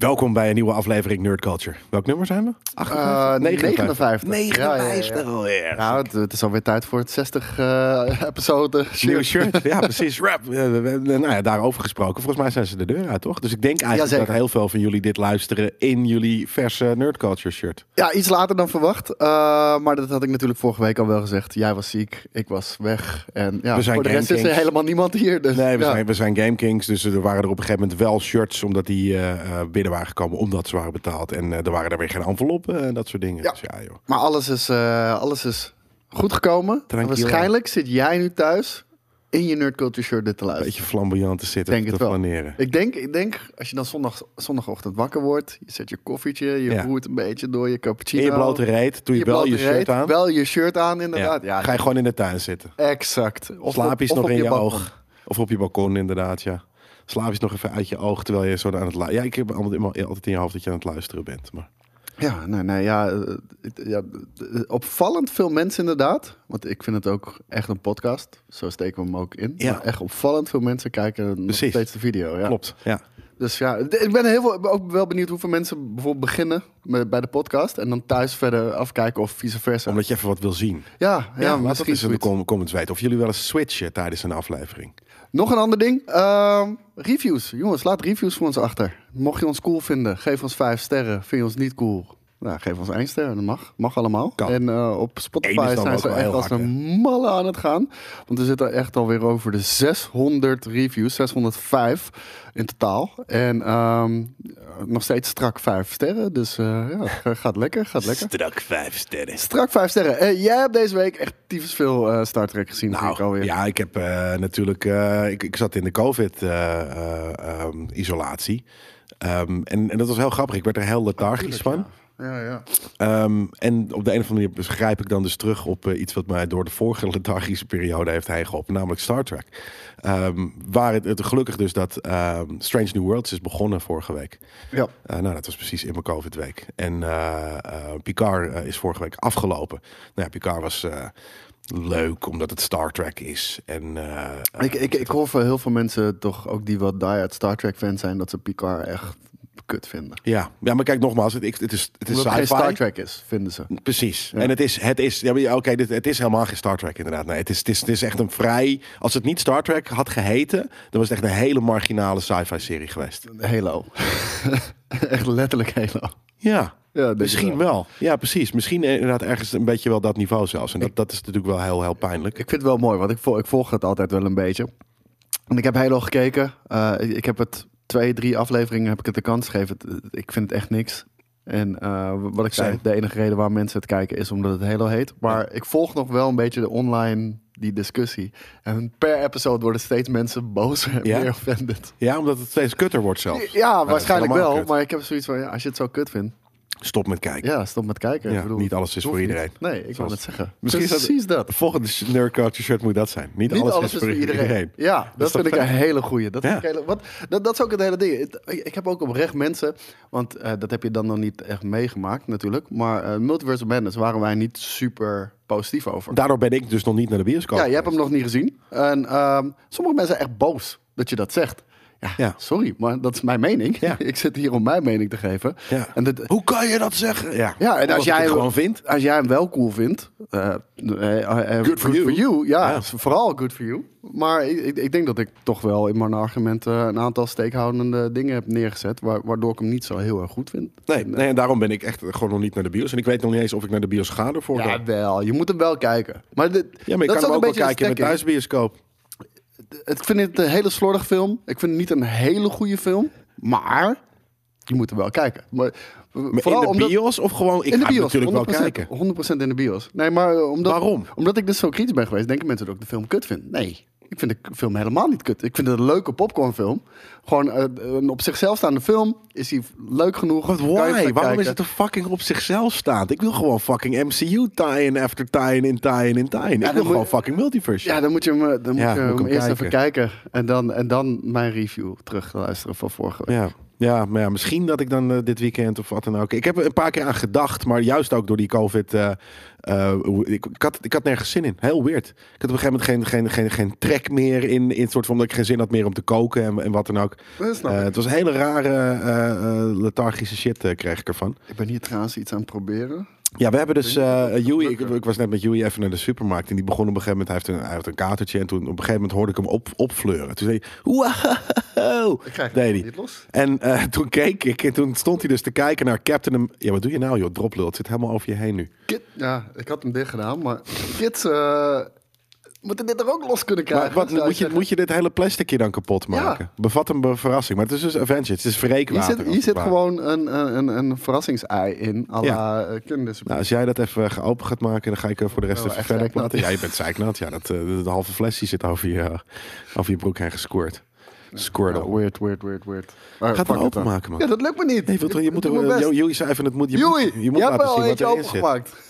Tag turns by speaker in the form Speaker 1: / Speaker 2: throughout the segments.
Speaker 1: Welkom bij een nieuwe aflevering Nerd Culture. Welk nummer zijn we?
Speaker 2: Uh, 59.
Speaker 1: 59
Speaker 2: Ja, ja. Nou, het, het is alweer tijd voor het 60 eh episode.
Speaker 1: Nieuw shirt, ja precies. Rap. Eh, nou ja, daarover gesproken. Volgens mij zijn ze de deur uit, toch? Dus ik denk eigenlijk
Speaker 2: Jazeker.
Speaker 1: dat heel veel van jullie dit luisteren in jullie verse Nerd Culture shirt.
Speaker 2: Ja, iets later dan verwacht. Eh, maar dat had ik natuurlijk vorige week al wel gezegd. Jij was ziek, ik was weg. En ja,
Speaker 1: We zijn
Speaker 2: voor de rest is er helemaal niemand hier. Dus,
Speaker 1: Nee, we,
Speaker 2: ja.
Speaker 1: zijn, we zijn Game Kings, dus er waren er op een gegeven moment wel shirts omdat die eh, eh, binnen waren gekomen omdat ze waren betaald. En eh, er waren er weer geen enveloppen en dat soort dingen.
Speaker 2: Ja.
Speaker 1: Dus ja, joh.
Speaker 2: Maar alles is, eh, alles is goed gekomen. Waarschijnlijk zit jij nu thuis in je Nerd Culture shirt dit te
Speaker 1: Een
Speaker 2: luisteren.
Speaker 1: beetje flamboyant te zitten
Speaker 2: Denk
Speaker 1: te
Speaker 2: het
Speaker 1: flaneren.
Speaker 2: Ik denk, ik denk, als je dan zondag, zondagochtend wakker wordt, je zet je koffietje, je
Speaker 1: Ja.
Speaker 2: roert een beetje door je cappuccino.
Speaker 1: In je blote reet, doe je, wel je shirt aan.
Speaker 2: Wel je shirt aan, inderdaad. Ja,
Speaker 1: Ga je gewoon in de tuin zitten.
Speaker 2: Exact. Of
Speaker 1: Slaap je nog in je, oog. Of op je balkon, inderdaad, ja. Slaap eens nog even uit je oog terwijl je zo aan het luisteren... Ja, ik heb altijd, in je hoofd dat je aan het luisteren bent. Maar
Speaker 2: Ja, nee, nee, ja, eh, ja, eh, opvallend veel mensen inderdaad. Want ik vind het ook echt een podcast. Zo steken we hem ook in.
Speaker 1: Ja.
Speaker 2: Maar echt opvallend veel mensen kijken nog
Speaker 1: Precies.
Speaker 2: steeds de video. Ja.
Speaker 1: klopt, ja.
Speaker 2: Dus ja, ik ben heel veel, ook wel benieuwd hoeveel mensen bijvoorbeeld beginnen met, bij de podcast. En dan thuis verder afkijken of vice versa.
Speaker 1: Omdat je even wat wil zien.
Speaker 2: ja, ja,
Speaker 1: dat eens in de comments weten. Of jullie wel eens switchen tijdens een aflevering.
Speaker 2: Nog een ander ding. Ehm, reviews. Jongens, laat reviews voor ons achter. Mocht je ons cool vinden, geef ons vijf sterren. Vind je ons niet cool? Nou, geef ons één ster. Dat mag. Mag allemaal.
Speaker 1: Kan.
Speaker 2: En eh, op Spotify zijn ze echt als
Speaker 1: hard,
Speaker 2: een malle aan het gaan. Want we zitten echt alweer over de 600 reviews. 605 in totaal. En ehm, nog steeds strak vijf sterren. Dus eh, ja, gaat lekker. Gaat lekker.
Speaker 1: Strak vijf sterren.
Speaker 2: Strak vijf sterren. Eh, jij hebt deze week echt tyfus veel eh, Star Trek gezien. vind ik
Speaker 1: Nou,
Speaker 2: alweer.
Speaker 1: ja, ik heb eh, natuurlijk... eh, ik, ik zat in de COVID-isolatie. Ehm, en, en dat was heel grappig. Ik werd er heel lethargisch van.
Speaker 2: Ja, ja.
Speaker 1: Ehm, en op de een of andere manier grijp ik dan dus terug op eh, iets wat mij door de vorige lethargische periode heeft heen geholpen, namelijk Star Trek. Ehm, waar het, het gelukkig dus dat ehm, Strange New Worlds is begonnen vorige week.
Speaker 2: ja.
Speaker 1: Eh, nou, dat was precies in mijn COVID-week. En eh, Picard is vorige week afgelopen. Nou ja, Picard was leuk omdat het Star Trek is. En
Speaker 2: Ik, ik, ik hoor van heel veel mensen toch ook die wat die-hard Star Trek fans zijn, dat ze Picard echt kut vinden.
Speaker 1: ja. ja, maar kijk nogmaals, het, het is, het is
Speaker 2: Omdat het geen. Star Trek is, vinden ze.
Speaker 1: Precies.
Speaker 2: Ja.
Speaker 1: En het is, het is, ja, oké, dit het is helemaal geen Star Trek inderdaad. Nee, het is, het is, het is echt een vrij. Als het niet Star Trek had geheten, dan was het echt een hele marginale sci-fi serie geweest.
Speaker 2: Halo. echt letterlijk Halo.
Speaker 1: Ja.
Speaker 2: Ja,
Speaker 1: Misschien wel. Ja, precies. Misschien inderdaad ergens een beetje wel dat niveau zelfs. En dat, dat is natuurlijk wel heel, heel pijnlijk.
Speaker 2: Ik vind het wel mooi, want ik volg, ik volg het altijd wel een beetje. En ik heb Halo gekeken. Eh, ik heb het twee, drie afleveringen heb ik het de kans gegeven. Ik vind het echt niks. En eh, wat ik zei, de enige reden waar mensen het kijken is omdat het Halo heet. Maar ik volg nog wel een beetje de online die discussie. En per episode worden steeds mensen boos en
Speaker 1: Ja?
Speaker 2: meer offended.
Speaker 1: Ja, omdat het steeds kutter wordt zelfs.
Speaker 2: Ja,
Speaker 1: is
Speaker 2: waarschijnlijk wel.
Speaker 1: kut.
Speaker 2: Maar ik heb zoiets van, ja, als je het zo kut vindt,
Speaker 1: Stop met kijken.
Speaker 2: ja, stop met kijken.
Speaker 1: Ja,
Speaker 2: bedoel,
Speaker 1: niet alles is voor iedereen.
Speaker 2: Nee, ik wil het zeggen.
Speaker 1: Misschien is dat-
Speaker 2: Precies dat.
Speaker 1: De volgende Nerd Culture shirt moet dat zijn. Niet,
Speaker 2: Niet
Speaker 1: alles, is voor iedereen.
Speaker 2: Ja, dat,
Speaker 1: is toch
Speaker 2: vind ik een hele goeie. Dat,
Speaker 1: Ja.
Speaker 2: vind ik hele, wat, dat, dat is ook het hele ding. Ik, ik heb ook oprecht mensen, want eh, dat heb je dan nog niet echt meegemaakt natuurlijk. Maar eh Multiverse of Madness waren wij niet super positief over.
Speaker 1: Daardoor ben ik dus nog niet naar de bioscoop.
Speaker 2: ja, je hebt hem nog niet gezien. En ehm, sommige mensen zijn echt boos dat je dat zegt. Ja,
Speaker 1: Ja.
Speaker 2: sorry, maar dat is mijn mening.
Speaker 1: Ja.
Speaker 2: ik zit hier om mijn mening te geven.
Speaker 1: Ja.
Speaker 2: En
Speaker 1: Hoe kan je dat zeggen? Ja,
Speaker 2: Ja, en als jij
Speaker 1: het gewoon vindt.
Speaker 2: Als jij hem wel cool vindt, eh, eh, eh,
Speaker 1: Good for you.
Speaker 2: Ja, vooral good for you. Maar ik, ik, denk dat ik toch wel in mijn argumenten een aantal steekhoudende dingen heb neergezet, wa- waardoor ik hem niet zo heel erg goed vind.
Speaker 1: Nee, nee, en daarom ben ik echt gewoon nog niet naar de bios. En ik weet nog niet eens of ik naar de bios ga ervoor.
Speaker 2: Ja, wel. Je moet hem wel kijken. Maar, dit,
Speaker 1: Ja, maar ik
Speaker 2: dat
Speaker 1: kan hem ook
Speaker 2: een
Speaker 1: wel
Speaker 2: beetje de
Speaker 1: kijken
Speaker 2: stekking.
Speaker 1: thuisbioscoop.
Speaker 2: Ik vind het een hele slordig film. Ik vind het niet een hele goede film. Maar je moet hem wel kijken. Maar,
Speaker 1: Maar
Speaker 2: vooral
Speaker 1: in de
Speaker 2: omdat-
Speaker 1: bios of gewoon... Ik
Speaker 2: in de
Speaker 1: ga
Speaker 2: bios,
Speaker 1: natuurlijk wel
Speaker 2: 100%,
Speaker 1: kijken.
Speaker 2: 100% in de bios. Nee, maar omdat,
Speaker 1: Waarom?
Speaker 2: Omdat ik dus zo kritisch ben geweest, denken mensen dat ik de film kut vind. Nee, ik vind de film helemaal niet kut. Ik vind het een leuke popcornfilm. Gewoon eh, een op zichzelf staande film. Is hij leuk genoeg? Je
Speaker 1: why? Waarom
Speaker 2: kijken?
Speaker 1: is het er fucking op zichzelf staand? Ik wil gewoon fucking MCU tie-in after tie-in in tie-in in tie-in. Ik wil gewoon fucking multiverse.
Speaker 2: Ja, dan moet je hem, dan moet je
Speaker 1: moet
Speaker 2: hem
Speaker 1: hem
Speaker 2: eerst
Speaker 1: kijken.
Speaker 2: even kijken. En dan, en dan mijn review terug luisteren van vorige week.
Speaker 1: Ja. Ja, maar ja, misschien dat ik dan eh, dit weekend of wat dan ook. Ik heb er een paar keer aan gedacht, maar juist ook door die COVID. eh, eh, ik, ik, had, ik had nergens zin in. Heel weird. Ik had op een gegeven moment geen, geen, geen, geen trek meer in, in het soort van dat ik geen zin had meer om te koken en, en wat dan ook. Eh, het was een hele rare eh, eh, lethargische shit eh, kreeg ik ervan.
Speaker 2: Ik ben hier trouwens iets aan het proberen.
Speaker 1: Ja, we hebben dus uh, Joey. Ik, ik was net met Joey even naar de supermarkt en die begon op een gegeven moment. Hij heeft een, hij heeft een katertje en toen op een gegeven moment hoorde ik hem op, opfleuren. Toen zei hij, wow,
Speaker 2: Ik krijg
Speaker 1: deed hij.
Speaker 2: los.
Speaker 1: En eh, toen keek ik en toen stond hij dus te kijken naar Captain. Ja, wat doe je nou, joh? Droplul. Het zit helemaal over je heen nu.
Speaker 2: Kid, ja, ik had hem dicht gedaan, maar kids eh, moeten dit er ook los kunnen
Speaker 1: Maar
Speaker 2: krijgen.
Speaker 1: wat,
Speaker 2: zou ik
Speaker 1: moet, je, moet je dit hele plasticje dan kapot maken? Bevat een verrassing. Maar het is dus Avengers. Het is
Speaker 2: Hier
Speaker 1: verrekenwater.
Speaker 2: zit, hier
Speaker 1: het
Speaker 2: zit gewoon een, een, een, verrassingsei in, à eh.
Speaker 1: Nou, als jij dat even geopen gaat maken, dan ga ik eh, voor de rest
Speaker 2: Oh,
Speaker 1: even verder praten. Ja, je bent zeiknat. Ja, dat, eh, de, halve flesje zit over je, over je broek heen gescoord.
Speaker 2: Ja, weird, weird, weird, weird. Maar
Speaker 1: Gaat
Speaker 2: dan.
Speaker 1: openmaken, man.
Speaker 2: Ja, dat lukt me niet.
Speaker 1: Nee, je
Speaker 2: ik
Speaker 1: moet er, Joey zei even, het moet, je
Speaker 2: Joey,
Speaker 1: moet, je moet laten
Speaker 2: wel
Speaker 1: zien wat
Speaker 2: eentje
Speaker 1: erin zit.
Speaker 2: opengemaakt.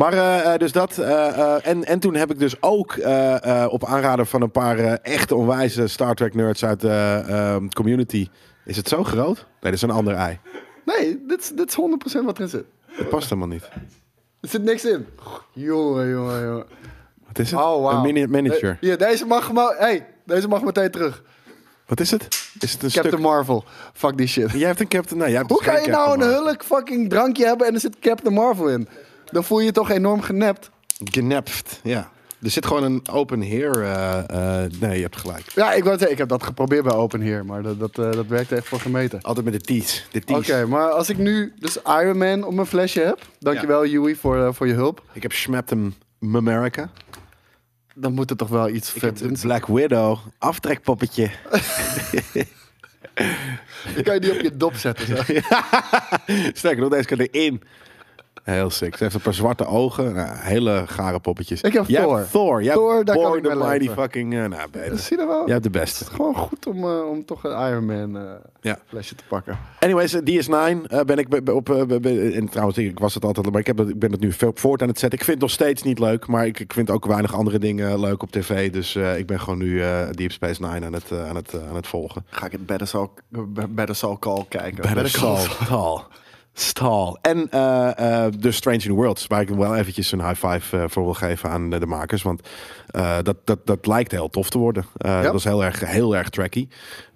Speaker 1: Maar eh, eh, dus dat. eh, en, en toen heb ik dus ook op aanraden van een paar echte onwijze Star Trek nerds uit de ehm, community. Is het zo groot? Nee, dat is een ander ei.
Speaker 2: Nee, dit is, dit is 100% wat erin zit.
Speaker 1: Dat past helemaal niet.
Speaker 2: Er zit niks in. Jongen, jongen, jongen.
Speaker 1: Wat is het?
Speaker 2: Oh, wow.
Speaker 1: Een mini miniature.
Speaker 2: Hier, deze mag, maar, hey, deze mag meteen terug.
Speaker 1: Wat is het? Is het een
Speaker 2: Captain
Speaker 1: stuk?
Speaker 2: Marvel. Fuck die shit.
Speaker 1: Jij hebt een Captain... Nee, jij hebt
Speaker 2: Hoe
Speaker 1: dus
Speaker 2: kan
Speaker 1: geen
Speaker 2: je nou
Speaker 1: Captain
Speaker 2: een
Speaker 1: Marvel.
Speaker 2: hulk fucking drankje hebben en er zit Captain Marvel in? Dan voel je je toch enorm genept.
Speaker 1: Genept, ja. Er zit gewoon een open heer. eh, eh, nee, je hebt gelijk.
Speaker 2: Ja, ik, wou zeggen, ik heb dat geprobeerd bij Open Here, maar dat, dat, eh, dat werkte echt voor gemeten.
Speaker 1: Altijd met de tees. De
Speaker 2: Oké, maar als ik nu dus Iron Man op mijn flesje heb, dankjewel Yui voor, eh, voor je hulp,
Speaker 1: Ik heb Schmaptem America.
Speaker 2: dan moet er toch wel iets
Speaker 1: Ik
Speaker 2: vet.
Speaker 1: Black Widow. Aftrekpoppetje.
Speaker 2: Dan kan je die op je dop zetten. Zo.
Speaker 1: Sterker nog, deze kan erin. Heel sick. Ze heeft een paar zwarte ogen. Nou, hele gare poppetjes.
Speaker 2: Ik heb
Speaker 1: Jij
Speaker 2: Thor.
Speaker 1: hebt Thor. Jij
Speaker 2: Thor, daar kan ik
Speaker 1: Mighty
Speaker 2: leven.
Speaker 1: fucking... eh, nou, beter.
Speaker 2: Zie je wel?
Speaker 1: Jij hebt de beste.
Speaker 2: Gewoon goed om, eh, om toch een Iron Man
Speaker 1: Ja.
Speaker 2: flesje te pakken.
Speaker 1: Anyways, eh, DS9 eh, ben ik op... en trouwens, ik was het altijd... Maar ik, heb het, ik ben het nu veel voort aan het zetten. Ik vind het nog steeds niet leuk. Maar ik, ik vind ook weinig andere dingen leuk op tv. Dus ik ben gewoon nu Deep Space Nine aan het, aan het, aan het volgen.
Speaker 2: Ga ik het Better Soul, Better Soul Call kijken.
Speaker 1: Better Call Saul. Stal. En eh eh The Strange New Worlds, waar ik wel eventjes een high five eh, voor wil geven aan de makers. Want dat, dat, dat lijkt heel tof te worden. Dat is heel erg, heel erg tracky.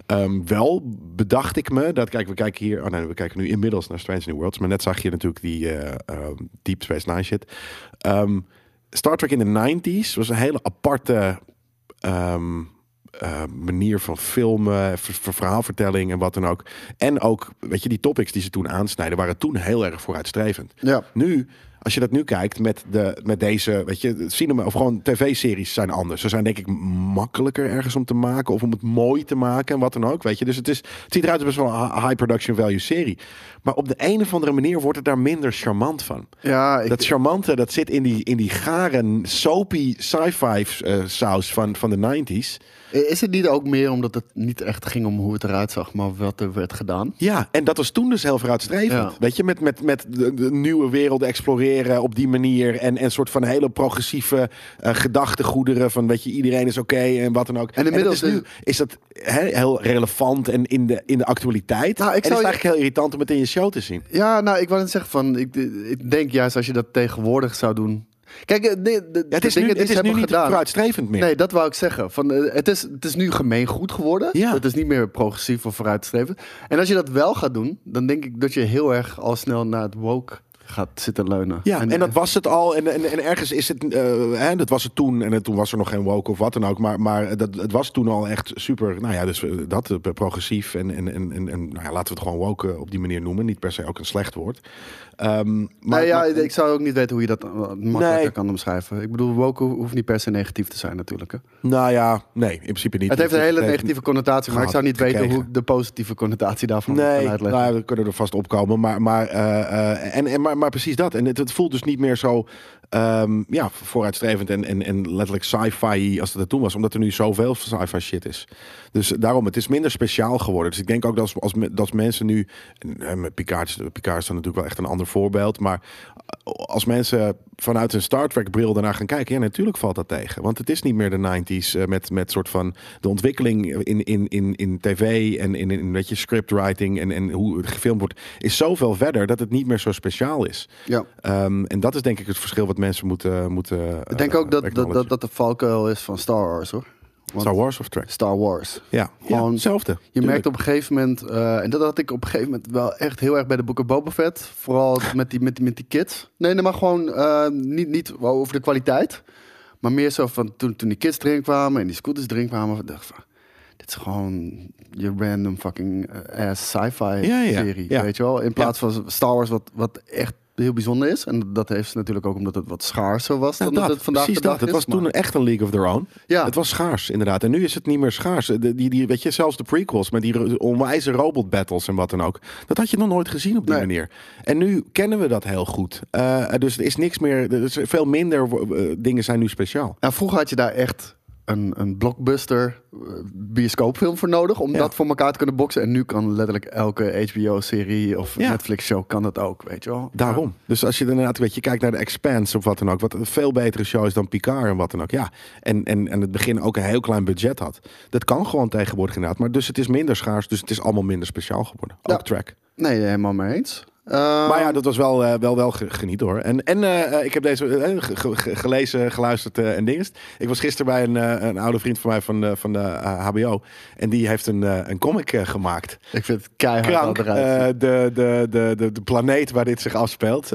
Speaker 1: Ehm, wel bedacht ik me dat, kijk, we kijken hier, oh nee, we kijken nu inmiddels naar Strange New Worlds, maar net zag je natuurlijk die eh, ehm, Deep Space Nine shit. Ehm, Star Trek in de 90s was een hele aparte eh, manier van filmen, ver- ver- verhaalvertelling en wat dan ook. En ook, weet je, die topics die ze toen aansnijden, waren toen heel erg vooruitstrevend.
Speaker 2: Ja.
Speaker 1: Nu, als je dat nu kijkt met, de, met deze, weet je, cinema of gewoon tv-series zijn anders. Ze zijn denk ik makkelijker ergens om te maken of om het mooi te maken en wat dan ook, weet je. Dus het, is, het ziet eruit als best wel een hi- high production value serie. Maar op de een of andere manier wordt het daar minder charmant van.
Speaker 2: Ja, ik,
Speaker 1: Dat charmante, dat zit in die, in die gare, soapy sci-fi eh, saus van, van de 90s.
Speaker 2: Is het niet ook meer omdat het niet echt ging om hoe het eruit zag, maar wat er werd gedaan?
Speaker 1: Ja, en dat was toen dus heel vooruitstrevend.
Speaker 2: Ja.
Speaker 1: Weet je, met, met, met de, de nieuwe werelden exploreren op die manier. En een soort van hele progressieve eh, gedachtegoederen. Van weet je, iedereen is oké en wat dan ook.
Speaker 2: En inmiddels
Speaker 1: is nu is dat heel relevant en in de, in de actualiteit.
Speaker 2: Nou, ik
Speaker 1: en het is
Speaker 2: je-
Speaker 1: eigenlijk heel irritant om het in je show te zien.
Speaker 2: Ja, nou, ik wou net zeggen van, ik, ik denk juist als je dat tegenwoordig zou doen. Kijk, de, de,
Speaker 1: Ja, het is nu, het is nu niet
Speaker 2: gedaan.
Speaker 1: vooruitstrevend meer.
Speaker 2: Nee, dat wou ik zeggen. Van, eh, het, is, het is nu gemeengoed geworden.
Speaker 1: Ja.
Speaker 2: Het is niet meer progressief of vooruitstrevend. En als je dat wel gaat doen, dan denk ik dat je heel erg al snel naar het woke gaat zitten leunen.
Speaker 1: Ja, en, dat was het al. En, en, en ergens is het, eh, hè, dat was het toen. En toen was er nog geen woke of wat dan ook. Maar, maar dat, het was toen al echt super, nou ja, dus eh, dat, eh, progressief. En, en, en, en, en, nou ja, laten we het gewoon woke eh, op die manier noemen. Niet per se ook een slecht woord. Ehm, maar,
Speaker 2: Maar ja,
Speaker 1: maar-
Speaker 2: ik zou ook niet weten hoe je dat eh, makkelijker
Speaker 1: Nee.
Speaker 2: kan omschrijven. Ik bedoel, woke ho- hoeft niet per se negatief te zijn natuurlijk. Hè.
Speaker 1: nou ja, nee, in principe niet.
Speaker 2: Het heeft een hele negatieve connotatie, maar ik zou niet weten hoe de positieve connotatie daarvan kan
Speaker 1: Nee,
Speaker 2: uitleggen.
Speaker 1: nou, we kunnen er vast opkomen. Maar, maar, eh, eh, en, en, maar, maar precies dat. En het, het voelt dus niet meer zo ehm, ja, vooruitstrevend en, en, en letterlijk sci-fi als het er toen was. Omdat er nu zoveel sci-fi shit is. Dus daarom, het is minder speciaal geworden. Dus ik denk ook dat als, als, dat mensen nu... met Picard, is- Picard is dan natuurlijk wel echt een ander voorbeeld. Maar eh, als mensen vanuit een Star Trek bril daarnaar gaan kijken... ja, natuurlijk valt dat tegen. Want het is niet meer de 90s eh, met, met soort van de ontwikkeling in, in, in, in tv... en in, in weet je, scriptwriting en, en hoe het gefilmd wordt... is zoveel verder dat het niet meer zo speciaal is.
Speaker 2: Ja.
Speaker 1: Ehm, en dat is denk ik het verschil wat mensen moeten... moeten
Speaker 2: Ik denk
Speaker 1: eh,
Speaker 2: ook dat, dat, dat, dat de valkuil is van Star Wars hoor. Want-
Speaker 1: Star Wars of Trek?
Speaker 2: Star Wars.
Speaker 1: Ja,
Speaker 2: Gewoon-
Speaker 1: ja hetzelfde.
Speaker 2: Je
Speaker 1: Tuurlijk.
Speaker 2: merkt op een gegeven moment, eh, en dat had ik op een gegeven moment wel echt heel erg bij de boeken Boba Fett. Vooral met die, met die, met die kids. Nee, nee maar gewoon eh, niet, niet over de kwaliteit. Maar meer zo van toen, toen die kids erin kwamen en die scooters erin kwamen. dacht ik van, dit is gewoon je random fucking ass sci-fi
Speaker 1: Ja, ja,
Speaker 2: serie.
Speaker 1: ja.
Speaker 2: Weet je wel? In plaats van Star Wars wat, wat echt heel bijzonder is. En dat heeft ze natuurlijk ook omdat het wat schaarser was
Speaker 1: Ja,
Speaker 2: dan
Speaker 1: dat,
Speaker 2: dat het vandaag
Speaker 1: precies
Speaker 2: de
Speaker 1: dat.
Speaker 2: dag
Speaker 1: Het
Speaker 2: is.
Speaker 1: was toen echt een League of Their Own.
Speaker 2: Ja.
Speaker 1: Het was schaars, inderdaad. En nu is het niet meer schaars. De, die, die, weet je, zelfs de prequels met die onwijze robot battles en wat dan ook. Dat had je nog nooit gezien op die
Speaker 2: Nee.
Speaker 1: manier. En nu kennen we dat heel goed. Eh, dus er is niks meer, er is veel minder eh, dingen zijn nu speciaal.
Speaker 2: Nou, vroeger had je daar echt een, een blockbuster eh, bioscoopfilm voor nodig om
Speaker 1: Ja.
Speaker 2: dat voor elkaar te kunnen boksen. En nu kan letterlijk elke HBO-serie of
Speaker 1: Ja.
Speaker 2: Netflix-show kan dat ook, weet je wel.
Speaker 1: Daarom. Dus als je inderdaad, weet je, kijkt naar de Expanse of wat dan ook, wat een veel betere show is dan Picard en wat dan ook. Ja, en, en, en het begin ook een heel klein budget had. Dat kan gewoon tegenwoordig inderdaad. Maar dus het is minder schaars, dus het is allemaal minder speciaal geworden. Ook track.
Speaker 2: Nee, helemaal mee eens. Eh,
Speaker 1: Maar ja, dat was wel, eh, wel, wel ge- geniet hoor. En, en eh, eh, ik heb deze ge- ge- gelezen, geluisterd en dingen. Ik was gisteren bij een, een oude vriend van mij van, de van de HBO. En die heeft een, een comic gemaakt.
Speaker 2: ik vind het keihard
Speaker 1: Krank, de, de, de, de, de planeet waar dit zich afspeelt.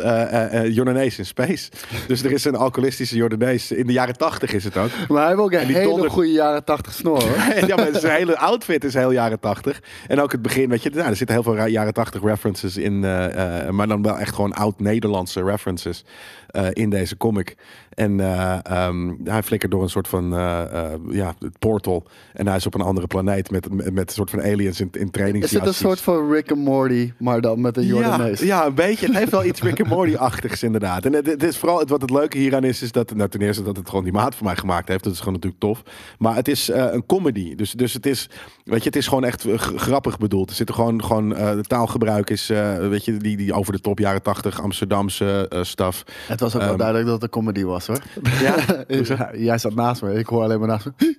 Speaker 1: Jordanees in space. Dus er is een alcoholistische Jordanees. In de jaren tachtig is het ook.
Speaker 2: Maar hij heeft ook een hele
Speaker 1: donder-
Speaker 2: goede jaren 80 snor, hoor.
Speaker 1: ja, maar zijn hele outfit is heel jaren 80. En ook het begin, weet je, nou, er zitten heel veel jaren 80 references in. Eh, maar dan wel echt gewoon oud-Nederlandse references eh, in deze comic. En eh, ehm, hij flikkert door een soort van eh, ja, het portal. En hij is op een andere planeet met, met, met een soort van aliens in, in
Speaker 2: Is
Speaker 1: trainingsjasjes.
Speaker 2: het een soort van Rick and Morty, maar dan met een Jordanees?
Speaker 1: Ja, ja, een beetje. Het heeft wel iets Rick and Morty-achtigs inderdaad. En het, het is vooral het, wat het leuke hieraan is, is dat nou, ten eerste dat het gewoon die maat voor mij gemaakt heeft. Dat is gewoon natuurlijk tof. Maar het is een comedy. Dus, dus het is, weet je, het is gewoon echt grappig bedoeld. Er zit er gewoon, gewoon de taalgebruik is, weet je, die, die over de top jaren 80 Amsterdamse stuff.
Speaker 2: Het was ook wel
Speaker 1: Ehm,
Speaker 2: duidelijk dat het een comedy was, hoor.
Speaker 1: Ja?
Speaker 2: Ja, Jij zat naast me, ik hoor alleen maar naast me.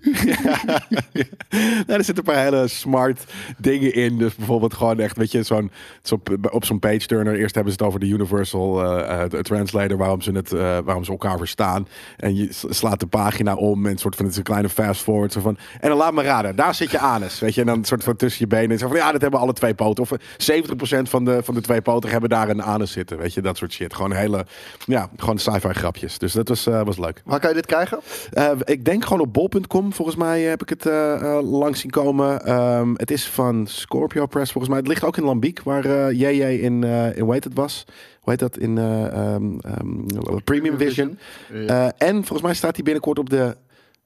Speaker 1: er zitten een paar hele smart dingen in. Dus bijvoorbeeld gewoon echt, weet je, zo'n, zo, op zo'n page turner. Eerst hebben ze het over de Universal eh, Translator, waarom ze, het, eh, waarom ze elkaar verstaan. En je slaat de pagina om en een soort van, het is een kleine fast forward. Zo van, en dan laat me raden, daar zit je anus. Weet je, en dan een soort van tussen je benen. En zo van, ja, dat hebben alle twee poten. Of eh, 70% van de, van de twee poten hebben daar een anus zitten. Weet je, dat soort shit. Gewoon hele, ja, gewoon sci-fi grapjes. Dus dat was, eh, was leuk.
Speaker 2: Waar kan je dit krijgen?
Speaker 1: Eh, ik denk gewoon op bol.com. Volgens mij heb ik het eh, eh, langs zien komen. Ehm, het is van Scorpio Press volgens mij. Het ligt ook in Lambiek, waar eh JJ in, eh in het was. Hoe heet dat? In eh, ehm, ehm, Premium Vision. Eh, en volgens mij staat hij binnenkort op de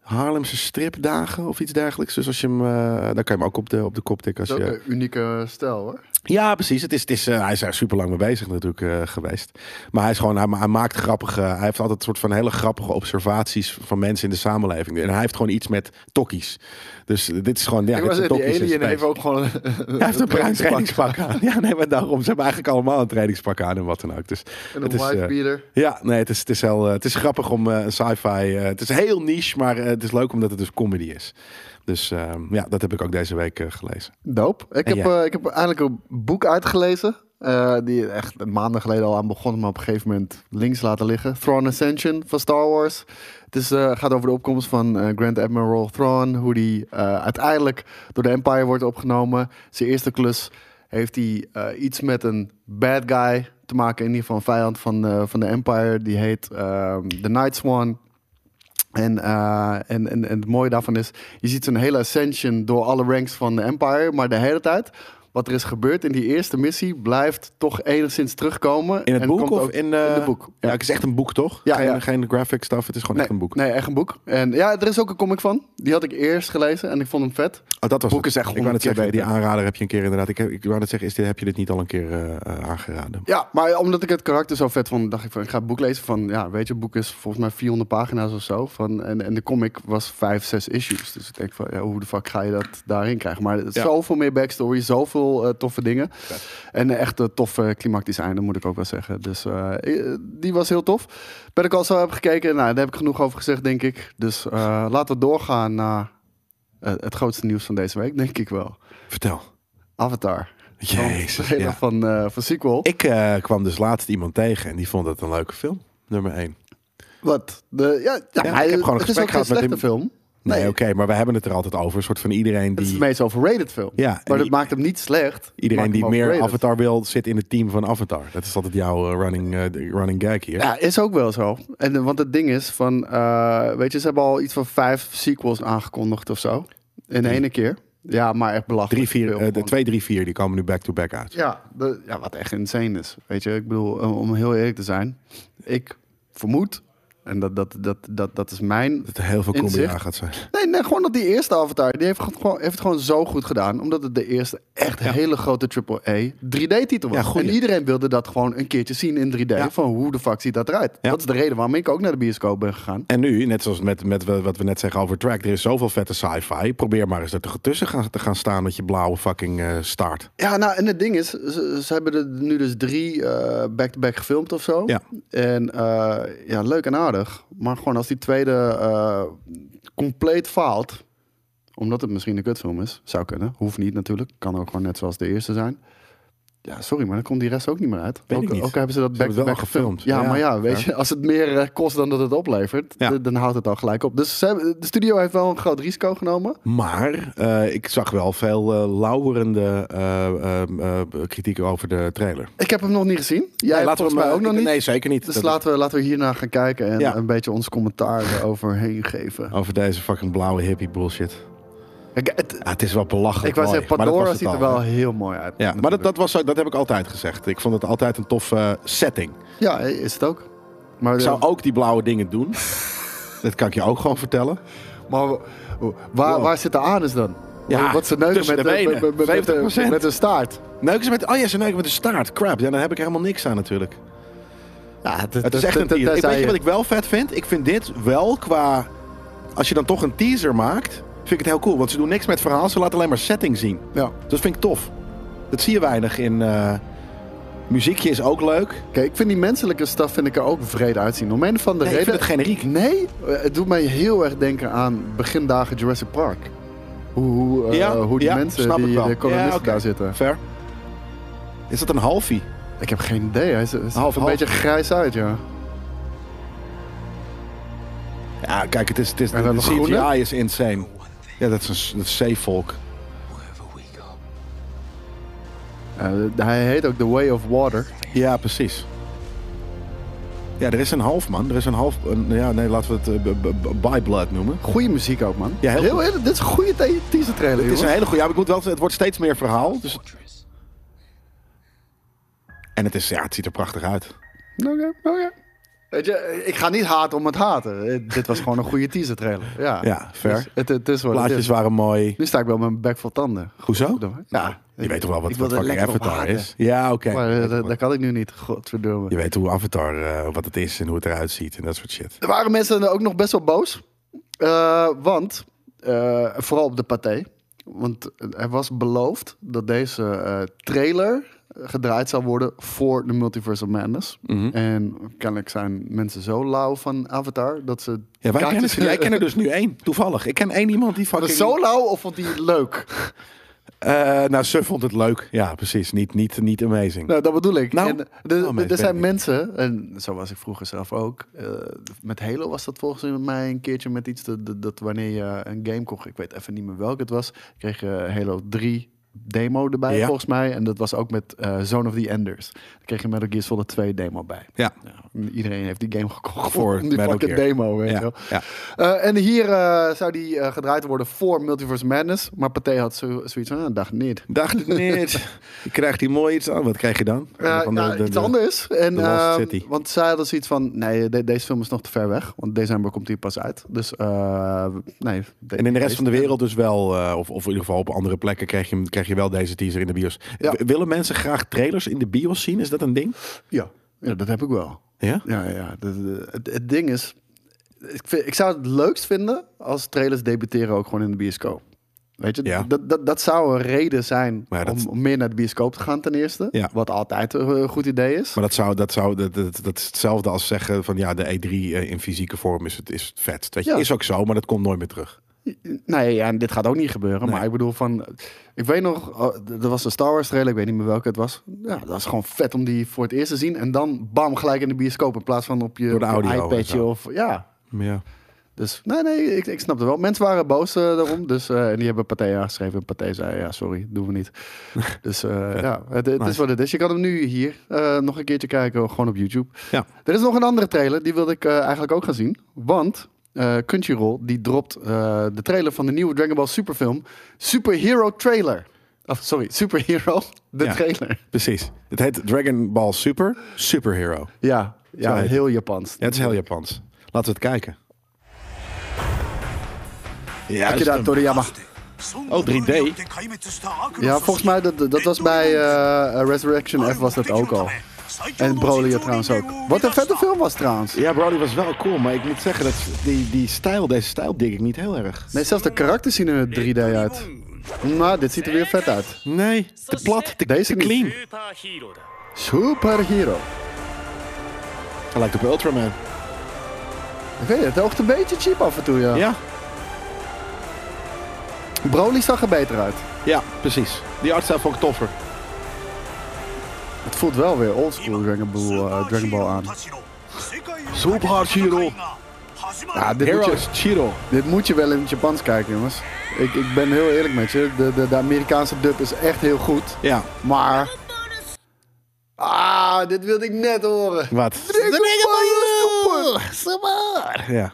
Speaker 1: Haarlemse stripdagen of iets dergelijks. Dus als je hem, eh dan kan je hem ook op de, op de kop tikken.
Speaker 2: Dat
Speaker 1: Als
Speaker 2: is ook
Speaker 1: je...
Speaker 2: een unieke stijl, hoor.
Speaker 1: Ja, precies. Het is, het is, eh, hij is er super lang mee bezig natuurlijk eh, geweest. Maar hij is gewoon, hij, ma- hij maakt grappige, hij heeft altijd een soort van hele grappige observaties van mensen in de samenleving. En hij heeft gewoon iets met tokkies. Dus dit is gewoon, ja, dit
Speaker 2: was
Speaker 1: is
Speaker 2: die alien heeft ook gewoon...
Speaker 1: Hij heeft een bruin trainingspak aan. Ja, nee, maar daarom. Ze hebben eigenlijk allemaal een trainingspak aan en wat dan ook. Dus
Speaker 2: En
Speaker 1: het
Speaker 2: een
Speaker 1: eh, ja, nee, het is, het is, heel, het is grappig om een sci-fi. het is heel niche, maar het is leuk omdat het dus comedy is. Dus eh, ja, dat heb ik ook deze week gelezen.
Speaker 2: Doop. Ik heb, ik heb eindelijk een boek uitgelezen. eh, die echt maanden geleden al aan begonnen, maar op een gegeven moment links laten liggen. Thrawn Ascension van Star Wars. Het is, eh, gaat over de opkomst van eh, Grand Admiral Thrawn. Hoe die uiteindelijk door de Empire wordt opgenomen. Zijn eerste klus heeft hij iets met een bad guy te maken. In ieder geval een vijand van, eh, van de Empire. Die heet ehm The Night Swan. En, en, en, en het mooie daarvan is, je ziet zo'n hele ascension door alle ranks van de Empire, maar de hele tijd wat er is gebeurd in die eerste missie blijft toch enigszins terugkomen.
Speaker 1: In het
Speaker 2: En
Speaker 1: boek of in, eh,
Speaker 2: in het boek?
Speaker 1: Ja, het is echt een boek, toch?
Speaker 2: Ja,
Speaker 1: geen,
Speaker 2: ja.
Speaker 1: geen graphic stuff, het is gewoon
Speaker 2: Nee,
Speaker 1: echt een boek.
Speaker 2: nee, echt een boek. En ja, er is ook een comic van. Die had ik eerst gelezen en ik vond hem vet.
Speaker 1: Oh, dat was
Speaker 2: boek
Speaker 1: het.
Speaker 2: is echt
Speaker 1: ik wou
Speaker 2: keer
Speaker 1: zeggen, die aanrader heb je een keer inderdaad. Ik, ik wou net zeggen, is dit, heb je dit niet al een keer eh, eh, aangeraden?
Speaker 2: Ja, maar omdat ik het karakter zo vet vond, dacht ik van, ik ga het boek lezen van, ja, weet je, het boek is volgens mij 400 pagina's of zo. Van, en, en de comic was 5, 6 issues. Dus ik denk van, ja, hoe de fuck ga je dat daarin krijgen? Maar zoveel meer backstory, zoveel eh, toffe dingen. En een echt een toffe klimactisch einde, moet ik ook wel zeggen. Dus eh, eh, die was heel tof. Ben ik al zo heb gekeken, nou, daar heb ik genoeg over gezegd, denk ik. Dus laten we doorgaan naar het grootste nieuws van deze week, denk ik wel.
Speaker 1: Vertel.
Speaker 2: Avatar.
Speaker 1: Jezus,
Speaker 2: Van,
Speaker 1: ja.
Speaker 2: van, van sequel.
Speaker 1: Ik kwam dus laatst iemand tegen en die vond het een leuke film. Nummer 1.
Speaker 2: Wat? De, ja, ja,
Speaker 1: Ja,
Speaker 2: maar
Speaker 1: ik heb gewoon een gesprek gehad met hem.
Speaker 2: film.
Speaker 1: Nee, oké, maar we hebben het er altijd over. Een soort van iedereen
Speaker 2: Het is de
Speaker 1: die,
Speaker 2: meest overrated film.
Speaker 1: Ja,
Speaker 2: maar dat
Speaker 1: die-
Speaker 2: maakt hem niet slecht.
Speaker 1: iedereen die meer. Avatar wil, zit in het team van Avatar. Dat is altijd jouw eh, running, eh, running gag hier.
Speaker 2: Ja, is ook wel zo. En, eh, want het ding is van, weet je, ze hebben al iets van vijf sequels aangekondigd of zo. In één keer. Ja, maar echt belachelijk.
Speaker 1: Drie, vier, eh, de
Speaker 2: gewoon.
Speaker 1: 2, 3, 4, die komen nu back-to-back uit.
Speaker 2: Ja, de, ja, wat echt insane is. Weet je, ik bedoel, om heel eerlijk te zijn. Ik vermoed, en dat, dat, dat, dat, dat is mijn
Speaker 1: Dat er heel veel aan gaat zijn.
Speaker 2: Nee, nee, gewoon dat die eerste Avatar, die heeft het gewoon, heeft het gewoon zo goed gedaan. Omdat het de eerste echt hele grote AAA 3D-titel was.
Speaker 1: Ja,
Speaker 2: en iedereen wilde dat gewoon een keertje zien in 3D.
Speaker 1: Ja.
Speaker 2: Van hoe de fuck ziet dat eruit? Dat is de reden waarom ik ook naar de bioscoop ben gegaan.
Speaker 1: En nu, net zoals met, met wat we net zeggen over track, er is zoveel vette sci-fi. Probeer maar eens er tussen gaan, te gaan staan met je blauwe fucking eh start.
Speaker 2: Ja, nou, en het ding is, ze, ze hebben er nu dus drie eh, back-to-back gefilmd of zo.
Speaker 1: Ja.
Speaker 2: En eh, ja, leuk en aardig. Maar gewoon als die tweede eh, compleet faalt, omdat het misschien een kutfilm is, zou kunnen. Hoeft niet natuurlijk. Kan ook gewoon net zoals de eerste zijn. Ja, sorry, maar dan komt die rest ook niet meer uit. Ook,
Speaker 1: ik niet.
Speaker 2: ook hebben ze dat back-to-back
Speaker 1: wel
Speaker 2: gefilmd. Ja,
Speaker 1: Ja,
Speaker 2: maar ja, weet
Speaker 1: ja.
Speaker 2: je, als het meer eh, kost dan dat het oplevert,
Speaker 1: Ja.
Speaker 2: dan houdt het al gelijk op. Dus hebben- de studio heeft wel een groot risico genomen.
Speaker 1: Maar eh, ik zag wel veel eh lauwerende kritieken over de trailer.
Speaker 2: Ik heb hem nog niet gezien. Jij
Speaker 1: Nee,
Speaker 2: mij
Speaker 1: hem,
Speaker 2: ook nog niet.
Speaker 1: Nee, zeker niet.
Speaker 2: Dus
Speaker 1: Dat-
Speaker 2: laten we, laten we hierna gaan kijken en een beetje ons commentaar eroverheen geven.
Speaker 1: Over deze fucking blauwe hippie bullshit.
Speaker 2: Het-
Speaker 1: Ja, het is wel belachelijk
Speaker 2: ik
Speaker 1: mooi,
Speaker 2: Pandora
Speaker 1: was het
Speaker 2: ziet er
Speaker 1: al,
Speaker 2: wel heel mooi uit.
Speaker 1: Ja, maar dat, dat, was, dat heb ik altijd gezegd. Ik vond het altijd een toffe setting.
Speaker 2: Ja, is het ook. Maar,
Speaker 1: Ik zou ook die blauwe dingen doen. dat kan ik je ook gewoon vertellen.
Speaker 2: maar waar,
Speaker 1: Wow.
Speaker 2: waar zit de anus dan?
Speaker 1: Ja,
Speaker 2: Wat ze neuken met,
Speaker 1: de
Speaker 2: met,
Speaker 1: benen.
Speaker 2: met, met, met,
Speaker 1: 70%.
Speaker 2: met een staart.
Speaker 1: Neuken ze met, oh ja, ze neuken met de staart. Crap, ja, dan heb ik helemaal niks aan natuurlijk.
Speaker 2: Ja, het,
Speaker 1: Het is echt een teaser. Ik, weet je wat ik wel vet vind? Ik vind dit wel qua... Als je dan toch een teaser maakt, vind ik het heel cool. Want ze doen niks met verhaal, ze laten alleen maar setting zien.
Speaker 2: Ja.
Speaker 1: Dat vind ik tof. Dat zie je weinig in... eh, muziekje is ook leuk.
Speaker 2: Kijk, ik vind die menselijke staf vind ik er ook vrede uitzien. Om een van de
Speaker 1: Nee, ik
Speaker 2: reden...
Speaker 1: vind het generiek.
Speaker 2: Nee, eh, het doet mij heel erg denken aan begindagen Jurassic Park. Hoe, hoe, eh,
Speaker 1: Ja,
Speaker 2: hoe die
Speaker 1: ja,
Speaker 2: mensen, die de kolonisten
Speaker 1: Ja,
Speaker 2: daar zitten.
Speaker 1: Fair. Is dat een halfie?
Speaker 2: Ik heb geen idee. Hij is, hij is
Speaker 1: Half-
Speaker 2: een
Speaker 1: half.
Speaker 2: beetje grijs uit, ja.
Speaker 1: Ja, kijk, het is, het is, de, de? CGI is insane. Ja, dat is een s- dat is zeevolk.
Speaker 2: Eh, hij heet ook The Way of Water.
Speaker 1: Ja, precies. Ja, er is een half, man. Er is een half... Een, ja, nee, laten we het uh, by blood noemen.
Speaker 2: Goeie muziek ook, man.
Speaker 1: Ja, heel
Speaker 2: heel, dit is een goede te- teaser trailer,
Speaker 1: Het is een hele goede... Ja, maar ik moet wel het wordt steeds meer verhaal. Dus... En het, is, ja, het ziet er prachtig uit.
Speaker 2: Oké, oké. Weet je, ik ga niet haten om het haten. Eh, Dit was gewoon een goede teaser trailer. Ja,
Speaker 1: Ja, fair.
Speaker 2: Dus het, het is wat het
Speaker 1: Plaatjes
Speaker 2: is.
Speaker 1: waren mooi.
Speaker 2: Nu sta ik wel met mijn bek vol tanden.
Speaker 1: Hoezo?
Speaker 2: Ja.
Speaker 1: Je weet toch wel wat, wat fucking Avatar is? Ja, oké.
Speaker 2: Maar eh, dat, dat kan ik nu niet. Godverdomme.
Speaker 1: Je weet hoe Avatar, eh, wat het is en hoe het eruit ziet en dat soort shit.
Speaker 2: Er waren mensen ook nog best wel boos. Want, vooral op de paté. Want er was beloofd dat deze trailer gedraaid zou worden voor de Multiverse of Madness.
Speaker 1: Mhm.
Speaker 2: En kennelijk zijn mensen zo lauw van Avatar dat ze...
Speaker 1: Ja, wij kennen, jij kent er dus nu één, toevallig. Ik ken één iemand die fucking...
Speaker 2: zo lauw of vond hij het leuk?
Speaker 1: Eh, nou, Suf vond het leuk. Ja, precies. Niet, niet, niet amazing.
Speaker 2: Nou, dat bedoel ik.
Speaker 1: Nou,
Speaker 2: en, er- er,
Speaker 1: oh,
Speaker 2: er zijn mensen, en zo was ik vroeger zelf ook. eh, met Halo was dat volgens mij een keertje met iets dat, dat, dat wanneer je een game kocht, ik weet even niet meer welke het was, kreeg je Halo 3 demo erbij,
Speaker 1: Ja.
Speaker 2: volgens mij. En dat was ook met eh, Zone of the Enders. Daar kreeg je Metal Gear Solid 2 demo bij.
Speaker 1: Ja.
Speaker 2: Iedereen heeft die game gekocht
Speaker 1: Voor
Speaker 2: die
Speaker 1: Metal Gear.
Speaker 2: demo, weet je
Speaker 1: Ja, ja.
Speaker 2: Eh, en hier eh, zou die gedraaid worden voor Multiverse Madness. Maar Pathé had zo, zoiets van, ah, dacht niet.
Speaker 1: Dacht niet. Je krijgt hier mooi iets aan. Wat krijg je dan?
Speaker 2: Ja,
Speaker 1: Van de-
Speaker 2: ja,
Speaker 1: de-
Speaker 2: iets
Speaker 1: de-
Speaker 2: anders. En, ehm. Want zij hadden zoiets van, nee, de- deze film is nog te ver weg. Want december komt die pas uit. Dus, nee.
Speaker 1: En in de rest van de wereld dus wel, of, of in ieder geval op andere plekken, krijg je, krijg je wel deze teaser in de bios.
Speaker 2: Ja.
Speaker 1: Willen mensen graag trailers in de bios zien? Is dat een ding?
Speaker 2: Ja, ja, dat heb ik wel.
Speaker 1: Ja?
Speaker 2: Ja, ja. De- de- het, het ding is, ik, vind, ik zou het leukst vinden als trailers debuteren ook gewoon in de bioscoop. Weet je,
Speaker 1: Ja.
Speaker 2: dat, dat, dat zou een reden zijn
Speaker 1: dat-
Speaker 2: om, om meer naar de bioscoop te gaan ten eerste.
Speaker 1: Ja.
Speaker 2: Wat altijd een eh, goed idee is.
Speaker 1: Maar dat, zou, dat, zou, dat, dat, dat is hetzelfde als zeggen van ja, de E3 eh, in fysieke vorm is, het, is vet. Weet je, is ook zo, maar dat komt nooit meer terug.
Speaker 2: Nee, ja, en dit gaat ook niet gebeuren.
Speaker 1: Nee.
Speaker 2: Maar ik bedoel van... Ik weet nog, oh, er was een Star Wars trailer. Ik weet niet meer welke het was. Ja, dat was gewoon vet om die voor het eerst te zien. En dan bam, gelijk in de bioscoop. In plaats van op je, iPadje of... Ja,
Speaker 1: Ja.
Speaker 2: dus nee, nee, ik, ik snap het wel. Mensen waren boos eh, daarom. Dus, eh, en die hebben Pathé aangeschreven. En Pathé zei, ja, sorry, doen we niet. dus eh, ja, het, het is wat het is. Je kan hem nu hier nog een keertje kijken. Gewoon op YouTube.
Speaker 1: Ja.
Speaker 2: Er is nog een andere trailer, die wilde ik eigenlijk ook gaan zien. Want eh Crunchyroll die dropt eh, de trailer van de nieuwe Dragon Ball Superfilm. Superhero trailer. Of sorry, Superhero, de
Speaker 1: Ja.
Speaker 2: trailer.
Speaker 1: Precies. Het heet Dragon Ball Super Superhero.
Speaker 2: Ja, ja heel Japans.
Speaker 1: Ja, het is heel Japans. Laten we het kijken. Ja,
Speaker 2: Akira
Speaker 1: dat is-
Speaker 2: Toriyama.
Speaker 1: Oh, 3D.
Speaker 2: Ja, volgens mij dat, dat was bij eh, Resurrection F was dat ook al. En Broly er trouwens ook. Wat een vette film was trouwens.
Speaker 1: ja, Brody was wel cool, maar ik moet zeggen dat die, die stijl, deze stijl dik ik niet heel erg.
Speaker 2: Nee, zelfs de karakters zien er 3D uit. Nou, dit ziet er weer vet uit.
Speaker 1: Nee, te plat, te,
Speaker 2: Deze
Speaker 1: te
Speaker 2: niet.
Speaker 1: clean.
Speaker 2: Superhero.
Speaker 1: Hij lijkt op Ultraman.
Speaker 2: Ik weet het, het oogt een beetje cheap af en toe, ja.
Speaker 1: Ja,
Speaker 2: Broly zag er beter uit.
Speaker 1: ja, precies. Die artstijl vond ik toffer.
Speaker 2: Het voelt wel weer oldschool Dragon Ball, eh, Dragon Ball aan.
Speaker 1: Super Shiro.
Speaker 2: Ja, dit moet, je,
Speaker 1: Shiro.
Speaker 2: dit moet je wel in het Japans kijken, jongens. Ik, ik ben heel eerlijk met je. De, de, de Amerikaanse dub is echt heel goed.
Speaker 1: Ja,
Speaker 2: Maar... Ah, dit wilde ik net horen.
Speaker 1: wat?
Speaker 2: Super.
Speaker 1: Ja,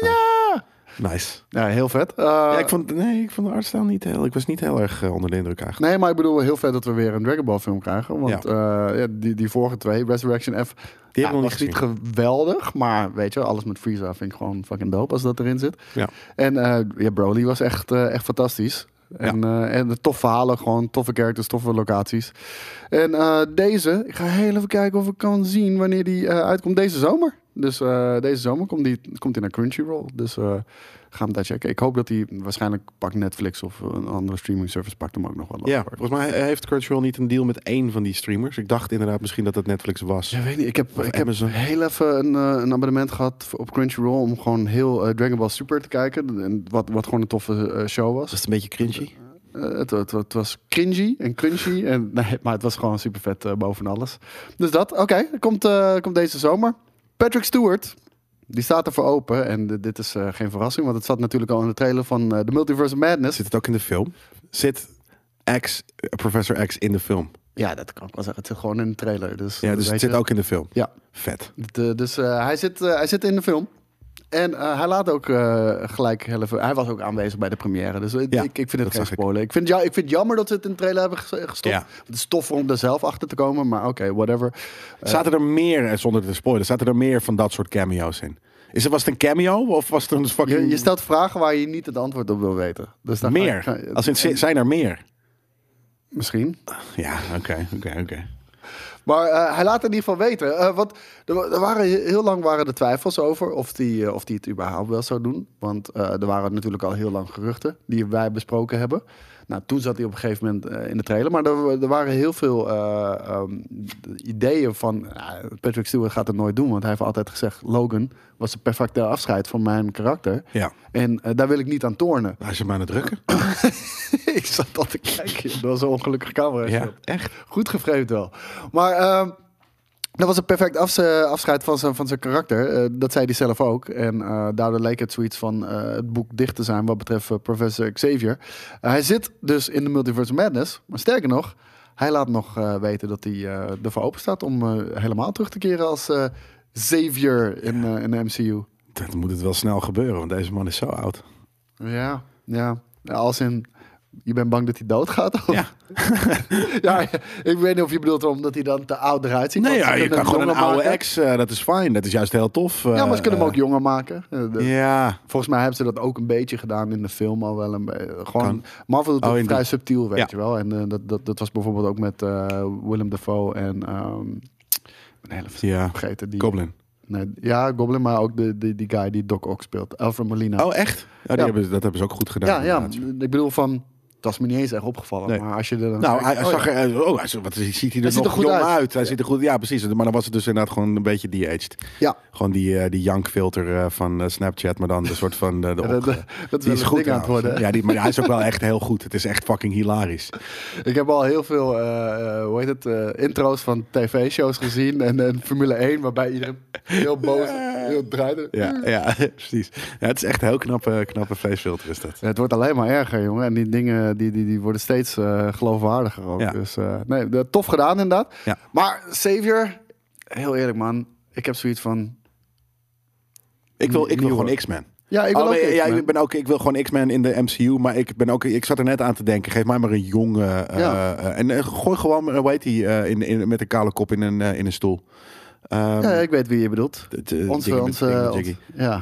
Speaker 2: Ja.
Speaker 1: Nice.
Speaker 2: Ja, heel vet. Uh,
Speaker 1: Ja, ik vond, nee, ik vond de artstijl niet heel... Ik was niet heel erg eh, onder de indruk eigenlijk.
Speaker 2: Nee, maar ik bedoel heel vet dat we weer een Dragon Ball film krijgen. Want ja. ja, die, die vorige twee, Resurrection F,
Speaker 1: Die
Speaker 2: ja,
Speaker 1: heb ik nog
Speaker 2: was
Speaker 1: niet
Speaker 2: geweldig. Maar weet je, alles met Frieza vind ik gewoon fucking dope als dat erin zit.
Speaker 1: Ja.
Speaker 2: En eh ja, Broly was echt, eh, echt fantastisch. En, eh, en de tof verhalen, gewoon toffe characters, toffe locaties. En eh, deze, ik ga heel even kijken of ik kan zien wanneer die eh, uitkomt. Deze zomer. Dus eh, deze zomer komt die, komt die naar Crunchyroll. Dus eh ga hem daar checken. Ik hoop dat hij waarschijnlijk pakt Netflix of een andere streaming service pakt hem ook nog wel.
Speaker 1: Ja, volgens mij heeft Crunchyroll niet een deal met één van die streamers. Ik dacht inderdaad misschien dat het Netflix was.
Speaker 2: Ja, weet niet. Ik heb,
Speaker 1: Of
Speaker 2: ik heb
Speaker 1: Amazon.
Speaker 2: heel even een, eh, een abonnement gehad op Crunchyroll om gewoon heel Dragon Ball Super te kijken. En wat, wat gewoon een toffe show was.
Speaker 1: Was het een beetje cringy?
Speaker 2: Het, het, het was cringy en crunchy. En, nee, maar het was gewoon super vet boven alles. Dus dat, oké. komt, eh, komt deze zomer. Patrick Stewart, die staat ervoor open. En dit is eh, geen verrassing, want het zat natuurlijk al in de trailer van eh The Multiverse of Madness.
Speaker 1: Zit het ook in de film? Zit X, eh, Professor X in de film?
Speaker 2: Ja, dat kan ik wel zeggen. Het zit gewoon in de trailer. Dus,
Speaker 1: Ja, dus het zit
Speaker 2: je.
Speaker 1: ook in de film.
Speaker 2: Ja,
Speaker 1: Vet.
Speaker 2: De- dus hij, zit, hij zit in de film. En eh, hij laat ook eh, gelijk heel even... Hij was ook aanwezig bij de première. Dus ik,
Speaker 1: Ja,
Speaker 2: ik, ik vind het geen
Speaker 1: ik.
Speaker 2: spoiler. Ik vind, ja, ik vind het jammer dat ze het in de trailer hebben ges- gestopt.
Speaker 1: Ja.
Speaker 2: Het is tof om er zelf achter te komen. Maar oké, whatever.
Speaker 1: Zaten er meer, eh, zonder te spoilen, zaten er meer van dat soort cameo's in? Is het, was het een cameo of was het een fucking...
Speaker 2: Je, je stelt vragen waar je niet het antwoord op wil weten. Dus ga
Speaker 1: meer? Als in,
Speaker 2: en-
Speaker 1: zijn er meer?
Speaker 2: Misschien.
Speaker 1: Ja, oké, oké, oké.
Speaker 2: Maar eh, hij laat in ieder geval weten. eh, want er, wa- waren he- heel lang waren er twijfels over of die, eh, of die het überhaupt wel zou doen. Want er waren natuurlijk al heel lang geruchten die wij besproken hebben. Nou, toen zat hij op een gegeven moment eh, in de trailer. Maar er, er waren heel veel eh, ehm, ideeën van... Patrick Stewart gaat het nooit doen. Want hij heeft altijd gezegd... Logan was de perfecte afscheid van mijn karakter.
Speaker 1: Ja.
Speaker 2: En eh, daar wil ik niet aan tornen.
Speaker 1: Hij is hem aan het drukken.
Speaker 2: ik zat al te kijken. Dat was een ongelukkige camera.
Speaker 1: Ja, echt.
Speaker 2: Goed gevreemd wel. Maar ehm, Dat was een perfect afs- afscheid van zijn, van zijn karakter. Eh, dat zei hij zelf ook. En eh, daardoor leek het zoiets van eh, het boek dicht te zijn wat betreft Professor Xavier. Hij zit dus in de Multiverse Madness. Maar sterker nog, hij laat nog weten dat hij ervoor open staat om helemaal terug te keren als Xavier in, in de MCU.
Speaker 1: Dat moet het wel snel gebeuren, want deze man is zo oud.
Speaker 2: Ja. Ja, Als in, je bent bang dat hij doodgaat? Of?
Speaker 1: Ja.
Speaker 2: ja, ik weet niet of je bedoelt omdat hij dan te oud eruit ziet.
Speaker 1: Nee, ja, je kan gewoon een oude
Speaker 2: maken.
Speaker 1: ex, eh, dat is fijn. Dat is juist heel tof.
Speaker 2: Ja, maar ze kunnen hem ook
Speaker 1: eh,
Speaker 2: jonger maken. Eh, de-
Speaker 1: Ja,
Speaker 2: Volgens mij hebben ze dat ook een beetje gedaan in de film al wel. Een gewoon,
Speaker 1: Kan.
Speaker 2: Marvel doet
Speaker 1: Oh,
Speaker 2: het vrij subtiel, weet
Speaker 1: Ja.
Speaker 2: je wel. En dat, dat, dat was bijvoorbeeld ook met Willem Dafoe en... ben heel even
Speaker 1: ja.
Speaker 2: vergeten. Die,
Speaker 1: Goblin.
Speaker 2: Nee, ja, Goblin, maar ook de, die, die guy die Doc Ock speelt. Alfred Molina.
Speaker 1: Oh, echt? Ja, die
Speaker 2: Ja.
Speaker 1: Hebben, dat hebben ze ook goed gedaan.
Speaker 2: ja, ja,
Speaker 1: inderdaad.
Speaker 2: ik bedoel van... Dat is me niet eens echt opgevallen.
Speaker 1: Nee.
Speaker 2: Maar als je er dan
Speaker 1: Nou, hij,
Speaker 2: kijkt-
Speaker 1: hij
Speaker 2: oh,
Speaker 1: zag
Speaker 2: ja.
Speaker 1: er, oh, hij, wat ziet hij er
Speaker 2: Hij ziet
Speaker 1: nog
Speaker 2: er goed
Speaker 1: jong
Speaker 2: uit.
Speaker 1: uit. Hij
Speaker 2: Ja.
Speaker 1: ziet er goed, ja, precies. Maar dan was het dus inderdaad gewoon een beetje de-aged.
Speaker 2: Ja,
Speaker 1: Gewoon die, eh, die jankfilter eh, van eh, Snapchat, maar dan de soort van de,
Speaker 2: Ja, dat,
Speaker 1: Die is goed
Speaker 2: ding aan het worden.
Speaker 1: Ja, die, maar hij is ook wel echt heel goed. Het is echt fucking hilarisch.
Speaker 2: Ik heb al heel veel, hoe heet het, eh, intro's van tv-shows gezien. En, en Formule 1, waarbij iedereen heel boos heel draaide.
Speaker 1: Ja, ja precies. Ja, het is echt een heel knappe, knappe facefilter is dat.
Speaker 2: Het wordt alleen maar erger, jongen. En die dingen die, die, die worden steeds eh, geloofwaardiger ook.
Speaker 1: Ja.
Speaker 2: Dus eh, nee, tof gedaan inderdaad.
Speaker 1: Ja.
Speaker 2: Maar Savior, heel eerlijk man. Ik heb zoiets van...
Speaker 1: Ik wil, ik wil
Speaker 2: Nieuwe.
Speaker 1: gewoon X-Men.
Speaker 2: Ja, ik wil
Speaker 1: Oh, nee, ja, ik, ben ook, ik wil gewoon X-Men in de MCU, maar ik, ben ook, ik zat er net aan te denken. Geef mij maar een jonge. eh,
Speaker 2: Ja.
Speaker 1: en gooi gewoon, maar, hoe heet die, eh, in, in, met een kale kop in een, eh, in een stoel. Ehm,
Speaker 2: Ja, ik weet wie je bedoelt. Onze, onze,
Speaker 1: Jiggy.
Speaker 2: ja,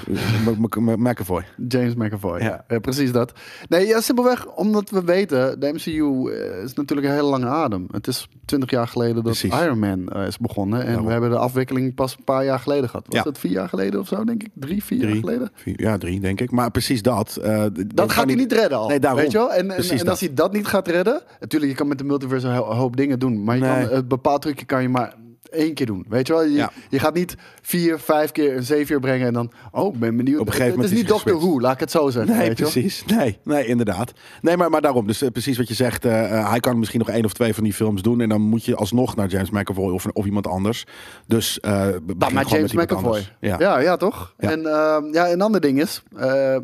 Speaker 1: McAvoy.
Speaker 2: James McAvoy.
Speaker 1: Ja.
Speaker 2: Precies dat. Nee, ja, simpelweg omdat we weten, de MCU eh, is natuurlijk een hele lange adem. Het is twintig jaar geleden dat. Iron Man eh, is begonnen. En we hebben de afwikkeling pas een paar jaar geleden gehad. Was dat vier jaar geleden of zo, denk ik? Drie, vier jaar geleden?
Speaker 1: Ja, drie, denk ik. Maar precies dat. eh,
Speaker 2: Dat gaat hij niet redden al.
Speaker 1: Nee, daarom.
Speaker 2: Weet je wel? En, en, als hij dat niet gaat redden... Natuurlijk, je kan met de multiverse een ho- hoop dingen doen. Maar je kan, een bepaald trucje kan je maar één keer doen. Weet je wel? Je,
Speaker 1: Ja.
Speaker 2: je gaat niet vier, vijf keer een zeven brengen en dan... Oh, ik ben benieuwd.
Speaker 1: Op een gegeven
Speaker 2: het
Speaker 1: moment
Speaker 2: is niet
Speaker 1: is hij
Speaker 2: Doctor. Who, laat ik het zo zeggen.
Speaker 1: Nee,
Speaker 2: weet je wel?
Speaker 1: precies. Nee, nee, inderdaad. Nee, maar, maar daarom. Dus eh, precies wat je zegt. eh, eh, hij kan misschien nog één of twee van die films doen. En dan moet je alsnog naar James McAvoy of, of iemand anders. Dus
Speaker 2: Nou, maar James McAvoy.
Speaker 1: Ja.
Speaker 2: Ja. ja, toch?
Speaker 1: Ja.
Speaker 2: En ehm, ja, een ander ding is,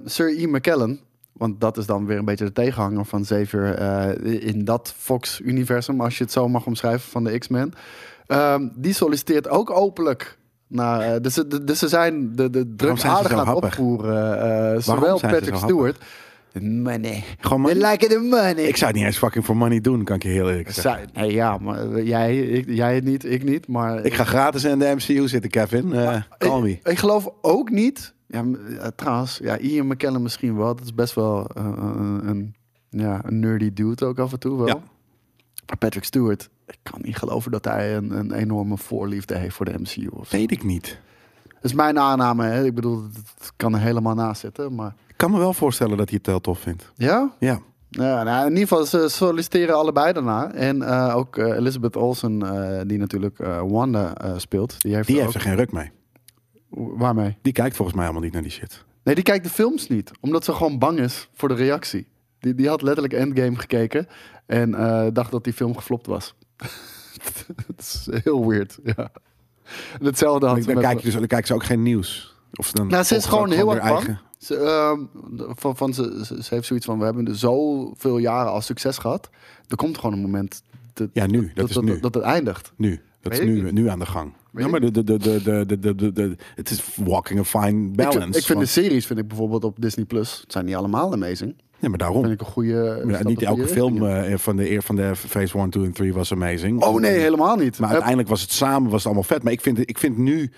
Speaker 2: Sir Ian McKellen, want dat is dan weer een beetje de tegenhanger van Xavier eh, in dat Fox-universum, als je het zo mag omschrijven, van de X-Men. Ehm, die solliciteert ook openlijk. Naar, eh, dus, ze- dus ze zijn de, de aardig
Speaker 1: zo
Speaker 2: aan het opvoeren. eh, zowel
Speaker 1: zijn ze
Speaker 2: Patrick Stewart. Money.
Speaker 1: Gewoon money?
Speaker 2: We like the money.
Speaker 1: Ik zou het niet eens fucking voor money doen, kan ik je heel eerlijk zeggen.
Speaker 2: Nee, ja, maar eh, jij, ik, jij niet, ik niet. Maar
Speaker 1: Ik ga gratis in de MCU zitten, Kevin. Eh call me.
Speaker 2: Ik, ik geloof ook niet. Ja, trouwens, ja, Ian McKellen misschien wel. Dat is best wel eh, een, ja, een nerdy dude ook af en toe wel.
Speaker 1: Ja.
Speaker 2: Patrick Stewart, ik kan niet geloven dat hij een, een enorme voorliefde heeft voor de MCU. Of.
Speaker 1: Weet ik niet.
Speaker 2: Dat is mijn aanname. Hè. Ik bedoel, het kan er helemaal naast zitten. Maar
Speaker 1: Ik kan me wel voorstellen dat hij het heel tof vindt.
Speaker 2: ja,
Speaker 1: Ja.
Speaker 2: Ja, nou, in ieder geval, ze solliciteren allebei daarna. En eh, ook eh, Elizabeth Olsen, eh, die natuurlijk Wanda speelt. Die heeft,
Speaker 1: Die
Speaker 2: er
Speaker 1: heeft er geen ruk mee.
Speaker 2: Waarmee?
Speaker 1: Die kijkt volgens mij helemaal niet naar die shit.
Speaker 2: Nee, die kijkt de films niet. Omdat ze gewoon bang is voor de reactie. Die, die had letterlijk Endgame gekeken. En dacht dat die film geflopt was. Het is heel weird. Ja. Hetzelfde had
Speaker 1: dan, kijk dus, dan kijken ze ook geen nieuws. Of dan
Speaker 2: nou, ze is gewoon heel erg Ze, ehm, van, van, ze, heeft zoiets van: we hebben er zoveel jaren al succes gehad. Er komt gewoon een moment. Dat,
Speaker 1: ja, nu. Dat, is nu.
Speaker 2: dat het eindigt.
Speaker 1: Nu. Dat is nu, nu aan de gang. Ja, maar het is walking a fine balance.
Speaker 2: Ik, vind de series, vind ik bijvoorbeeld op Disney Plus, het zijn niet allemaal amazing
Speaker 1: ja, maar daarom.
Speaker 2: Vind ik een goede.
Speaker 1: Ja, niet elke film
Speaker 2: richting.
Speaker 1: eh, van, de, eer- van de Phase 1, 2 en 3 was amazing.
Speaker 2: Oh nee, helemaal niet.
Speaker 1: Maar
Speaker 2: Eh,
Speaker 1: uiteindelijk was het samen was het allemaal vet. Maar ik vind, ik vind nu,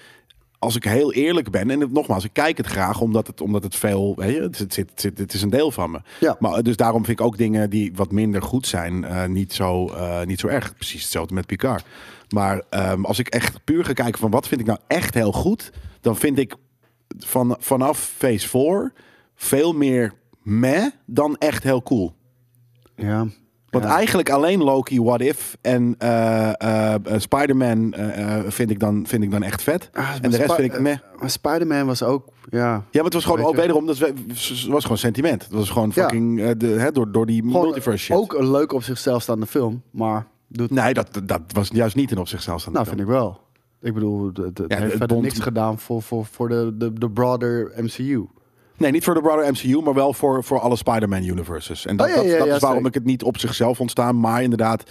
Speaker 1: als ik heel eerlijk ben, en het- nogmaals, ik kijk het graag omdat het, omdat het veel, weet je, het, zit, zit, het is een deel van me.
Speaker 2: Ja.
Speaker 1: Maar, eh, dus daarom vind ik ook dingen die wat minder goed zijn, eh, niet, zo, eh, niet zo erg. Precies hetzelfde met Picard. Maar ehm, als ik echt puur ga kijken van wat vind ik nou echt heel goed, dan vind ik van, vanaf Phase 4 veel meer meh dan echt heel cool.
Speaker 2: ja.
Speaker 1: Want
Speaker 2: Ja.
Speaker 1: eigenlijk alleen Loki, What If en eh, Spider-Man vind, ik dan, vind ik dan echt vet.
Speaker 2: Ah,
Speaker 1: en de rest vind ik meh.
Speaker 2: eh, Maar Spider-Man was ook, ja.
Speaker 1: Ja, maar het was gewoon ook
Speaker 2: je.
Speaker 1: wederom, dat was, was gewoon sentiment. Het was gewoon fucking de, hè, door, door die
Speaker 2: Gewoon
Speaker 1: multiverse shit.
Speaker 2: ook een leuk op zichzelf staande film. Maar doet,
Speaker 1: Nee, dat, dat was juist niet in op zichzelf.
Speaker 2: nou, vind ik wel. Ik bedoel, het, het
Speaker 1: Ja,
Speaker 2: heeft
Speaker 1: het
Speaker 2: verder
Speaker 1: bond-
Speaker 2: niks gedaan voor, voor, voor de, de, de broader MCU.
Speaker 1: Nee, niet voor de broader MCU, maar wel voor, voor alle Spider-Man universes. En dat,
Speaker 2: Oh, ja,
Speaker 1: dat,
Speaker 2: ja,
Speaker 1: dat
Speaker 2: ja,
Speaker 1: is waarom
Speaker 2: zeker.
Speaker 1: ik het niet op zichzelf ontstaan. Maar inderdaad,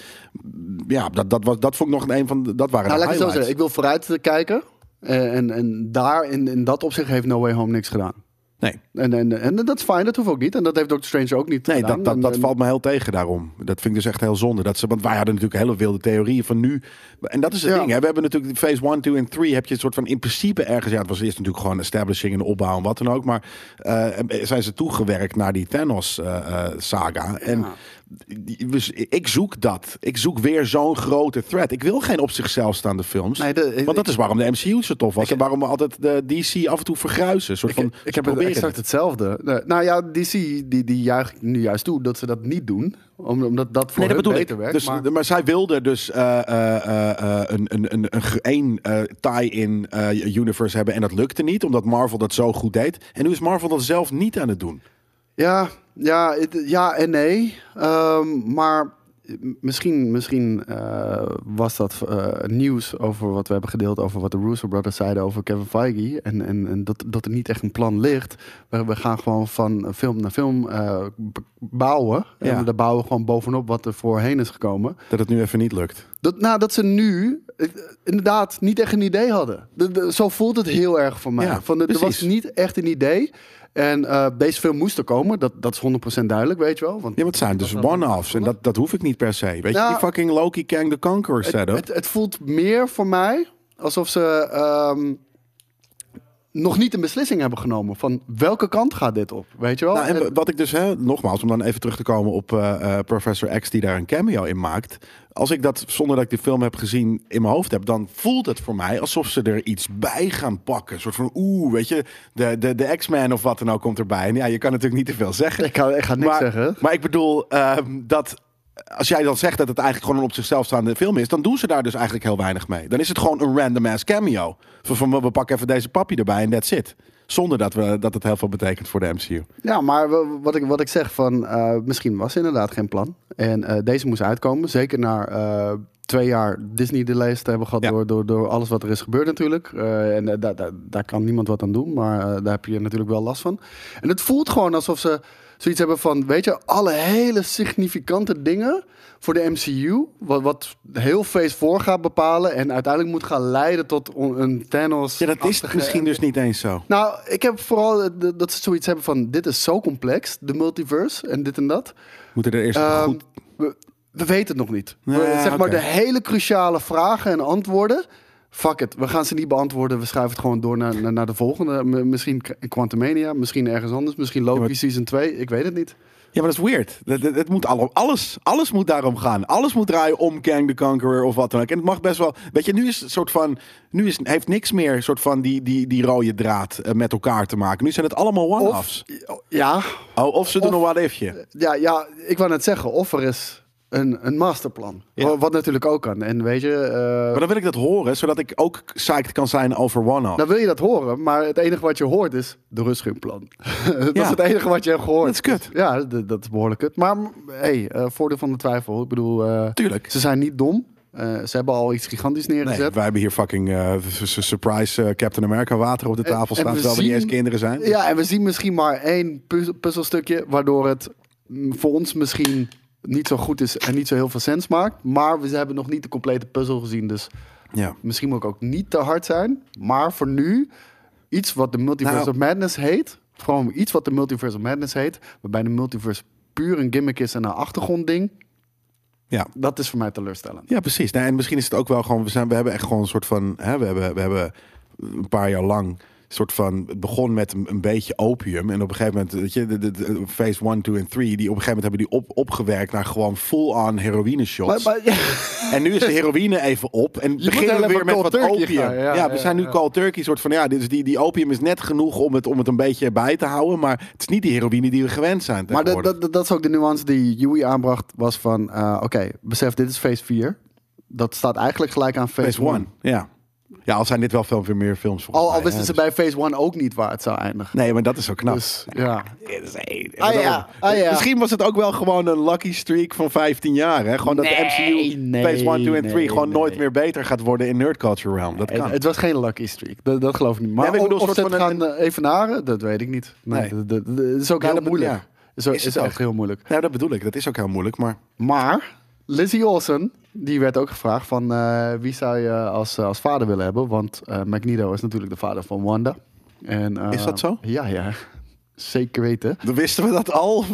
Speaker 1: ja, dat, dat, was, dat vond ik nog een van de, dat waren
Speaker 2: Nou,
Speaker 1: de
Speaker 2: laat ik zo zeggen. Ik wil vooruit kijken. Eh, en, en daar, in, in dat opzicht, heeft No Way Home niks gedaan.
Speaker 1: Nee,
Speaker 2: En, en, en dat is fijn, dat hoeft ook niet. En dat heeft Doctor Strange ook niet
Speaker 1: nee
Speaker 2: gedaan.
Speaker 1: dat, dat,
Speaker 2: En-
Speaker 1: dat
Speaker 2: en-
Speaker 1: valt me heel tegen daarom. Dat vind ik dus echt heel zonde. Dat ze, want wij hadden natuurlijk hele wilde theorieën van nu. En dat is het
Speaker 2: Ja.
Speaker 1: ding. Hè. We hebben natuurlijk phase 1, 2 en 3 heb je een soort van in principe ergens. Ja, het was eerst natuurlijk gewoon establishing en opbouw en wat dan ook. Maar eh, zijn ze toegewerkt naar die Thanos eh, eh, saga. En
Speaker 2: Ja.
Speaker 1: dus ik zoek dat. Ik zoek weer zo'n grote threat. Ik wil geen op zichzelf staande films.
Speaker 2: Nee, de-
Speaker 1: want dat is waarom de MCU zo tof was. en waarom we altijd de DC af en toe vergruisen. Soort
Speaker 2: Ik,
Speaker 1: van,
Speaker 2: ik heb het exact hetzelfde. Nee, Nou ja, DC die, die juicht nu juist toe dat ze dat niet doen. Om- Omdat dat voor
Speaker 1: Nee, dat bedoel ik.
Speaker 2: beter werkt.
Speaker 1: Dus,
Speaker 2: maar,
Speaker 1: maar, zij wilde dus eh, eh, eh, eh, een, een, een, een, eh, tie-in eh, universe hebben. En dat lukte niet, omdat Marvel dat zo goed deed. En nu is Marvel dat zelf niet aan het doen.
Speaker 2: Ja, ja, het- ja en nee. Ehm, maar misschien, misschien eh, was dat eh, nieuws over wat we hebben gedeeld over wat de Russo Brothers zeiden over Kevin Feige. En, en, en dat, dat er niet echt een plan ligt. We, we gaan gewoon van film naar film eh, bouwen.
Speaker 1: Ja.
Speaker 2: En daar bouwen we gewoon bovenop wat er voorheen is gekomen.
Speaker 1: Dat het nu even niet lukt.
Speaker 2: Dat, nou, dat ze nu inderdaad niet echt een idee hadden. De- de- zo voelt het heel erg voor mij.
Speaker 1: Ja,
Speaker 2: Van, de- er was niet echt een idee. En eh, deze film moest er komen. Dat, dat is 100% duidelijk, weet je wel. Want
Speaker 1: Ja, maar het zijn dus one-offs. En dat, dat hoef ik niet per se. Weet je,
Speaker 2: Nou,
Speaker 1: die fucking Loki Kang the Conqueror
Speaker 2: het,
Speaker 1: setup.
Speaker 2: het, het voelt meer voor mij alsof ze ehm, nog niet een beslissing hebben genomen. Van welke kant gaat dit op? Weet je wel?
Speaker 1: Nou, en wat ik dus, hè, nogmaals, om dan even terug te komen op eh, eh, Professor X die daar een cameo in maakt. Als ik dat zonder dat ik die film heb gezien in mijn hoofd heb, dan voelt het voor mij alsof ze er iets bij gaan pakken. Een soort van, oeh, weet je, de, de, de X-Man of wat dan ook komt erbij. En ja, je kan natuurlijk niet te veel zeggen.
Speaker 2: ik, ga, ik ga niks
Speaker 1: maar,
Speaker 2: zeggen.
Speaker 1: Maar ik bedoel, ehm, dat als jij dan zegt dat het eigenlijk gewoon een op zichzelf staande film is, dan doen ze daar dus eigenlijk heel weinig mee. Dan is het gewoon een random ass cameo. Van, we pakken even deze papi erbij en that's it. Zonder dat, we, dat het heel veel betekent voor de MCU.
Speaker 2: Ja, maar wat ik, wat ik zeg van eh, misschien was er inderdaad geen plan. En eh, deze moest uitkomen. Zeker na eh, twee jaar Disney delays te hebben gehad
Speaker 1: Ja.
Speaker 2: door, door, door alles wat er is gebeurd natuurlijk. En daar daar daar kan niemand wat aan doen, maar daar heb je natuurlijk wel last van. En het voelt gewoon alsof ze zoiets hebben van, weet je, alle hele significante dingen voor de MCU, wat, wat heel Phase 4 gaat bepalen en uiteindelijk moet gaan leiden tot on- een Thanos.
Speaker 1: Ja, dat is misschien dus niet eens zo.
Speaker 2: Nou, ik heb vooral dat ze zoiets hebben van: dit is zo complex, de multiverse en dit en dat.
Speaker 1: Moeten er eerst
Speaker 2: Ehm,
Speaker 1: goed...
Speaker 2: we, we weten het nog niet. We- zeg maar de hele cruciale vragen en antwoorden. Fuck it, we gaan ze niet beantwoorden. We schuiven het gewoon door naar, naar, naar de volgende. M- misschien in Quantumania, misschien ergens anders. Misschien Loki
Speaker 1: Ja, maar-
Speaker 2: Season 2, ik weet het niet.
Speaker 1: Ja, maar dat is weird. Het, het, het moet alle- alles, alles moet daarom gaan. Alles moet draaien om Kang the Conqueror of wat dan ook. En het mag best wel... Weet je, nu is het soort van... Nu is, heeft niks meer soort van die, die, die rode draad eh, met elkaar te maken. Nu zijn het allemaal one-offs.
Speaker 2: Ja,
Speaker 1: Oh, of ze doen
Speaker 2: of-
Speaker 1: een what-ifje.
Speaker 2: ja, ja, ik wou net zeggen, of er is een, een masterplan.
Speaker 1: Ja.
Speaker 2: Wat, natuurlijk ook kan. En weet je, eh,
Speaker 1: Maar dan wil ik dat horen, zodat ik ook psyched kan zijn over one-off.
Speaker 2: Dan wil je dat horen, maar het enige wat je hoort is de rustschriftplan. dat
Speaker 1: Ja.
Speaker 2: is het enige wat je hebt gehoord.
Speaker 1: Dat is kut.
Speaker 2: Ja, dat is behoorlijk kut. Maar hey, eh, voordeel van de twijfel. Ik bedoel, eh,
Speaker 1: Tuurlijk.
Speaker 2: ze zijn niet dom. Ze hebben al iets gigantisch
Speaker 1: Nee,
Speaker 2: neergezet.
Speaker 1: wij hebben hier fucking su- su- surprise Captain America water op de tafel
Speaker 2: en
Speaker 1: staan,
Speaker 2: we
Speaker 1: terwijl we niet eens kinderen zijn.
Speaker 2: Ja, en we zien misschien maar één puzz- puzzelstukje, waardoor het mm, voor ons misschien niet zo goed is en niet zo heel veel sens maakt. Maar we hebben nog niet de complete puzzel gezien, dus
Speaker 1: Ja.
Speaker 2: misschien moet ik ook niet te hard zijn. Maar voor nu, iets wat de Multiverse
Speaker 1: Nou-
Speaker 2: of Madness heet. Gewoon iets wat de Multiverse of Madness heet. Waarbij de Multiverse puur een gimmick is en een achtergrondding.
Speaker 1: Ja.
Speaker 2: Dat is voor mij teleurstellend.
Speaker 1: Ja, precies. Nou, en misschien is het ook wel gewoon, we, zijn, we hebben echt gewoon een soort van, hè, we, hebben, we hebben een paar jaar lang soort van, het begon met een, een beetje opium. En op een gegeven moment, weet je, de, de, de phase 1, 2 en 3, die op een gegeven moment hebben die op, opgewerkt naar gewoon full-on heroïne shots.
Speaker 2: Maar, maar,
Speaker 1: En nu is de heroïne even op. En
Speaker 2: moet
Speaker 1: beginnen we weer met wat opium.
Speaker 2: gaan, ja,
Speaker 1: ja,
Speaker 2: ja,
Speaker 1: we zijn nu cold turkey. soort van, ja, dus die, die opium is net genoeg om het, om het een beetje bij te houden. Maar het is niet die heroïne die we gewend zijn.
Speaker 2: maar dat, dat, dat is ook de nuance die Yui aanbracht. Was van, eh, oké, besef dit is phase 4. Dat staat eigenlijk gelijk aan phase,
Speaker 1: phase 1.
Speaker 2: 1.
Speaker 1: Ja. Ja, al zijn dit wel veel meer films
Speaker 2: Al, al wisten ze
Speaker 1: dus-
Speaker 2: bij Phase 1 ook niet waar het zou eindigen.
Speaker 1: Nee, maar dat is zo knap.
Speaker 2: Dus ja.
Speaker 1: Ja,
Speaker 2: Ah, ja. Ah, ja.
Speaker 1: Misschien was het ook wel gewoon een lucky streak van 15 jaar. Hè? Gewoon dat de MCU
Speaker 2: nee,
Speaker 1: Phase 1, 2 en 3
Speaker 2: nee,
Speaker 1: gewoon nooit meer beter gaat worden in nerd culture realm. Dat
Speaker 2: Het,
Speaker 1: kan.
Speaker 2: het was geen lucky streak. Dat, dat geloof ik niet. Maar
Speaker 1: ik bedoel,
Speaker 2: of,
Speaker 1: soort van
Speaker 2: gaan eh, evenaren, dat weet ik niet. Nee,
Speaker 1: Nee.
Speaker 2: dat, dat- dat is ook
Speaker 1: Ja,
Speaker 2: heel moeilijk.
Speaker 1: ja.
Speaker 2: Is,
Speaker 1: het
Speaker 2: is echt
Speaker 1: ook.
Speaker 2: heel moeilijk.
Speaker 1: Ja, dat bedoel ik. Dat is ook heel moeilijk. Maar
Speaker 2: Maar Lizzie Olsen, die werd ook gevraagd van eh, wie zou je als, eh, als vader willen hebben? Want eh, Magneto is natuurlijk de vader van Wanda. En, eh,
Speaker 1: Is dat zo?
Speaker 2: Ja, ja. Zeker weten.
Speaker 1: dan wisten we dat al.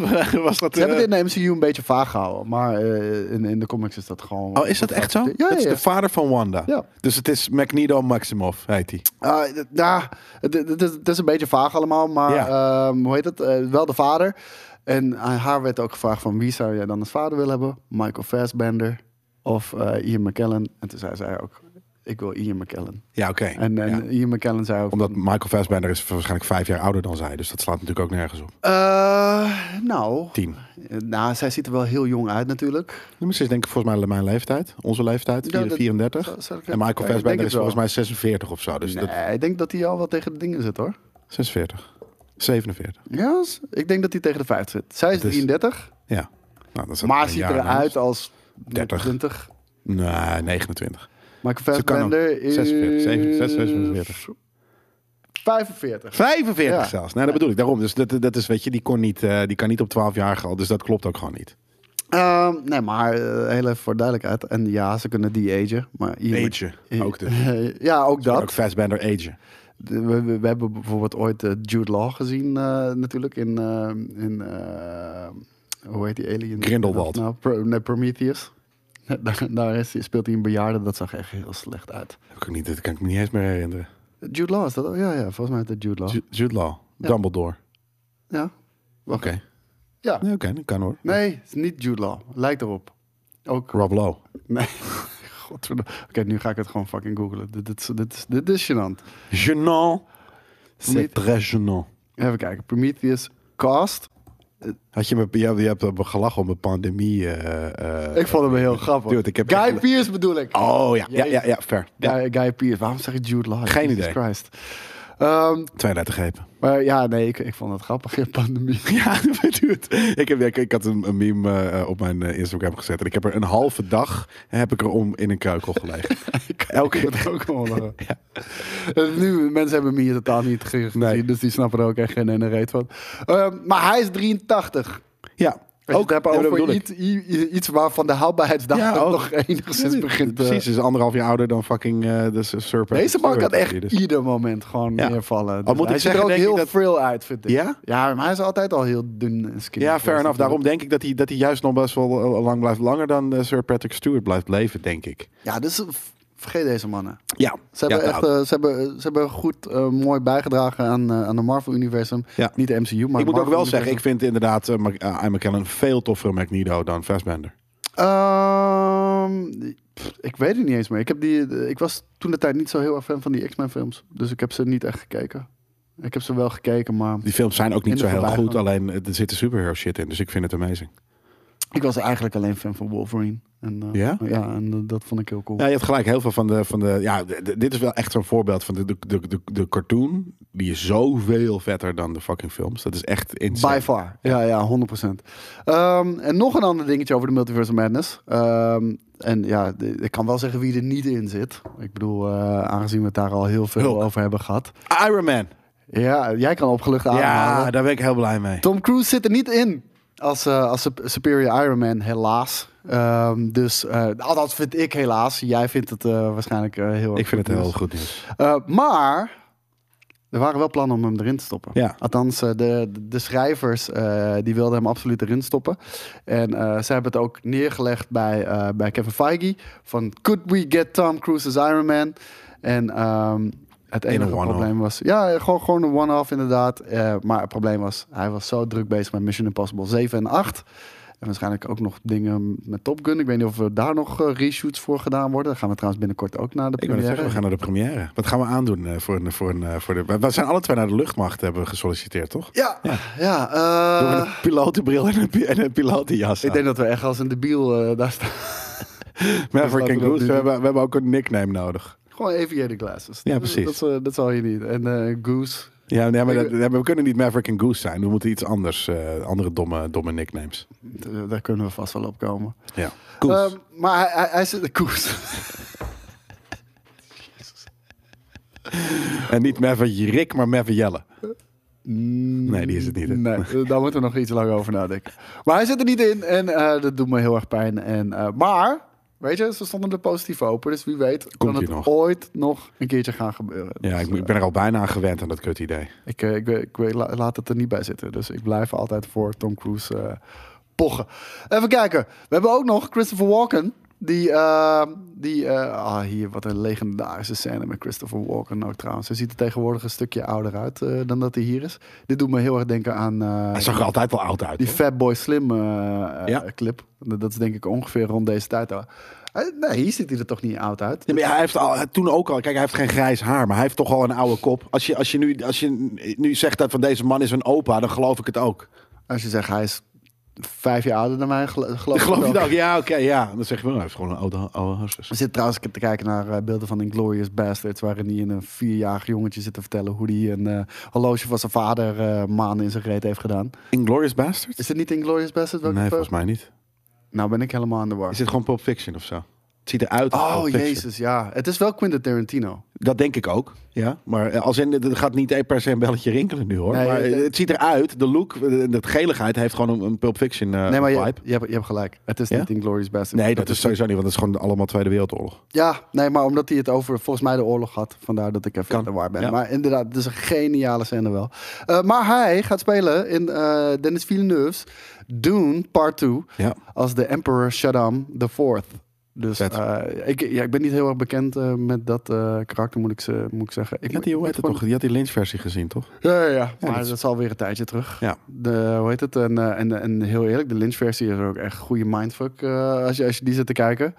Speaker 1: was dat,
Speaker 2: Ze hebben
Speaker 1: eh,
Speaker 2: dit in de MCU een beetje vaag gehouden. Maar eh, in, in de comics is dat gewoon...
Speaker 1: Oh, is dat echt zo?
Speaker 2: Ja, ja,
Speaker 1: is
Speaker 2: ja.
Speaker 1: de vader van Wanda.
Speaker 2: Ja.
Speaker 1: Dus het is Magneto Maximoff, heet hij.
Speaker 2: Ah, ja, het, het, is, het een beetje vaag allemaal, maar ehm, hoe heet het? Eh, wel de vader. En aan haar werd ook gevraagd van wie zou jij dan als vader willen hebben? Michael Fassbender of eh, Ian McKellen? En toen zei zij ook, ik wil Ian McKellen.
Speaker 1: Ja, oké.
Speaker 2: En, en
Speaker 1: Ja.
Speaker 2: Ian McKellen zei ook...
Speaker 1: Omdat
Speaker 2: van,
Speaker 1: Michael Fassbender is waarschijnlijk vijf jaar ouder dan zij. Dus dat slaat natuurlijk ook nergens op.
Speaker 2: eh, nou,
Speaker 1: Tien.
Speaker 2: eh, nou, zij ziet er wel heel jong uit natuurlijk.
Speaker 1: Ze is denk ik volgens mij mijn leeftijd. Onze leeftijd.
Speaker 2: Ja, dat-
Speaker 1: 34.
Speaker 2: Zal- zal ik
Speaker 1: En Michael Fassbender is volgens mij 46 of zo. Dus
Speaker 2: nee,
Speaker 1: dat,
Speaker 2: ik denk dat hij al wel tegen de dingen zit hoor.
Speaker 1: 46. 47.
Speaker 2: Ja, ik denk dat hij tegen de 50 zit. Zij is
Speaker 1: Het is-
Speaker 2: 33,
Speaker 1: Ja. Nou, dat is
Speaker 2: maar ziet eruit als
Speaker 1: 30.
Speaker 2: 20.
Speaker 1: Nee, 29.
Speaker 2: Michael
Speaker 1: Ze kan ook.
Speaker 2: Fassbender is...
Speaker 1: 46, 47, 46.
Speaker 2: 45.
Speaker 1: 45
Speaker 2: Ja.
Speaker 1: zelfs. Nee, dat bedoel ik. Daarom. Dus dat, dat is, weet je, die, kon niet, eh, die kan niet op 12 jaar al. Dus dat klopt ook gewoon niet.
Speaker 2: Ehm, nee, maar eh, heel even voor duidelijkheid. En ja, ze kunnen die agen. Maar Ian
Speaker 1: Agen, ook dus.
Speaker 2: ja, ook dat.
Speaker 1: Ook Fassbender agen.
Speaker 2: We, we, we hebben bijvoorbeeld ooit eh, Jude Law gezien eh, natuurlijk in... eh, in hoe heet die alien?
Speaker 1: Grindelwald.
Speaker 2: Nou, Pro- nee, Prometheus. Daar, daar is, speelt hij een bejaarde. Dat zag echt heel slecht uit.
Speaker 1: Dat kan, ik niet, dat kan ik me niet eens meer herinneren.
Speaker 2: Jude Law is dat? Ja, ja, volgens mij is dat Jude Law.
Speaker 1: Ju- Jude Law.
Speaker 2: Ja.
Speaker 1: Dumbledore.
Speaker 2: ja.
Speaker 1: Oké.
Speaker 2: Ja.
Speaker 1: Nee, Oké, dat kan hoor.
Speaker 2: Nee, het is niet Jude Law. Lijkt erop. Ook
Speaker 1: Rob Lowe.
Speaker 2: Nee. Godverdomme. Oké, nu ga ik het gewoon fucking googlen. Dit, dit, is- dit, is- dit is gênant.
Speaker 1: Gênant. C'est très gênant.
Speaker 2: Even kijken. Prometheus cast.
Speaker 1: Had je me, je, hebt- je hebt op gelachen om een pandemie. eh, eh,
Speaker 2: Ik vond hem heel grappig.
Speaker 1: Dude, ik heb
Speaker 2: Guy
Speaker 1: echt-
Speaker 2: Pearce bedoel ik.
Speaker 1: Oh ja, ja, ja, ja, fair. Ja.
Speaker 2: Guy, Guy Pearce. Waarom zeg ik Jude Law?
Speaker 1: Geen
Speaker 2: Jesus
Speaker 1: idee.
Speaker 2: Christ. Ehm,
Speaker 1: Twee lettergrepen.
Speaker 2: maar ja, nee, ik, ik vond het grappig in pandemie.
Speaker 1: Ja, dude. Ik, heb, ik, ik had een, een meme eh, op mijn eh, Instagram gezet. En ik heb er een halve dag heb ik er om in een keukel gelegen. Elke
Speaker 2: moet ook wel. Eh, Nu, mensen hebben me hier totaal niet ge- gezien,
Speaker 1: Nee.
Speaker 2: dus die snappen er ook echt geen ene reet van. Ehm, maar hij is 83.
Speaker 1: Ja,
Speaker 2: Als
Speaker 1: ja, dat
Speaker 2: over
Speaker 1: ik.
Speaker 2: iets, iets waarvan de houdbaarheidsdatum
Speaker 1: Ja, ook.
Speaker 2: nog enigszins begint. eh,
Speaker 1: Precies, is anderhalf jaar ouder dan fucking eh de Patrick
Speaker 2: Deze man kan echt
Speaker 1: Dus-
Speaker 2: ieder moment gewoon
Speaker 1: Ja.
Speaker 2: neervallen.
Speaker 1: Al moet
Speaker 2: hij
Speaker 1: ik
Speaker 2: ziet
Speaker 1: zeggen,
Speaker 2: er ook
Speaker 1: ik
Speaker 2: heel
Speaker 1: dat-
Speaker 2: frill uit, vind ik.
Speaker 1: Ja?
Speaker 2: Ja, maar hij is altijd al heel dun en skinny.
Speaker 1: Ja, fair enough. Daarom denk ik dat hij, dat hij juist nog best wel eh, lang blijft. Langer dan Sir Patrick Stewart blijft leven, denk ik.
Speaker 2: Ja, dus vergeet deze mannen.
Speaker 1: Ja,
Speaker 2: Ze hebben,
Speaker 1: Ja,
Speaker 2: echt,
Speaker 1: nou,
Speaker 2: eh, ze hebben, ze hebben goed eh, mooi bijgedragen aan, eh, aan de Marvel-universum.
Speaker 1: Ja.
Speaker 2: Niet de MCU, maar
Speaker 1: ik moet ook wel zeggen, ik vind inderdaad uh, McKellen veel toffere Magneto dan Fassbender.
Speaker 2: Pff, ik weet het niet eens meer. Ik, heb die, ik was toen de tijd niet zo heel erg fan van die X-Men films. Dus ik heb ze niet echt gekeken. Ik heb ze wel gekeken, maar
Speaker 1: Die films zijn ook niet zo heel goed, alleen er zitten superhero shit in, dus ik vind het amazing.
Speaker 2: Ik was eigenlijk alleen fan van Wolverine. En, eh,
Speaker 1: Ja?
Speaker 2: Ja, en eh, dat vond ik heel cool.
Speaker 1: Ja, je hebt gelijk. Heel veel van de. Van de ja, dit is wel echt zo'n voorbeeld van de, de, de, de, de cartoon. Die is zoveel vetter dan de fucking films. Dat is echt insane.
Speaker 2: By far. Ja, ja, 100%. Ehm, en nog een ander dingetje over de Multiverse Madness. Ehm, en ja, ik kan wel zeggen wie er niet in zit. Ik bedoel, eh, aangezien we het daar al heel veel
Speaker 1: Hulk.
Speaker 2: over hebben gehad.
Speaker 1: Iron Man.
Speaker 2: Ja, jij kan opgelucht
Speaker 1: Ja,
Speaker 2: ademhalen.
Speaker 1: daar ben ik heel blij mee.
Speaker 2: Tom Cruise zit er niet in als, eh, als Sup- Superior Iron Man, helaas. Ehm, dus, eh althans vind ik helaas. Jij vindt het eh, waarschijnlijk heel erg
Speaker 1: Ik vind het heel goed nieuws.
Speaker 2: Maar er waren wel plannen om hem erin te stoppen.
Speaker 1: Ja.
Speaker 2: Althans, de, de schrijvers die wilden hem absoluut erin stoppen. En ze hebben het ook neergelegd bij, bij Kevin Feige. Van, could we get Tom Cruise as Iron Man? En ehm, het enige probleem was... Ja, gewoon, gewoon een one-off inderdaad. Eh, maar het probleem was, hij was zo druk bezig met Mission Impossible 7 en 8... En waarschijnlijk ook nog dingen met Top Gun. Ik weet niet of er daar nog eh, reshoots voor gedaan worden. Dan gaan we trouwens binnenkort ook naar de
Speaker 1: Ik
Speaker 2: première.
Speaker 1: zeggen, we gaan naar de première. Wat gaan we aandoen eh, voor een, voor een, voor de... We zijn alle twee naar de luchtmacht hebben gesolliciteerd, toch?
Speaker 2: Ja, ja.
Speaker 1: we een pilotenbril en een, pi- en een pilotenjas
Speaker 2: ik denk dat we echt als een debiel daar staan.
Speaker 1: Maverick
Speaker 2: we
Speaker 1: en Goose,
Speaker 2: nu
Speaker 1: we hebben, we hebben ook een nickname nodig.
Speaker 2: Gewoon aviator glasses.
Speaker 1: Ja, precies.
Speaker 2: Dat, dat, dat zal je niet. En eh, Goose.
Speaker 1: Ja, nee, maar dat- we kunnen niet Maverick en Goose zijn. We moeten iets anders, eh, andere domme, domme nicknames.
Speaker 2: Daar kunnen we vast wel op komen.
Speaker 1: Ja. Goose.
Speaker 2: Ehm, maar hij, hij, hij zit... Goose.
Speaker 1: en niet Maverick Rick, maar Maverick Jelle. Nee, die is het niet. hè?
Speaker 2: Nee, eh, daar moeten we nog iets lang over nadenken. Maar hij zit er niet in en eh, dat doet me heel erg pijn. En, eh, maar, weet je, ze stonden er positief open. Dus wie weet kan
Speaker 1: Komt
Speaker 2: het
Speaker 1: ie nog.
Speaker 2: ooit nog een keertje gaan gebeuren.
Speaker 1: Ja,
Speaker 2: Dus,
Speaker 1: ik, ik ben er al bijna aan gewend aan dat kut idee.
Speaker 2: Ik, eh, ik, ik la- laat het er niet bij zitten. Dus ik blijf altijd voor Tom Cruise eh, pochen. Even kijken. We hebben ook nog Christopher Walken. Die, eh, die eh, ah, hier, wat een legendarische scène met Christopher Walken ook trouwens. Hij ziet er tegenwoordig een stukje ouder uit eh, dan dat hij hier is. Dit doet me heel erg denken aan eh,
Speaker 1: Hij zag er altijd wel oud uit.
Speaker 2: die. Fatboy Slim
Speaker 1: Ja.
Speaker 2: clip. Dat is denk ik ongeveer rond deze tijd al. Nee, hier ziet hij er toch niet oud uit.
Speaker 1: Ja, maar hij heeft al, toen ook al, kijk, hij heeft geen grijs haar, maar hij heeft toch al een oude kop. Als je, als je, nu, als je nu zegt dat van deze man is een opa, dan geloof ik het ook.
Speaker 2: Als je zegt hij is vijf jaar ouder dan mij, gelo- geloof ik
Speaker 1: geloof
Speaker 2: het
Speaker 1: je
Speaker 2: ook.
Speaker 1: Ja, oké, ja. Dan zeg je wel, hij heeft gewoon een oude, oude hartstikke.
Speaker 2: We zitten trouwens te kijken naar eh, beelden van Inglourious Bastards... waarin hij een vierjarig jongetje zit te vertellen... hoe hij een eh, horloge van zijn vader eh maanden in zijn reet heeft gedaan.
Speaker 1: Inglourious Bastards?
Speaker 2: Is het niet Inglourious Bastards? Welke
Speaker 1: Nee, volgens mij niet.
Speaker 2: Nou ben ik helemaal aan de war.
Speaker 1: Is dit gewoon Pulp Fiction of zo? Het ziet eruit als
Speaker 2: Oh, jezus, ja. Het is wel Quentin Tarantino.
Speaker 1: Dat denk ik ook, ja. Maar eh, als in, er gaat niet per se een belletje rinkelen nu, hoor.
Speaker 2: Nee,
Speaker 1: maar eh,
Speaker 2: eh,
Speaker 1: het ziet eruit, de look, de, de geligheid heeft gewoon een, een Pulp Fiction eh,
Speaker 2: nee, maar je,
Speaker 1: vibe.
Speaker 2: je, hebt, je hebt gelijk. Het is
Speaker 1: Ja?
Speaker 2: niet Inglourious Bastards.
Speaker 1: Nee, dat is sowieso niet, want het is gewoon allemaal Tweede Wereldoorlog.
Speaker 2: Ja, nee, maar omdat hij het over volgens mij de oorlog had. Vandaar dat ik even
Speaker 1: Kan,
Speaker 2: de war ben.
Speaker 1: ja.
Speaker 2: Maar inderdaad, het is een geniale scène wel. Eh, maar hij gaat spelen in eh, Dennis Villeneuve's Dune Part 2
Speaker 1: Ja.
Speaker 2: als de Emperor Shaddam IV. Dus eh, ik, ja, ik ben niet heel erg bekend eh, met dat eh, karakter, moet ik, ze, moet ik zeggen. Ik
Speaker 1: Ik had die, hoe heet het
Speaker 2: gewoon-
Speaker 1: toch? Die had die Lynch-versie gezien, toch?
Speaker 2: Ja, ja, ja. maar
Speaker 1: dat
Speaker 2: dat,
Speaker 1: is-
Speaker 2: alweer een tijdje terug.
Speaker 1: Ja.
Speaker 2: De, hoe heet het? En, en, en heel eerlijk, de Lynch-versie is ook echt goede mindfuck als, je, als je die zit te kijken.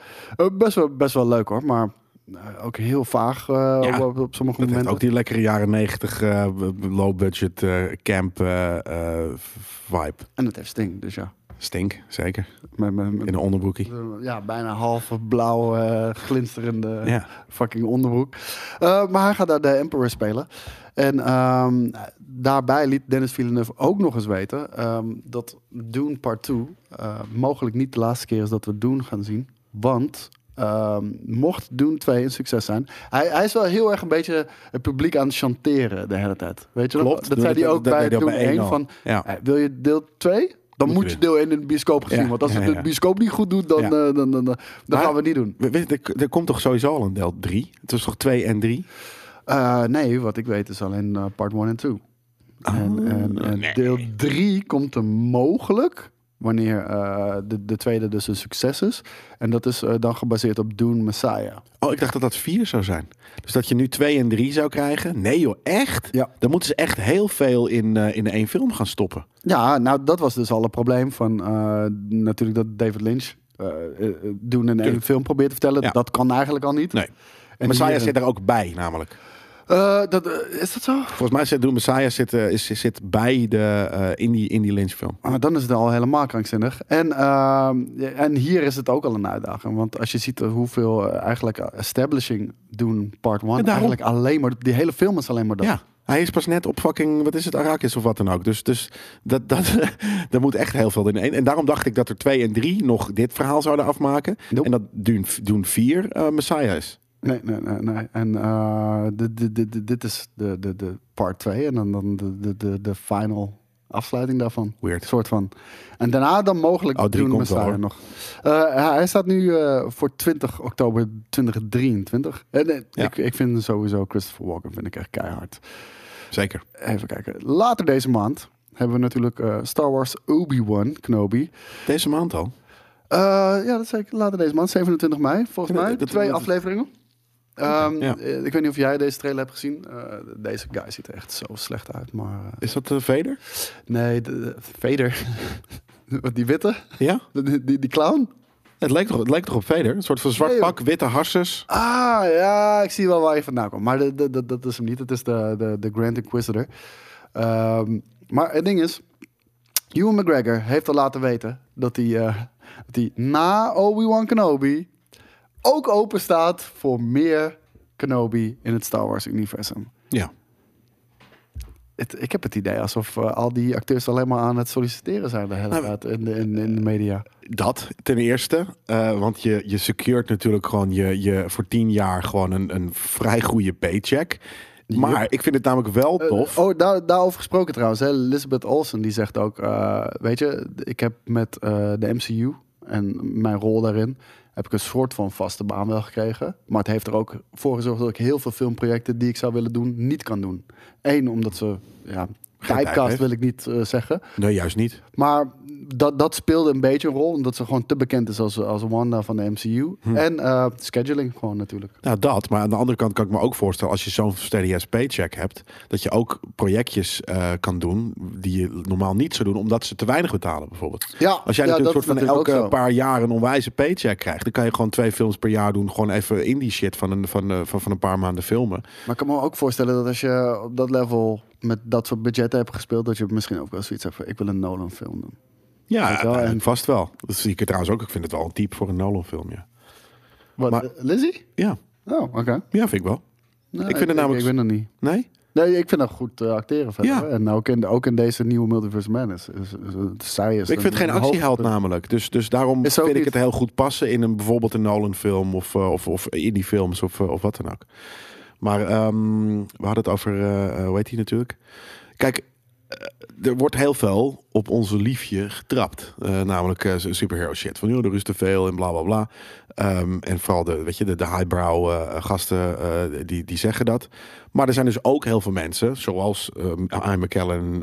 Speaker 2: Best, wel, best wel leuk hoor, maar ook heel vaag
Speaker 1: Ja,
Speaker 2: op, op sommige
Speaker 1: Dat
Speaker 2: momenten.
Speaker 1: ook die lekkere jaren negentig eh, low-budget eh, camp vibe.
Speaker 2: En het heeft Sting, dus ja.
Speaker 1: Stink, zeker.
Speaker 2: Met, met, met-
Speaker 1: In een onderbroekie.
Speaker 2: ja, bijna half blauw eh, glinsterende
Speaker 1: Ja.
Speaker 2: fucking onderbroek. Eh, maar hij gaat daar de Emperor spelen. En ehm, daarbij liet Dennis Villeneuve ook nog eens weten ehm, dat Dune Part 2 eh, mogelijk niet de laatste keer is dat we Dune gaan zien. Want ehm, mocht Dune 2 een succes zijn, hij, hij is wel heel erg een beetje het publiek aan het chanteren de hele tijd. Weet je?
Speaker 1: Klopt.
Speaker 2: Dat zei hij ook
Speaker 1: Dat
Speaker 2: bij Dune
Speaker 1: bij
Speaker 2: 1
Speaker 1: één al.
Speaker 2: van,
Speaker 1: Ja.
Speaker 2: wil je deel 2? Dan
Speaker 1: Moet
Speaker 2: moet
Speaker 1: je
Speaker 2: deel 1 in de bioscoop gezien.
Speaker 1: Ja,
Speaker 2: Want als het de bioscoop niet goed doet, dan, eh, dan, dan, dan, dan
Speaker 1: Maar-
Speaker 2: gaan we het niet doen.
Speaker 1: We- weet Er, er komt toch sowieso al een deel 3? Het is toch 2 en 3?
Speaker 2: Eh, nee, wat ik weet is alleen eh, part 1 en 2. en en, en
Speaker 1: nee.
Speaker 2: deel 3 komt er mogelijk wanneer eh, de, de tweede dus een succes is. En dat is eh, dan gebaseerd op Dune Messiah.
Speaker 1: Oh, ik dacht dat dat 4 zou zijn. Dus dat je nu 2 en 3 zou krijgen? Nee joh, echt?
Speaker 2: Ja.
Speaker 1: Dan moeten ze echt heel veel in, eh, in één film gaan stoppen.
Speaker 2: Ja, nou dat was dus al het probleem van natuurlijk dat David Lynch Dune in één film probeert te vertellen.
Speaker 1: Ja.
Speaker 2: Dat kan eigenlijk al niet.
Speaker 1: Nee.
Speaker 2: En
Speaker 1: Messiah zit er ook bij, namelijk.
Speaker 2: Eh, dat, eh, is dat zo?
Speaker 1: Volgens mij zit Doom Messiah zit, eh, is, zit bij de, in, die, in die Lynch film.
Speaker 2: Ah, dan is het al helemaal krankzinnig. En, ehm, en hier is het ook al een uitdaging. Want als je ziet hoeveel eigenlijk establishing doen part 1.
Speaker 1: daarom.
Speaker 2: eigenlijk alleen maar, die hele film is alleen maar dat.
Speaker 1: Ja, hij is pas net op fucking, wat is het, Arrakis of wat dan ook. Dus, dus dat, dat, daar moet echt heel veel in één. En daarom dacht ik dat er twee en drie nog dit verhaal zouden afmaken.
Speaker 2: Nope.
Speaker 1: En dat doen, doen vier Messiah is.
Speaker 2: Nee, nee, nee. nee. En eh, dit, dit, dit, dit- dit is de, de, de part 2. En dan, dan de, de, de, de final afsluiting daarvan.
Speaker 1: Weird.
Speaker 2: soort van. En daarna dan mogelijk
Speaker 1: Oh, drie
Speaker 2: doen
Speaker 1: komt wel,
Speaker 2: nog. Eh, hij staat nu eh, voor 20 oktober 2023. En,
Speaker 1: Ja.
Speaker 2: ik, ik vind sowieso Christopher Walken vind ik echt keihard.
Speaker 1: Zeker.
Speaker 2: Even kijken. Later deze maand hebben we natuurlijk Star Wars Obi-Wan Kenobi.
Speaker 1: Deze maand al.
Speaker 2: Ja, dat ik later deze maand, 27 mei, volgens
Speaker 1: Ja,
Speaker 2: mij.
Speaker 1: dat-
Speaker 2: Twee
Speaker 1: dat-
Speaker 2: afleveringen. Ehm,
Speaker 1: Ja.
Speaker 2: eh, Ik weet niet of jij deze trailer hebt gezien. Eh, deze guy ziet er echt zo slecht uit. Maar eh,
Speaker 1: Is dat de Vader?
Speaker 2: nee, de, de- Vader. Wat, die witte?
Speaker 1: Ja.
Speaker 2: Die, die, die clown?
Speaker 1: Het lijkt, toch, het lijkt toch op Vader? Een soort van zwart
Speaker 2: Nee,
Speaker 1: pak, witte harses.
Speaker 2: Ah, ja, ik zie wel waar je vandaan komt. Maar de, de, de- dat is hem niet. Het is de, de, de Grand Inquisitor. Ehm, maar het ding is, Ewan McGregor heeft al laten weten dat hij, dat hij na Obi-Wan Kenobi ook open staat voor meer Kenobi in het Star Wars-universum.
Speaker 1: Ja.
Speaker 2: Het, ik heb het idee alsof eh, al die acteurs alleen maar aan het solliciteren zijn de hele
Speaker 1: Nou,
Speaker 2: tijd in de, in, in de media.
Speaker 1: Dat ten eerste. eh, want je, je secured natuurlijk gewoon je, je voor tien jaar gewoon een, een vrij goede paycheck. Maar ik vind het namelijk wel
Speaker 2: Eh,
Speaker 1: tof.
Speaker 2: oh, daar, daarover gesproken trouwens. Hè. Elizabeth Olsen die zegt ook... weet je, ik heb met de MCU en mijn rol daarin... heb ik een soort van vaste baan wel gekregen. Maar het heeft er ook voor gezorgd dat ik heel veel filmprojecten... die ik zou willen doen, niet kan doen. Eén, omdat ze... Ja, typecast wil ik niet eh, zeggen.
Speaker 1: Nee, juist niet.
Speaker 2: Maar dat, dat speelde een beetje een rol. Omdat ze gewoon te bekend is als, als Wanda van de MCU.
Speaker 1: Hm.
Speaker 2: En eh, scheduling gewoon natuurlijk.
Speaker 1: Nou, dat. Maar aan de andere kant kan ik me ook voorstellen, als je zo'n steady paycheck hebt, dat je ook projectjes eh, kan doen die je normaal niet zou doen, omdat ze te weinig betalen, bijvoorbeeld.
Speaker 2: Ja,
Speaker 1: Als jij
Speaker 2: ja,
Speaker 1: natuurlijk
Speaker 2: dat
Speaker 1: soort van elke paar jaar een onwijze paycheck krijgt, dan kan je gewoon twee films per jaar doen, gewoon even indie shit van een, van, van, van een paar maanden filmen.
Speaker 2: Maar ik kan me ook voorstellen dat als je op dat level met dat soort budgetten hebt gespeeld, dat je misschien ook wel zoiets hebt van, ik wil een Nolan film doen.
Speaker 1: Ja,
Speaker 2: wel,
Speaker 1: uiteindelijk
Speaker 2: en-
Speaker 1: vast wel. Dat zie ik er trouwens ook. Ik vind het wel een type voor een Nolan film, ja.
Speaker 2: Wat,
Speaker 1: Maar-
Speaker 2: eh, Lizzie?
Speaker 1: Ja,
Speaker 2: Oh, oké.
Speaker 1: ja vind ik wel.
Speaker 2: Nou,
Speaker 1: Ik vind het namelijk-
Speaker 2: Ik, weet nog niet.
Speaker 1: Nee?
Speaker 2: Nee, ik vind dat goed eh, acteren verder.
Speaker 1: Ja.
Speaker 2: En ook in, ook in deze nieuwe Multiverse Madness. Is, is, is,
Speaker 1: Ik vind het geen
Speaker 2: een
Speaker 1: actieheld namelijk. Dus, dus daarom vind ik het heel goed passen in een, bijvoorbeeld een Nolan film of, eh, of, of indie films of, eh, of wat dan ook. Maar ehm, we hadden het over, eh, hoe heet hij natuurlijk? Kijk, eh, er wordt heel veel op onze liefje getrapt. Namelijk eh, superhero shit. Van, joh, er is te veel en bla bla bla. Ehm, en vooral de, weet je, de, de highbrow gasten, die, die zeggen dat. Maar er zijn dus ook heel veel mensen, zoals um, Ian McKellen,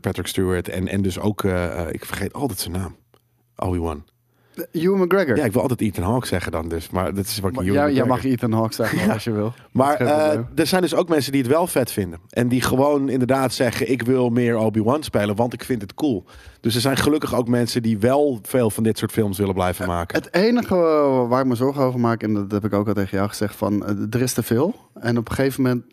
Speaker 1: Patrick Stewart en, en dus ook, ik vergeet altijd zijn naam. Obi-Wan.
Speaker 2: Ewan McGregor.
Speaker 1: Ja, ik wil altijd Ethan Hawke zeggen dan dus, maar dat is wat ik
Speaker 2: ja, jij mag Ethan Hawke zeggen als je wil.
Speaker 1: Maar eh, er zijn dus ook mensen die het wel vet vinden. En die gewoon inderdaad zeggen: Ik wil meer Obi-Wan spelen, want ik vind het cool. Dus er zijn gelukkig ook mensen die wel veel van dit soort films willen blijven maken.
Speaker 2: Het enige waar ik me zorgen over maak, en dat heb ik ook al tegen jou gezegd, van eh, er is te veel. En op een gegeven moment,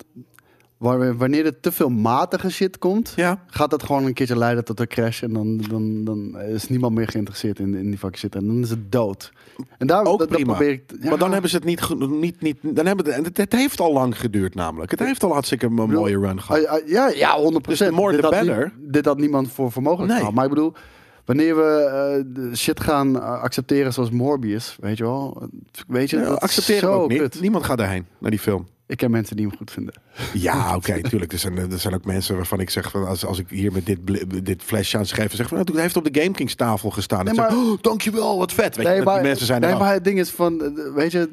Speaker 2: wanneer er te veel matige shit komt,
Speaker 1: Ja,
Speaker 2: gaat dat gewoon een keertje leiden tot een crash. En dan, dan, dan is niemand meer geïnteresseerd in, in die fucking shit. En dan is het dood. En daar
Speaker 1: ook
Speaker 2: dat, dat
Speaker 1: prima.
Speaker 2: probeer ik. ja,
Speaker 1: Maar dan hebben ze het niet. niet, niet dan hebben het, het heeft al lang geduurd, namelijk. Het heeft al hartstikke een mooie run gehad.
Speaker 2: Ah, ja, ja, 100
Speaker 1: Dus the more
Speaker 2: dit
Speaker 1: the
Speaker 2: had dit niemand voor, voor mogelijk
Speaker 1: Nee.
Speaker 2: Maar ik bedoel, wanneer we eh, shit gaan eh, accepteren zoals Morbius, weet je wel. Weet je,
Speaker 1: Ja,
Speaker 2: dat zo
Speaker 1: ook niet.
Speaker 2: kut.
Speaker 1: Niemand gaat daarheen naar die film.
Speaker 2: Ik ken mensen die hem goed vinden.
Speaker 1: Ja, oké, tuurlijk. Er zijn, er zijn ook mensen waarvan ik zeg, van als, als ik hier met dit, dit flesje aan schrijf, zeg van, nou, hij heeft op de Game Kings tafel gestaan.
Speaker 2: Nee,
Speaker 1: zeg,
Speaker 2: maar-
Speaker 1: oh, dankjewel, wat vet. Weet je, dat die mensen zijn er
Speaker 2: nee, maar het ding is van, eh, weet je,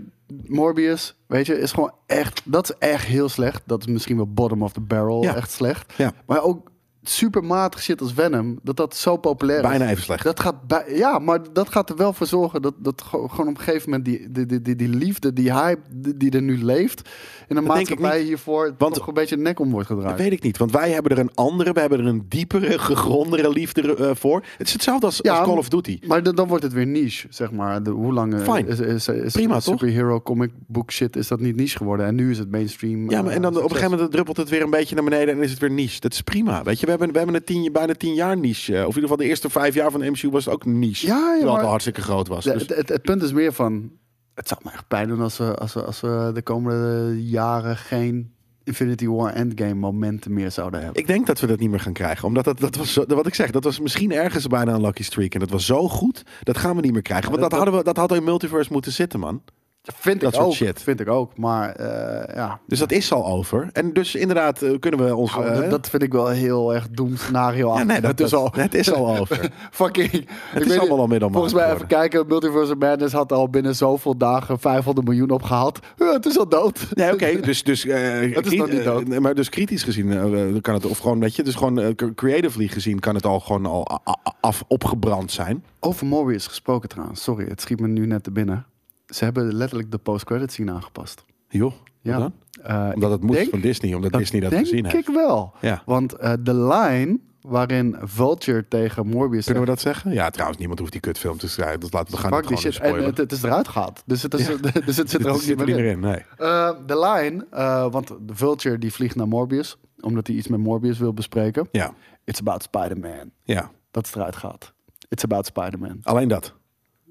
Speaker 2: Morbius, weet je, is gewoon echt, dat is echt heel slecht. Dat is misschien wel bottom of the barrel,
Speaker 1: Ja.
Speaker 2: echt slecht.
Speaker 1: Ja.
Speaker 2: Maar ook supermatig shit als Venom, dat dat zo populair is.
Speaker 1: Bijna even slecht.
Speaker 2: Dat gaat bij, ja, maar dat gaat er wel voor zorgen dat, dat ge- gewoon op een gegeven moment die, die, die, die, die liefde, die hype die, die er nu leeft, in de
Speaker 1: Dat
Speaker 2: maatschappij hiervoor
Speaker 1: Want-
Speaker 2: toch een beetje de nek om wordt
Speaker 1: Dat
Speaker 2: gedraaid.
Speaker 1: weet ik niet, want wij hebben er een andere, we hebben er een diepere, gegrondere liefde eh, voor. Het is hetzelfde als,
Speaker 2: Ja,
Speaker 1: als Call of Duty.
Speaker 2: Maar dan, wordt het weer niche, zeg maar. De, hoe lang eh,
Speaker 1: Fine.
Speaker 2: is, is, is,
Speaker 1: Prima,
Speaker 2: is
Speaker 1: toch?
Speaker 2: superhero comic book shit is dat niet niche geworden? En nu is het mainstream.
Speaker 1: Ja, maar
Speaker 2: eh,
Speaker 1: en dan op een gegeven moment druppelt het weer een beetje naar beneden en is het weer niche. Dat is prima, weet je. We hebben, we hebben een tien, bijna tien jaar niche. Of in ieder geval de eerste vijf jaar van de MCU was het ook niche.
Speaker 2: Ja, ja,
Speaker 1: terwijl het al hartstikke groot was. Dus,
Speaker 2: het, het, het punt is meer van. Het zou me echt pijn doen als we, als we, als we de komende jaren geen Infinity War Endgame momenten meer zouden hebben.
Speaker 1: ik denk dat we dat niet meer gaan krijgen. Omdat dat, dat was, zo- wat ik zeg, dat was misschien ergens bijna een lucky streak. En dat was zo goed, dat gaan we niet meer krijgen. Want
Speaker 2: dat-
Speaker 1: dat, hadden we, dat had in multiverse moeten zitten, man.
Speaker 2: Vind
Speaker 1: dat
Speaker 2: ik
Speaker 1: soort
Speaker 2: ook.
Speaker 1: shit.
Speaker 2: Vind ik ook. Maar eh, ja.
Speaker 1: Dus dat is al over. En dus inderdaad eh, kunnen we ons...
Speaker 2: Nou,
Speaker 1: eh,
Speaker 2: dat, vind ik wel heel erg doemscenario.
Speaker 1: ja, nee, dat,
Speaker 2: het is al.
Speaker 1: Het is al over.
Speaker 2: Fucking.
Speaker 1: Het is allemaal al middelmaat
Speaker 2: Volgens mij even kijken. Multiverse Madness had al binnen zoveel dagen 500 miljoen opgehaald. Het is al dood.
Speaker 1: Nee, oké. Dus, dus,
Speaker 2: Het is nog niet dood.
Speaker 1: maar dus kritisch gezien kan het, of gewoon, weet je, dus gewoon creatively gezien kan het al gewoon al af opgebrand zijn.
Speaker 2: Over Morbius gesproken trouwens. Sorry, het schiet me nu net te binnen. Ze hebben letterlijk de post-credit scene aangepast.
Speaker 1: Joh, ja.
Speaker 2: Ja. Eh,
Speaker 1: Omdat het
Speaker 2: ik
Speaker 1: moest
Speaker 2: denk-
Speaker 1: van Disney, omdat Disney dat
Speaker 2: denk
Speaker 1: gezien
Speaker 2: ik
Speaker 1: heeft.
Speaker 2: wel.
Speaker 1: Ja.
Speaker 2: Want eh, de line waarin Vulture tegen Morbius
Speaker 1: Kunnen we dat zeggen? Ja, trouwens, niemand hoeft die kutfilm te schrijven. Dus laten we gaan
Speaker 2: die shit. En het, het is eruit gehaald. Dus het, is, dus het zit er ook niet meer in.
Speaker 1: Nee.
Speaker 2: Eh, de line, want de Vulture die vliegt naar Morbius. Omdat hij iets met Morbius wil bespreken.
Speaker 1: Ja,
Speaker 2: It's about Spider-Man.
Speaker 1: ja.
Speaker 2: Dat is eruit gaat. It's about Spider-Man.
Speaker 1: Alleen dat.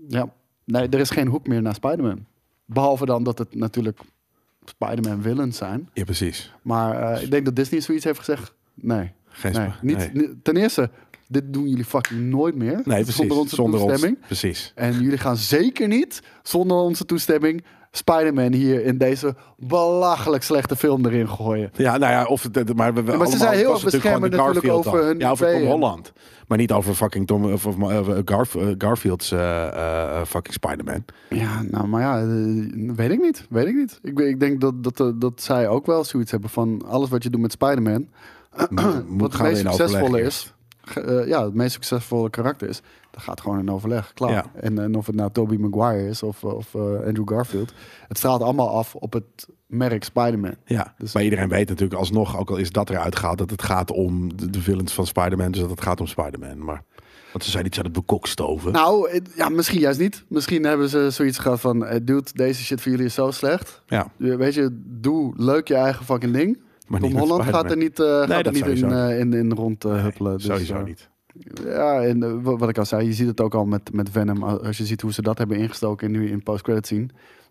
Speaker 2: Ja. Nee, er is geen hoek meer naar Spider-Man. Behalve dan dat het natuurlijk Spider-Man villains zijn.
Speaker 1: Ja, precies.
Speaker 2: Maar eh, ik denk dat Disney zoiets heeft gezegd. Nee.
Speaker 1: Geen
Speaker 2: nee.
Speaker 1: spa-
Speaker 2: Niet,
Speaker 1: nee.
Speaker 2: Ten eerste, dit doen jullie fucking nooit meer.
Speaker 1: Nee, precies.
Speaker 2: Zonder onze
Speaker 1: Zonder ons.
Speaker 2: toestemming.
Speaker 1: Precies.
Speaker 2: En jullie gaan zeker niet, zonder onze toestemming, Spider-Man hier in deze belachelijk slechte film erin gooien.
Speaker 1: Ja, nou ja, of het, maar, we,
Speaker 2: maar ze zijn heel
Speaker 1: was
Speaker 2: beschermend natuurlijk over hun
Speaker 1: Ja, over Tom. Holland. Maar niet over fucking Tom, of, of, of, Garf, eh, Garfield's eh, eh, fucking Spider-Man.
Speaker 2: Ja, nou, maar ja, eh, weet ik niet. Weet ik niet. Ik, ik denk dat, dat, eh, dat zij ook wel zoiets hebben van alles wat je doet met Spider-Man. Wat het meest succesvolle is. eh, ja, het meest succesvolle karakter is. Gaat gewoon in overleg. Klaar.
Speaker 1: Ja.
Speaker 2: En, en of het nou Tobey Maguire is of, of eh, Andrew Garfield. Het straalt allemaal af op het merk Spider-Man.
Speaker 1: Ja,
Speaker 2: Dus-
Speaker 1: maar iedereen weet natuurlijk alsnog, ook al is dat eruit gehaald, dat het gaat om de, de villains van Spider-Man. Dus dat het gaat om Spider-Man. Maar, want ze zijn iets aan het bekokstoven.
Speaker 2: Nou, ja, misschien juist niet. Misschien hebben ze zoiets gehad van... eh, dude, deze shit voor jullie is zo slecht.
Speaker 1: ja,
Speaker 2: Je- Weet je, doe leuk je eigen fucking ding.
Speaker 1: maar
Speaker 2: Tom Holland gaat er niet, eh, gaat er niet in, eh, in, in rond eh, huppelen. Dus,
Speaker 1: Sowieso
Speaker 2: eh,
Speaker 1: niet.
Speaker 2: Ja, en eh, wa- wat ik al zei, je ziet het ook al met, met Venom. Als je ziet hoe ze dat hebben ingestoken in, nu in post-credit scene.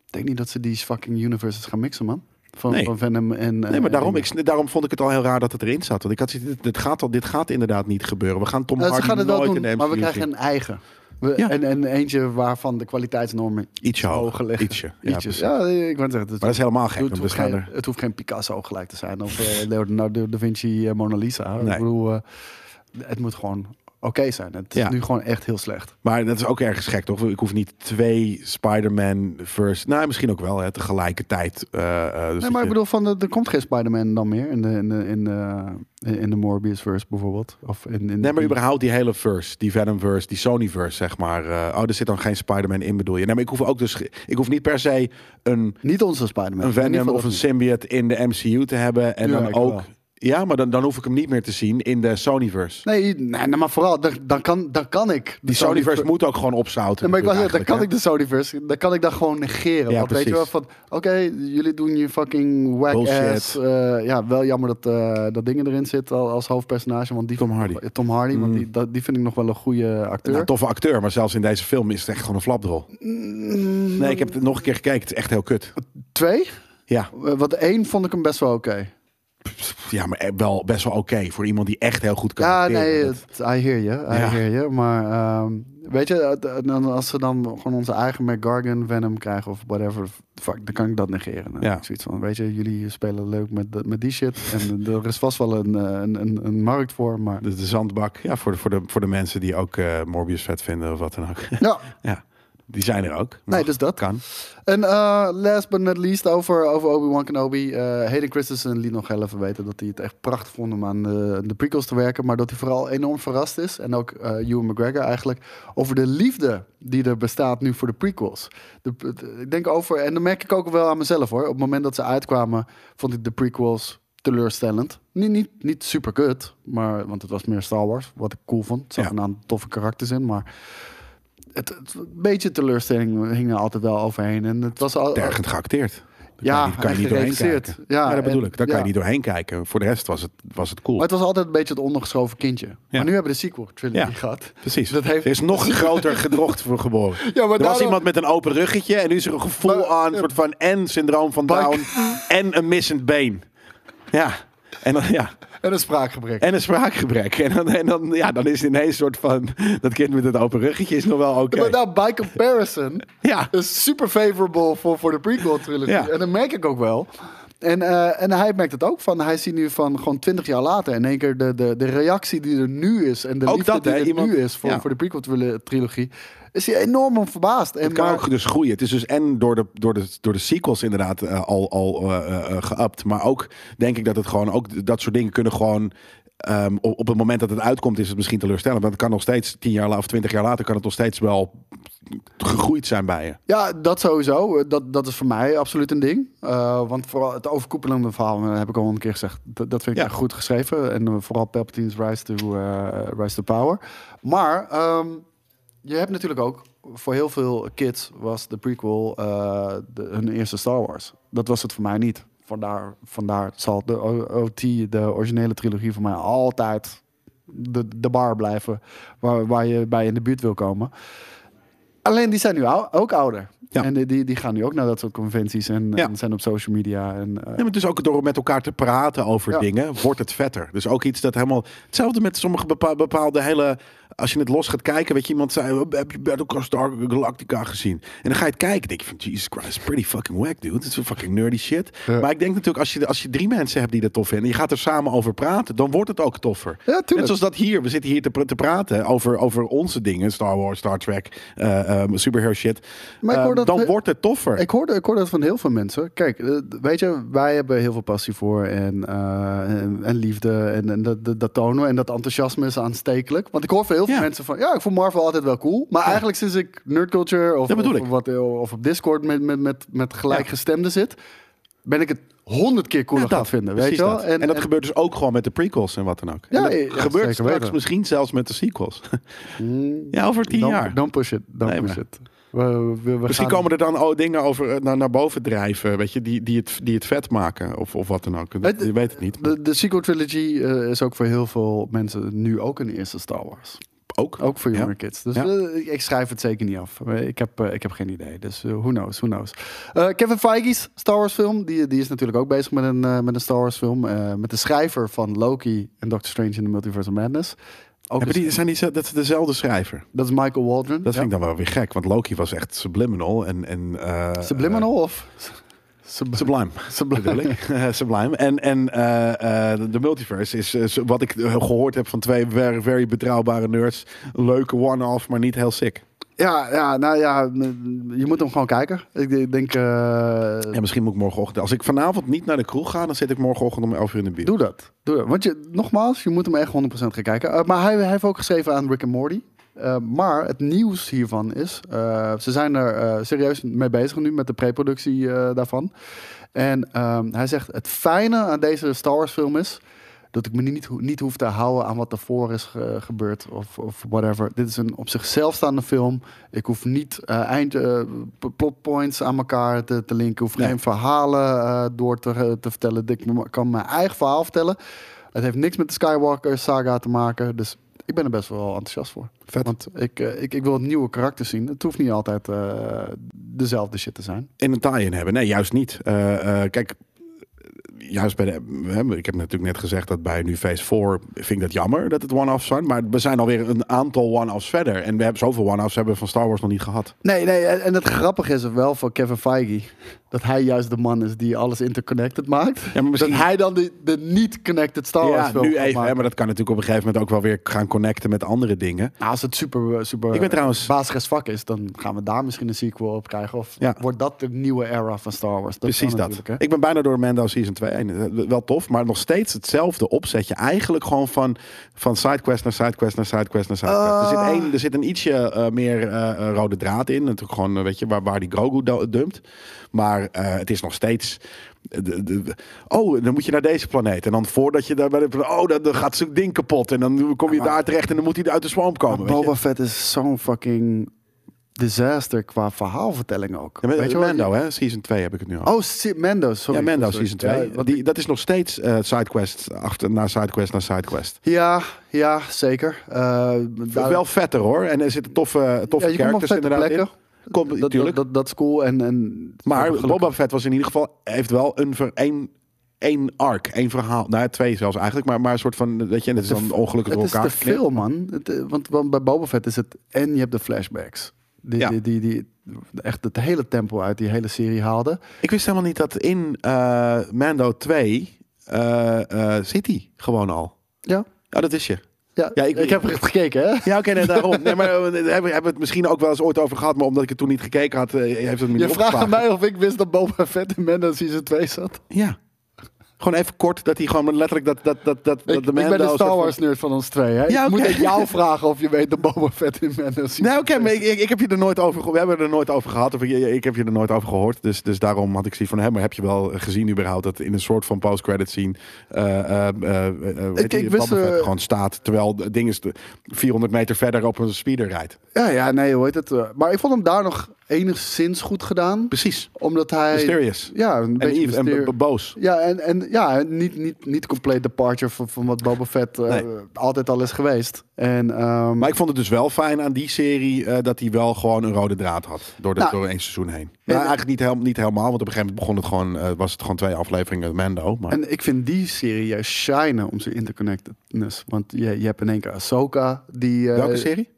Speaker 2: Ik denk niet dat ze die fucking universes gaan mixen, man. Van,
Speaker 1: Nee.
Speaker 2: van Venom en...
Speaker 1: Nee, maar daarom, ik, daarom vond ik het al heel raar dat het erin zat. Want ik had dit, dit, gaat al, dit gaat inderdaad niet gebeuren. We gaan Tom
Speaker 2: Eh,
Speaker 1: Hardy nooit
Speaker 2: doen,
Speaker 1: in de MCU
Speaker 2: maar we krijgen
Speaker 1: zien.
Speaker 2: een eigen. We,
Speaker 1: Ja.
Speaker 2: en, en eentje waarvan de kwaliteitsnormen
Speaker 1: Ietsje hoger.
Speaker 2: liggen.
Speaker 1: Ietsje, ja,
Speaker 2: Ietsjes.
Speaker 1: precies.
Speaker 2: Ja, ik wou zeggen, het,
Speaker 1: Maar dat is helemaal gek.
Speaker 2: het, hoeft geen,
Speaker 1: er,
Speaker 2: het hoeft geen Picasso gelijk te zijn. Of eh, Leonardo da Vinci eh, Mona Lisa.
Speaker 1: Nee.
Speaker 2: Ik bedoel, eh, het moet gewoon oké zijn. Het is
Speaker 1: Ja.
Speaker 2: nu gewoon echt heel slecht.
Speaker 1: maar dat is ook ergens gek, toch? Ik hoef niet twee Spider-Man versus... Nou, misschien ook wel, hè, tegelijkertijd. eh, eh, dus
Speaker 2: nee, maar ik bedoel, van de, er komt geen Spider-Man dan meer in de, in de, in de, in de Morbius-verse bijvoorbeeld. Of in, in
Speaker 1: Nee, maar überhaupt die hele verse, die Venom-verse, die Sony-verse, zeg maar. eh, oh, er zit dan geen Spider-Man in, bedoel je? Nee, maar ik hoef ook dus... Ik hoef niet per se een,
Speaker 2: Niet onze Spider-Man.
Speaker 1: een Venom of een symbiote in de MCU te hebben. En
Speaker 2: Ja,
Speaker 1: dan ook...
Speaker 2: wel.
Speaker 1: Ja, maar dan, dan hoef ik hem niet meer te zien in de Sony-verse.
Speaker 2: Nee, nee, maar vooral, dan, dan, kan, dan kan ik. de
Speaker 1: Die Sony-verse moet ook gewoon opzouten.
Speaker 2: Maar ik was, dan kan ik de Sonyverse, dan kan ik dat gewoon negeren.
Speaker 1: Ja,
Speaker 2: Want weet je wel, van, oké, jullie doen je fucking whack ass. eh, ja, wel jammer dat eh, dat ding erin zit al- als hoofdpersonage. Want die
Speaker 1: Tom Hardy.
Speaker 2: Tom Hardy, want
Speaker 1: Mm.
Speaker 2: die, dat, die vind ik nog wel een goede acteur.
Speaker 1: Nou, toffe acteur, maar zelfs in deze film is het echt gewoon een flapdrol.
Speaker 2: Mm,
Speaker 1: Nee, ik heb het nog een keer gekeken. Het is echt heel kut.
Speaker 2: Twee?
Speaker 1: Ja,
Speaker 2: Eh, Wat één vond ik hem best wel oké.
Speaker 1: Ja maar e- wel best wel oké voor iemand die echt heel goed kan
Speaker 2: Ja, nee, het- I hear you, I
Speaker 1: Ja.
Speaker 2: hear you. Maar ehm, weet je, als ze dan gewoon onze eigen McGargan Venom krijgen of whatever, fuck, dan kan ik dat negeren.
Speaker 1: Ja.
Speaker 2: Zoiets van, weet je, jullie spelen leuk met, met die shit en er is vast wel een, eh, een, een, een markt voor, maar
Speaker 1: de, de zandbak. Ja, voor de, voor, de, voor de mensen die ook eh, Morbius vet vinden of wat dan ook.
Speaker 2: ja,
Speaker 1: ja, die zijn er ook.
Speaker 2: nee, dus dat.
Speaker 1: kan.
Speaker 2: En eh, last but not least over, over Obi-Wan Kenobi. eh Hayden Christensen liet nog heel even weten dat hij het echt prachtig vond om aan de, de prequels te werken. Maar dat hij vooral enorm verrast is. En ook eh Ewan McGregor eigenlijk. Over de liefde die er bestaat nu voor de prequels. De, de- ik denk over, en dat merk ik ook wel aan mezelf hoor. Op het moment dat ze uitkwamen vond ik de prequels teleurstellend. Niet, niet, niet super kut, maar, want het was meer Star Wars. Wat ik cool vond. Er zaten
Speaker 1: Ja.
Speaker 2: een aantal toffe karakters in, maar... Het, het- een beetje teleurstelling hing er altijd wel overheen. En het was al,
Speaker 1: Tergend geacteerd. Daar
Speaker 2: Ja,
Speaker 1: kan je niet, kan je
Speaker 2: en
Speaker 1: niet doorheen kijken.
Speaker 2: Ja,
Speaker 1: Ja, dat bedoel
Speaker 2: en-
Speaker 1: ik. Daar kan
Speaker 2: ja.
Speaker 1: je niet doorheen kijken. Voor de rest was het, was het cool.
Speaker 2: Maar het was altijd een beetje het ondergeschoven kindje. Maar nu hebben we de sequel trilogy
Speaker 1: Ja.
Speaker 2: gehad.
Speaker 1: Precies.
Speaker 2: Dat heeft-
Speaker 1: Er is nog een groter gedrocht voor geboren.
Speaker 2: Ja, maar
Speaker 1: er was
Speaker 2: daarom-
Speaker 1: iemand met een open ruggetje en nu is er een gevoel
Speaker 2: Maar-
Speaker 1: aan, soort van en syndroom van Down en een missend been. Ja. En dan, ja.
Speaker 2: En een spraakgebrek.
Speaker 1: En een spraakgebrek. En dan, en dan, ja, dan is het ineens een soort van... Dat kind met het open ruggetje is nog wel oké.
Speaker 2: Maar nou, by comparison,
Speaker 1: Ja.
Speaker 2: is super favorable voor, voor de prequel trilogy.
Speaker 1: Ja.
Speaker 2: En dat merk ik ook wel. En, eh, en hij merkt het ook van. Hij ziet nu van gewoon twintig jaar later in één keer de, de, de reactie die er nu is. En de
Speaker 1: Ook
Speaker 2: liefde
Speaker 1: dat,
Speaker 2: die
Speaker 1: hè,
Speaker 2: er
Speaker 1: iemand-
Speaker 2: nu is voor,
Speaker 1: ja.
Speaker 2: voor de prequel trilo- trilogie. Is hij enorm om verbaasd. En
Speaker 1: Het kan
Speaker 2: maar-
Speaker 1: ook dus groeien. Het is dus en door de, door de, door de sequels inderdaad eh, al, al geüpt. Maar ook denk ik dat het gewoon ook dat soort dingen kunnen gewoon. ehm, op, het moment dat het uitkomt, is het misschien teleurstellend. Want het kan nog steeds tien jaar of twintig jaar later kan het nog steeds wel gegroeid zijn bij je.
Speaker 2: Ja, dat sowieso. Dat, dat is voor mij absoluut een ding. Uh, want vooral het overkoepelende verhaal, uh, heb ik al een keer gezegd. Dat, dat vind ik
Speaker 1: Ja.
Speaker 2: echt goed geschreven. En uh, vooral Palpatine's Rise to, uh, Rise to Power. Maar um, je hebt natuurlijk ook... Voor heel veel kids was de prequel de, hun eerste Star Wars. Dat was het voor mij niet. Vandaar, vandaar zal de OT, de originele trilogie, voor mij altijd de, de bar blijven. Waar, waar je bij in de buurt wil komen. Alleen die zijn nu ou ook ouder.
Speaker 1: Ja.
Speaker 2: En die- die, die gaan nu ook naar dat soort conventies en,
Speaker 1: Ja.
Speaker 2: en zijn op social media. En, eh,
Speaker 1: Ja, maar dus ook door met elkaar te praten over
Speaker 2: Ja.
Speaker 1: dingen, wordt het vetter. Dus ook iets dat helemaal... Hetzelfde met sommige bepa- bepaalde hele... Als je het los gaat kijken, weet je, iemand zei... "Oh, Heb je Battlestar Star Galactica gezien? En dan ga je het kijken, denk je van... Jesus Christ, pretty fucking wack, dude. Het is fucking nerdy shit.
Speaker 2: Ja.
Speaker 1: Maar ik denk natuurlijk, als je, als je drie mensen hebt die dat tof vinden... en je gaat er samen over praten, dan wordt het ook toffer.
Speaker 2: Ja, tuurlijk.
Speaker 1: Net zoals dat hier. We zitten hier te, te praten over, over onze dingen. Star Wars, Star Trek, eh, superhero shit.
Speaker 2: Maar ik hoor
Speaker 1: Eh,
Speaker 2: dat
Speaker 1: dan wordt het toffer.
Speaker 2: Ik hoorde, ik hoorde dat van heel veel mensen. Kijk, eh, weet je, wij hebben heel veel passie voor en, eh, en, en liefde. En, en dat, dat, dat tonen. En dat enthousiasme is aanstekelijk. Want ik hoor van heel veel
Speaker 1: Ja.
Speaker 2: mensen van... Ja, ik vond Marvel altijd wel cool. Maar eigenlijk sinds ik Nerd Culture of, of,
Speaker 1: ik.
Speaker 2: wat, of op Discord met, met, met, met gelijkgestemden zit... ben ik het honderd keer cooler
Speaker 1: Ja,
Speaker 2: gaan vinden. Weet je wel?
Speaker 1: dat. En, dat gebeurt dus ook gewoon met de prequels en wat dan ook.
Speaker 2: Ja,
Speaker 1: en dat
Speaker 2: ja, ja,
Speaker 1: gebeurt straks
Speaker 2: weten.
Speaker 1: misschien zelfs met de sequels.
Speaker 2: Mm,
Speaker 1: ja, over tien
Speaker 2: don't-
Speaker 1: jaar.
Speaker 2: Don't push it.
Speaker 1: Nee,
Speaker 2: push
Speaker 1: maar-
Speaker 2: it. We, we, we
Speaker 1: Misschien
Speaker 2: gaan-
Speaker 1: komen er dan oh, dingen over eh, naar, naar boven drijven, weet je, die, die, het, die het vet maken of, of wat dan ook. Dat, je weet het niet.
Speaker 2: De, de sequel trilogy eh, is ook voor heel veel mensen nu ook een eerste Star Wars.
Speaker 1: Ook.
Speaker 2: Ook voor
Speaker 1: Ja.
Speaker 2: jongere kids. Dus
Speaker 1: Ja.
Speaker 2: eh, ik- schrijf het zeker niet af. Ik heb, eh, ik heb geen idee. Dus eh, who knows, who knows. Kevin Feige's Star Wars film. Die, die is natuurlijk ook bezig met een, met een Star Wars film. met de schrijver van Loki en Doctor Strange in the Multiverse of Madness. Ook
Speaker 1: Hebben
Speaker 2: een-
Speaker 1: die, zijn die, dat is dezelfde schrijver.
Speaker 2: dat is Michael Waldron.
Speaker 1: Dat vind ik dan wel weer gek, want Loki was echt subliminal en... en
Speaker 2: Subliminal of? Sub-
Speaker 1: sublime.
Speaker 2: Sublime.
Speaker 1: Sublime. En, en eh, eh, de multiverse is, is wat ik eh, gehoord heb van twee very, very betrouwbare nerds. Leuke one-off, maar niet heel sick.
Speaker 2: Ja, ja, nou ja, je moet hem gewoon kijken. Ik, denk, eh,
Speaker 1: Ja, misschien moet ik morgenochtend... Als ik vanavond niet naar de kroeg ga, dan zit ik morgenochtend om 11 uur in de bios.
Speaker 2: Doe dat. Doe dat. Want je, nogmaals, je moet hem echt 100% gaan kijken. Maar hij, hij heeft ook geschreven aan Rick and Morty. Eh, maar het nieuws hiervan is, eh, ze zijn er eh, serieus mee bezig nu met de preproductie daarvan. En ehm, hij zegt, het fijne aan deze Star Wars film is dat ik me niet, ho- niet hoef te houden aan wat ervoor is ge- gebeurd of, of whatever. Dit is een op zichzelf staande film. Ik hoef niet eind p- plotpoints aan elkaar te, te linken. Ik hoef
Speaker 1: Nee.
Speaker 2: geen verhalen door te, te vertellen. Ik kan mijn eigen verhaal vertellen. Het heeft niks met de Skywalker saga te maken. Dus ik ben er best wel enthousiast voor.
Speaker 1: Vet.
Speaker 2: Want ik, eh, ik, ik wil nieuwe karakters zien. Het hoeft niet altijd eh, dezelfde shit te zijn.
Speaker 1: in een tie-in hebben. Nee, juist niet. Eh, kijk, juist bij de. hè, Ik heb natuurlijk net gezegd dat bij nu Phase 4 vind ik dat jammer dat het one-offs zijn. Maar we zijn alweer een aantal one-offs verder. En we hebben zoveel one-offs hebben we van Star Wars nog niet gehad.
Speaker 2: Nee, nee, en en het grappige is wel voor Kevin Feige dat hij juist de man is die alles interconnected maakt.
Speaker 1: Ja, maar misschien-
Speaker 2: Dat hij dan de, de niet-connected Star Wars
Speaker 1: Ja,
Speaker 2: film
Speaker 1: nu even. Hè, maar dat kan natuurlijk op een gegeven moment ook wel weer gaan connecten met andere dingen.
Speaker 2: Nou, als het super, super
Speaker 1: Ik ben trouwens-
Speaker 2: basis vak is, dan gaan we daar misschien een sequel op krijgen. Of
Speaker 1: Ja.
Speaker 2: wordt dat de nieuwe era van Star Wars? Dat
Speaker 1: Precies dat.
Speaker 2: hè?
Speaker 1: Ik ben bijna door Mando Season 2 Eh, Wel tof, maar nog steeds hetzelfde opzetje. Eigenlijk gewoon van, van sidequest naar sidequest naar sidequest naar sidequest. er, zit
Speaker 2: Ah.
Speaker 1: één, er zit een ietsje eh, meer eh, eh, rode draad in. Natuurlijk gewoon, weet je, waar, waar die Grogu dumpt. Maar het is nog steeds... de- de- de- oh, dan moet je naar deze planeet. En dan voordat je daar bij de... Oh, dan, dan gaat zo'n ding kapot. En dan kom je
Speaker 2: maar-
Speaker 1: daar terecht en dan moet hij uit de swamp komen.
Speaker 2: Boba Fett is zo'n fucking disaster qua verhaalvertelling ook.
Speaker 1: Ja,
Speaker 2: Weet je wel?
Speaker 1: Mando, hè? Season 2 heb ik het nu over.
Speaker 2: Oh, si- sorry.
Speaker 1: ja,
Speaker 2: Sorry.
Speaker 1: Season 2.
Speaker 2: Ja, wat-
Speaker 1: die, dat is nog steeds eh sidequest achter, naar sidequest naar sidequest.
Speaker 2: ja, ja, zeker. Eh, daar-
Speaker 1: Wel vetter hoor. En er zitten toffe, toffe
Speaker 2: ja,
Speaker 1: characters inderdaad
Speaker 2: plekken.
Speaker 1: in. Kom,
Speaker 2: dat, dat,
Speaker 1: tuurlijk.
Speaker 2: dat, dat is cool. En, en
Speaker 1: maar Boba Fett was in ieder geval... heeft wel een, ver, één, één arc, één verhaal. Nou, twee zelfs eigenlijk. Maar, maar een soort van... Weet je, en het is dan ongelukkig door
Speaker 2: Het is
Speaker 1: elkaar
Speaker 2: te
Speaker 1: geknipt.
Speaker 2: veel, man. Het, eh, want, want bij Boba Fett is het... En je hebt de flashbacks. Die,
Speaker 1: Ja.
Speaker 2: die, die, die echt het hele tempo uit die hele serie haalde.
Speaker 1: Ik wist helemaal niet dat in eh, Mando 2 eh, eh, zit hij gewoon al.
Speaker 2: Ja.
Speaker 1: Ja, dat is je.
Speaker 2: Ja,
Speaker 1: Ja,
Speaker 2: ik,
Speaker 1: ik-
Speaker 2: heb echt gekeken, hè?
Speaker 1: Ja, oké, nee, daarom. Nee, maar hebben we hebben het misschien ook wel eens ooit over gehad. Maar omdat ik het toen niet gekeken had, heeft het me
Speaker 2: Je vraagt aan mij of ik wist dat Boba Fett in Mando Season 2 zat.
Speaker 1: Ja. Gewoon even kort, dat hij gewoon letterlijk dat, dat, dat, dat, dat
Speaker 2: Ik,
Speaker 1: de
Speaker 2: ik ben
Speaker 1: Mando
Speaker 2: de Star
Speaker 1: van-
Speaker 2: Wars nerd van ons twee, hè?
Speaker 1: Ja,
Speaker 2: ik moet aan jou vragen of je weet dat Boba Fett in Mando
Speaker 1: Nee, oké,
Speaker 2: 2
Speaker 1: maar
Speaker 2: zat.
Speaker 1: ik, ik, ik heb je er nooit over We hebben er nooit over gehad. Of ik, ik heb je er nooit over gehoord. Dus, dus daarom had ik zoiets van, hè, maar heb je wel gezien überhaupt dat in een soort van post-credit scene eh eh eh,
Speaker 2: Ik- ik wist,
Speaker 1: Boba Fett gewoon staat terwijl het ding is 400 meter verder op een speeder rijdt.
Speaker 2: Ja, ja, nee, hoe heet het? Maar ik vond hem daar nog enigszins goed gedaan.
Speaker 1: Precies.
Speaker 2: Omdat hij...
Speaker 1: Mysterious.
Speaker 2: Ja, een
Speaker 1: En
Speaker 2: beetje
Speaker 1: Eve en boos.
Speaker 2: Ja, en, en ja, niet, niet, niet compleet departure van, van wat Boba Fett eh,
Speaker 1: Nee.
Speaker 2: altijd al is geweest. En, ehm,
Speaker 1: Maar ik vond het dus wel fijn aan die serie eh, dat hij wel gewoon een rode draad had. Door, de,
Speaker 2: Nou,
Speaker 1: door één seizoen heen.
Speaker 2: en-
Speaker 1: Nou, eigenlijk niet, heel, niet helemaal, want op een gegeven moment begon het gewoon, eh, was het gewoon twee afleveringen Mando. Maar
Speaker 2: En ik vind die serie juist shinen om zijn interconnectedness. Want je, je hebt in één keer Ahsoka, die...
Speaker 1: welke serie?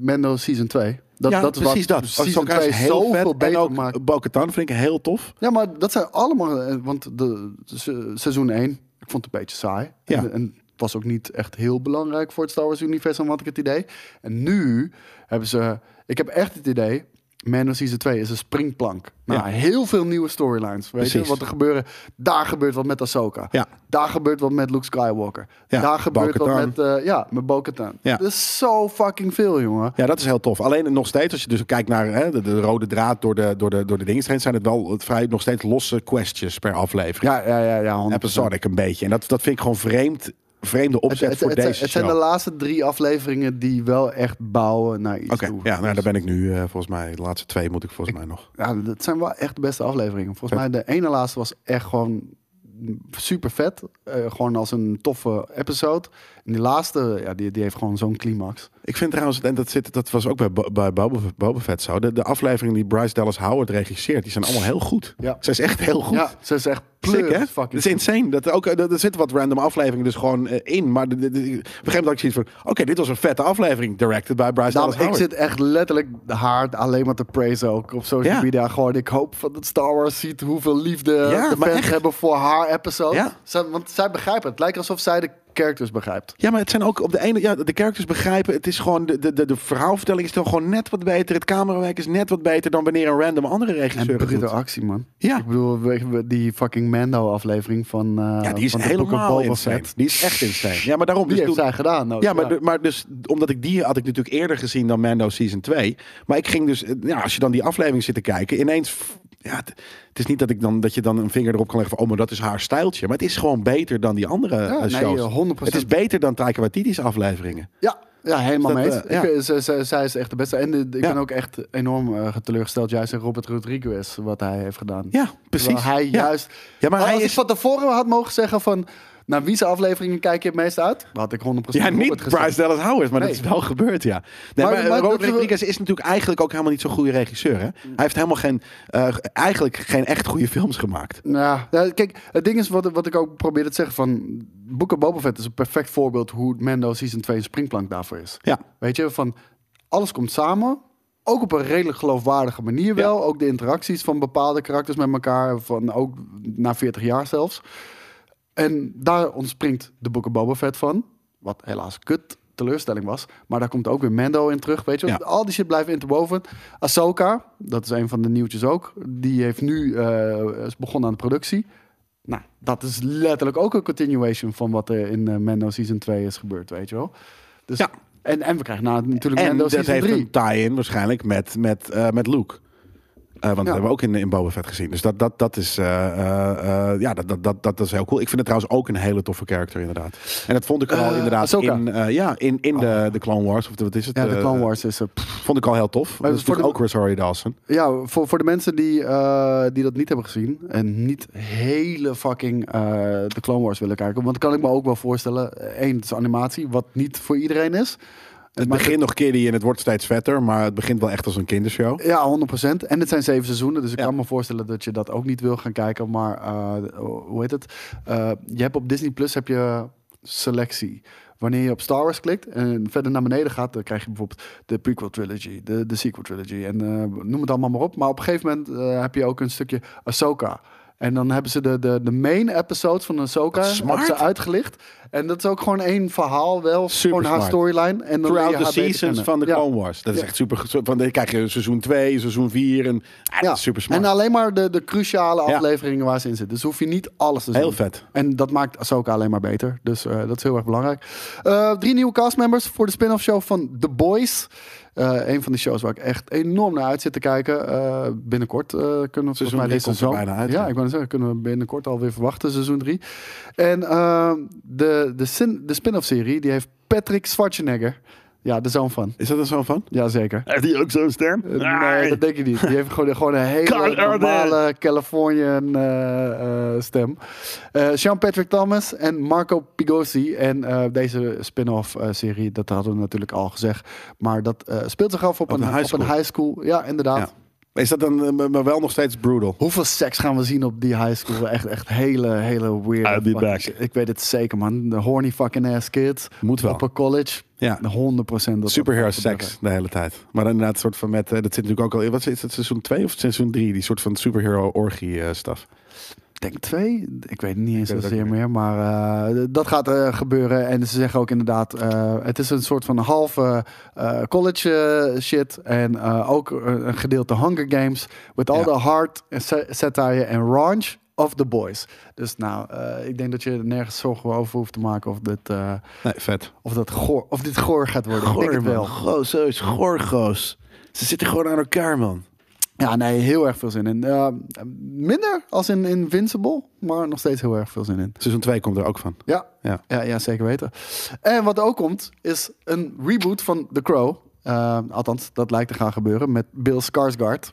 Speaker 2: Mando Season 2. Dat,
Speaker 1: ja,
Speaker 2: dat is
Speaker 1: precies
Speaker 2: wat
Speaker 1: dat.
Speaker 2: Season
Speaker 1: is
Speaker 2: 2
Speaker 1: heel
Speaker 2: zoveel
Speaker 1: vet. En
Speaker 2: beter
Speaker 1: ook. Bo-Katan vind ik heel tof.
Speaker 2: Ja, maar dat zijn allemaal... eh, Want de, se- seizoen 1, ik vond het een beetje saai.
Speaker 1: Ja.
Speaker 2: En, en het was ook niet echt heel belangrijk voor het Star Wars universum, had ik het idee. En nu hebben ze... Ik heb echt het idee... Mando Season 2 is een springplank. Nou,
Speaker 1: Ja.
Speaker 2: heel veel nieuwe storylines. Weet je?
Speaker 1: Precies.
Speaker 2: Wat er gebeuren. Daar gebeurt wat met Ahsoka.
Speaker 1: Ja.
Speaker 2: Daar gebeurt wat met Luke Skywalker.
Speaker 1: Ja,
Speaker 2: Daar gebeurt wat met... eh, ja, met Bo-Katan.
Speaker 1: Ja.
Speaker 2: Dat is zo fucking veel, jongen.
Speaker 1: Ja, dat is heel tof. Alleen nog steeds, als je dus kijkt naar hè, de, de rode draad door de, door, de, door de dingen heen, zijn het wel vrij nog steeds losse questions per aflevering.
Speaker 2: Ja, ja, ja. ja 100%.
Speaker 1: Episodic een beetje. En dat, dat vind ik gewoon vreemd, vreemde opzet
Speaker 2: het,
Speaker 1: voor
Speaker 2: het,
Speaker 1: deze
Speaker 2: het, zijn
Speaker 1: show.
Speaker 2: de laatste drie afleveringen die wel echt bouwen naar iets
Speaker 1: Oké,
Speaker 2: toe.
Speaker 1: ja, nou,
Speaker 2: Dus-
Speaker 1: daar ben ik nu eh, volgens mij. De laatste twee moet ik volgens mij nog.
Speaker 2: ja, dat zijn wel echt de beste afleveringen. Volgens mij de ene laatste was echt gewoon super vet. Eh, gewoon als een toffe episode. En die laatste, ja, die, die heeft gewoon zo'n climax.
Speaker 1: Ik vind trouwens, en dat, zit, dat was ook bij, bij Boba, Boba Fett zo. De, de afleveringen die Bryce Dallas Howard regisseert, die zijn allemaal heel goed.
Speaker 2: Ja.
Speaker 1: Ze is echt heel goed.
Speaker 2: Ja, ze is echt
Speaker 1: Sick, hè?
Speaker 2: Fucking
Speaker 1: is insane. Dat ook, er er zitten wat random afleveringen dus gewoon eh, in. Maar de, de, de- op een gegeven moment had ik zoiets van... Oké, dit was een vette aflevering. Directed by Bryce
Speaker 2: Nou,
Speaker 1: Dallas
Speaker 2: ik
Speaker 1: Howard.
Speaker 2: zit echt letterlijk haar alleen maar te praisen ook op social
Speaker 1: Ja.
Speaker 2: media. Gewoon, ik hoop van dat Star Wars ziet hoeveel liefde
Speaker 1: Ja,
Speaker 2: de fans
Speaker 1: echt.
Speaker 2: hebben voor haar episode.
Speaker 1: Ja.
Speaker 2: Zij- want zij begrijpen het. Het lijkt alsof zij de characters begrijpt.
Speaker 1: Ja, maar het zijn ook op de ene... Ja, de characters begrijpen. Het is gewoon... De, de, de, de verhaalvertelling is dan gewoon net wat beter. Het camerawerk is net wat beter dan wanneer een random andere
Speaker 2: En
Speaker 1: regisseur het
Speaker 2: brute
Speaker 1: doet.
Speaker 2: actie, man.
Speaker 1: Ja.
Speaker 2: Ik bedoel, die fucking Mando-aflevering van, eh
Speaker 1: Ja, die is
Speaker 2: van
Speaker 1: helemaal insane.
Speaker 2: Fett.
Speaker 1: Die is echt insane. Ja, maar daarom...
Speaker 2: Die
Speaker 1: dus
Speaker 2: heeft
Speaker 1: toen-
Speaker 2: zij gedaan. ook,
Speaker 1: Ja, maar, de- maar dus omdat ik die had ik natuurlijk eerder gezien dan Mando Season 2. Maar ik ging dus, eh, ja, als je dan die aflevering zit te kijken, ineens. Ja, het, is niet dat, ik dan, dat je dan een vinger erop kan leggen van, oh, maar dat is haar stijltje. Maar het is gewoon beter dan die andere
Speaker 2: Ja,
Speaker 1: eh,
Speaker 2: nee,
Speaker 1: shows.
Speaker 2: 100%.
Speaker 1: Het is beter dan Taika Waititi's afleveringen.
Speaker 2: Ja, ja helemaal
Speaker 1: Dus
Speaker 2: mee.
Speaker 1: eh, ja.
Speaker 2: Ik, ze- ze- zij is echt de beste. En de- ik
Speaker 1: Ja.
Speaker 2: ben ook echt enorm eh, teleurgesteld. Juist in Robert Rodriguez, wat hij heeft gedaan.
Speaker 1: Ja, precies.
Speaker 2: Terwijl hij
Speaker 1: ja.
Speaker 2: juist...
Speaker 1: Ja, maar
Speaker 2: als
Speaker 1: hij
Speaker 2: ik
Speaker 1: is...
Speaker 2: van tevoren had mogen zeggen van... Naar wie zijn afleveringen kijk je het meest uit? Had ik 100%
Speaker 1: Ja, niet. Bryce Dallas Howard, maar
Speaker 2: Nee.
Speaker 1: dat is wel gebeurd, ja. Nee,
Speaker 2: Maar-
Speaker 1: maar,
Speaker 2: maar
Speaker 1: Robert Rodriguez is natuurlijk eigenlijk ook helemaal niet zo'n goede regisseur. Hè? Hij heeft helemaal geen, eh, eigenlijk geen echt goede films gemaakt.
Speaker 2: Nou, ja, kijk, het ding is wat, wat ik ook probeerde te zeggen van... Book of Boba Fett is een perfect voorbeeld hoe Mando Season 2 een springplank daarvoor is.
Speaker 1: Ja,
Speaker 2: Weet je, van alles komt samen. Ook op een redelijk geloofwaardige manier wel. Ook de interacties van bepaalde karakters met elkaar. Van ook na 40 jaar zelfs. En daar ontspringt de Book of Boba Fett van. Wat helaas kut teleurstelling was. Maar daar komt ook weer Mando in terug. Weet je,
Speaker 1: Ja.
Speaker 2: al die shit blijft interwoven. Ahsoka, dat is een van de nieuwtjes ook. Die heeft nu eh, is begonnen aan de productie. Nou, dat is letterlijk ook een continuation van wat er in eh, Mando Season 2 is gebeurd, weet je wel. Dus,
Speaker 1: Ja.
Speaker 2: en, en we krijgen na, natuurlijk
Speaker 1: en
Speaker 2: Mando
Speaker 1: dat
Speaker 2: Season
Speaker 1: heeft
Speaker 2: 3.
Speaker 1: een tie-in waarschijnlijk met, met, eh, met Luke. Eh, want dat hebben we ook in, in Boba Fett gezien. Dus dat, dat, dat, is, eh, eh, ja, dat, dat, dat, dat is heel cool. Ik vind het trouwens ook een hele toffe character inderdaad. En dat vond ik al inderdaad
Speaker 2: Ahsoka.
Speaker 1: in, eh, ja, in, in de, de Clone Wars. Of de, wat is het?
Speaker 2: Ja, de Clone Wars is... pff.
Speaker 1: Vond ik al heel tof.
Speaker 2: Maar
Speaker 1: Dat is
Speaker 2: voor de-
Speaker 1: ook Rosario Dawson.
Speaker 2: ja, voor, voor de mensen die, die dat niet hebben gezien... en niet hele fucking de Clone Wars willen kijken... want kan ik me ook wel voorstellen. Eén, het is animatie, wat niet voor iedereen is.
Speaker 1: Het
Speaker 2: Maar
Speaker 1: begint nog kiddie en het wordt steeds vetter. Maar het begint wel echt als een kindershow.
Speaker 2: Ja, 100%. En het zijn zeven seizoenen, dus ik
Speaker 1: Ja.
Speaker 2: kan me voorstellen dat je dat ook niet wil gaan kijken. Maar eh, hoe heet het? Eh, je hebt op Disney Plus heb je selectie. Wanneer je op Star Wars klikt en verder naar beneden gaat, dan krijg je bijvoorbeeld de prequel trilogy, de, de sequel trilogy en eh, noem het allemaal maar op. Maar op een gegeven moment heb je ook een stukje Ahsoka. En dan hebben ze de, de, de main episodes van Ahsoka hebben ze uitgelicht. En dat is ook gewoon één verhaal, wel
Speaker 1: Super
Speaker 2: gewoon haar storyline. En dan
Speaker 1: Throughout the seasons van de
Speaker 2: Ja.
Speaker 1: Clone Wars. Dat is
Speaker 2: Ja.
Speaker 1: echt super. Van, dan krijg je seizoen 2, seizoen 4. En, ah, super smart.
Speaker 2: En alleen maar de, de cruciale afleveringen waar ze in zitten. Dus hoef je niet alles te zien.
Speaker 1: Heel vet.
Speaker 2: En dat maakt Ahsoka alleen maar beter. Dus eh, dat is heel erg belangrijk. Eh, drie nieuwe castmembers voor de spin-off show van The Boys. Eh een van de shows waar ik echt enorm naar uit zit te kijken. Eh, binnenkort eh, kunnen we volgens
Speaker 1: Seizoen
Speaker 2: mij deze
Speaker 1: bijna uit,
Speaker 2: Ja,
Speaker 1: ja.
Speaker 2: ik wou zeggen, kunnen we binnenkort alweer verwachten, seizoen 3. En de, de, sin- de spin-off serie, die heeft Patrick Schwarzenegger Ja, de zoon van.
Speaker 1: Is dat er zo van?
Speaker 2: Jazeker.
Speaker 1: Heeft hij ook zo'n stem?
Speaker 2: Eh, Nee, dat denk ik niet. Die heeft gewoon, gewoon een hele normale Californian eh, eh, stem. Sean Patrick Thomas en Marco Pigosi. En deze spin-off serie, dat hadden we natuurlijk al gezegd. Maar dat speelt zich af op,
Speaker 1: Op
Speaker 2: een,
Speaker 1: een high
Speaker 2: op een
Speaker 1: school.
Speaker 2: high school. Ja, inderdaad.
Speaker 1: Ja. Is dat dan maar wel nog steeds brutal?
Speaker 2: Hoeveel seks gaan we zien op die high school? Echt, echt hele, hele weird.
Speaker 1: I'll be back.
Speaker 2: Ik weet het zeker, man. De horny fucking ass kids.
Speaker 1: Moet wel.
Speaker 2: Op een college.
Speaker 1: Ja.
Speaker 2: 100 procent.
Speaker 1: Superhero seks de hele tijd. Maar dan inderdaad soort van met, eh, dat zit natuurlijk ook al, wat is het, seizoen 2 of seizoen 3? Die soort van superhero orgie eh stuff.
Speaker 2: Ik denk twee. Ik weet het niet eens zozeer
Speaker 1: niet
Speaker 2: meer. Maar eh, dat gaat eh, gebeuren. En ze zeggen ook inderdaad, het is een soort van halve college shit. En ook een gedeelte Hunger Games. The heart, and sa- satire en raunch of the boys. Dus nou, eh, ik denk dat je er nergens zorgen over hoeft te maken of dit, eh,
Speaker 1: Nee, vet.
Speaker 2: of dat goor, of dit goor gaat worden. ik denk het wel.
Speaker 1: Goos, zo is gorgoos. Ze zitten gewoon aan elkaar, man.
Speaker 2: Ja, nee, heel erg veel zin in. Eh, minder als in Invincible, maar nog steeds heel erg veel zin in.
Speaker 1: Seizoen 2 komt er ook van.
Speaker 2: Ja,
Speaker 1: Ja.
Speaker 2: ja. ja, zeker weten. En wat ook komt, is een reboot van The Crow. Althans, dat lijkt te gaan gebeuren met Bill Skarsgård.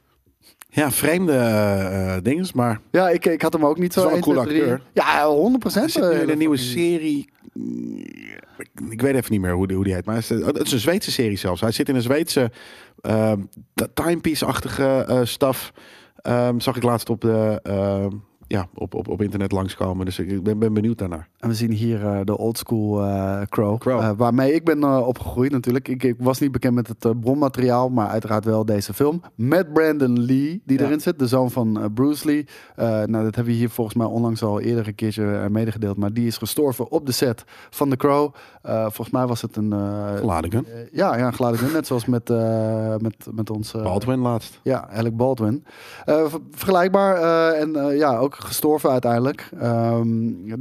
Speaker 1: Ja, vreemde eh eh, dinges, maar
Speaker 2: Ja, ik, ik had hem ook niet zo
Speaker 1: een
Speaker 2: 1, 2,
Speaker 1: coole
Speaker 2: 3.
Speaker 1: acteur.
Speaker 2: Ja, 100
Speaker 1: hij
Speaker 2: procent.
Speaker 1: zit nu in een nieuwe serie. Ik, ik weet even niet meer hoe die, hoe die heet. Maar het is, het is een Zweedse serie zelfs. Hij zit in een Zweedse ehm, timepiece-achtige eh stuff. Ehm, zag ik laatst op, de, ehm, ja, op, op, op internet langskomen. Dus ik ben, ben benieuwd daarnaar.
Speaker 2: En we zien hier eh, de oldschool eh Crow.
Speaker 1: Crow.
Speaker 2: eh, waarmee ik ben opgegroeid natuurlijk. Ik, ik was niet bekend met het bronmateriaal, maar uiteraard wel deze film. Met Brandon Lee, die
Speaker 1: Ja.
Speaker 2: erin zit. De zoon van Bruce Lee. Nou, dat hebben we hier volgens mij onlangs al eerder een keertje medegedeeld. Maar die is gestorven op de set van The Crow. Volgens mij was het een... eh, ja, ja, gun. Net zoals met, met, met ons...
Speaker 1: Baldwin laatst.
Speaker 2: ja, Alec Baldwin. Ver- vergelijkbaar en ja, ook gestorven uiteindelijk. Ehm,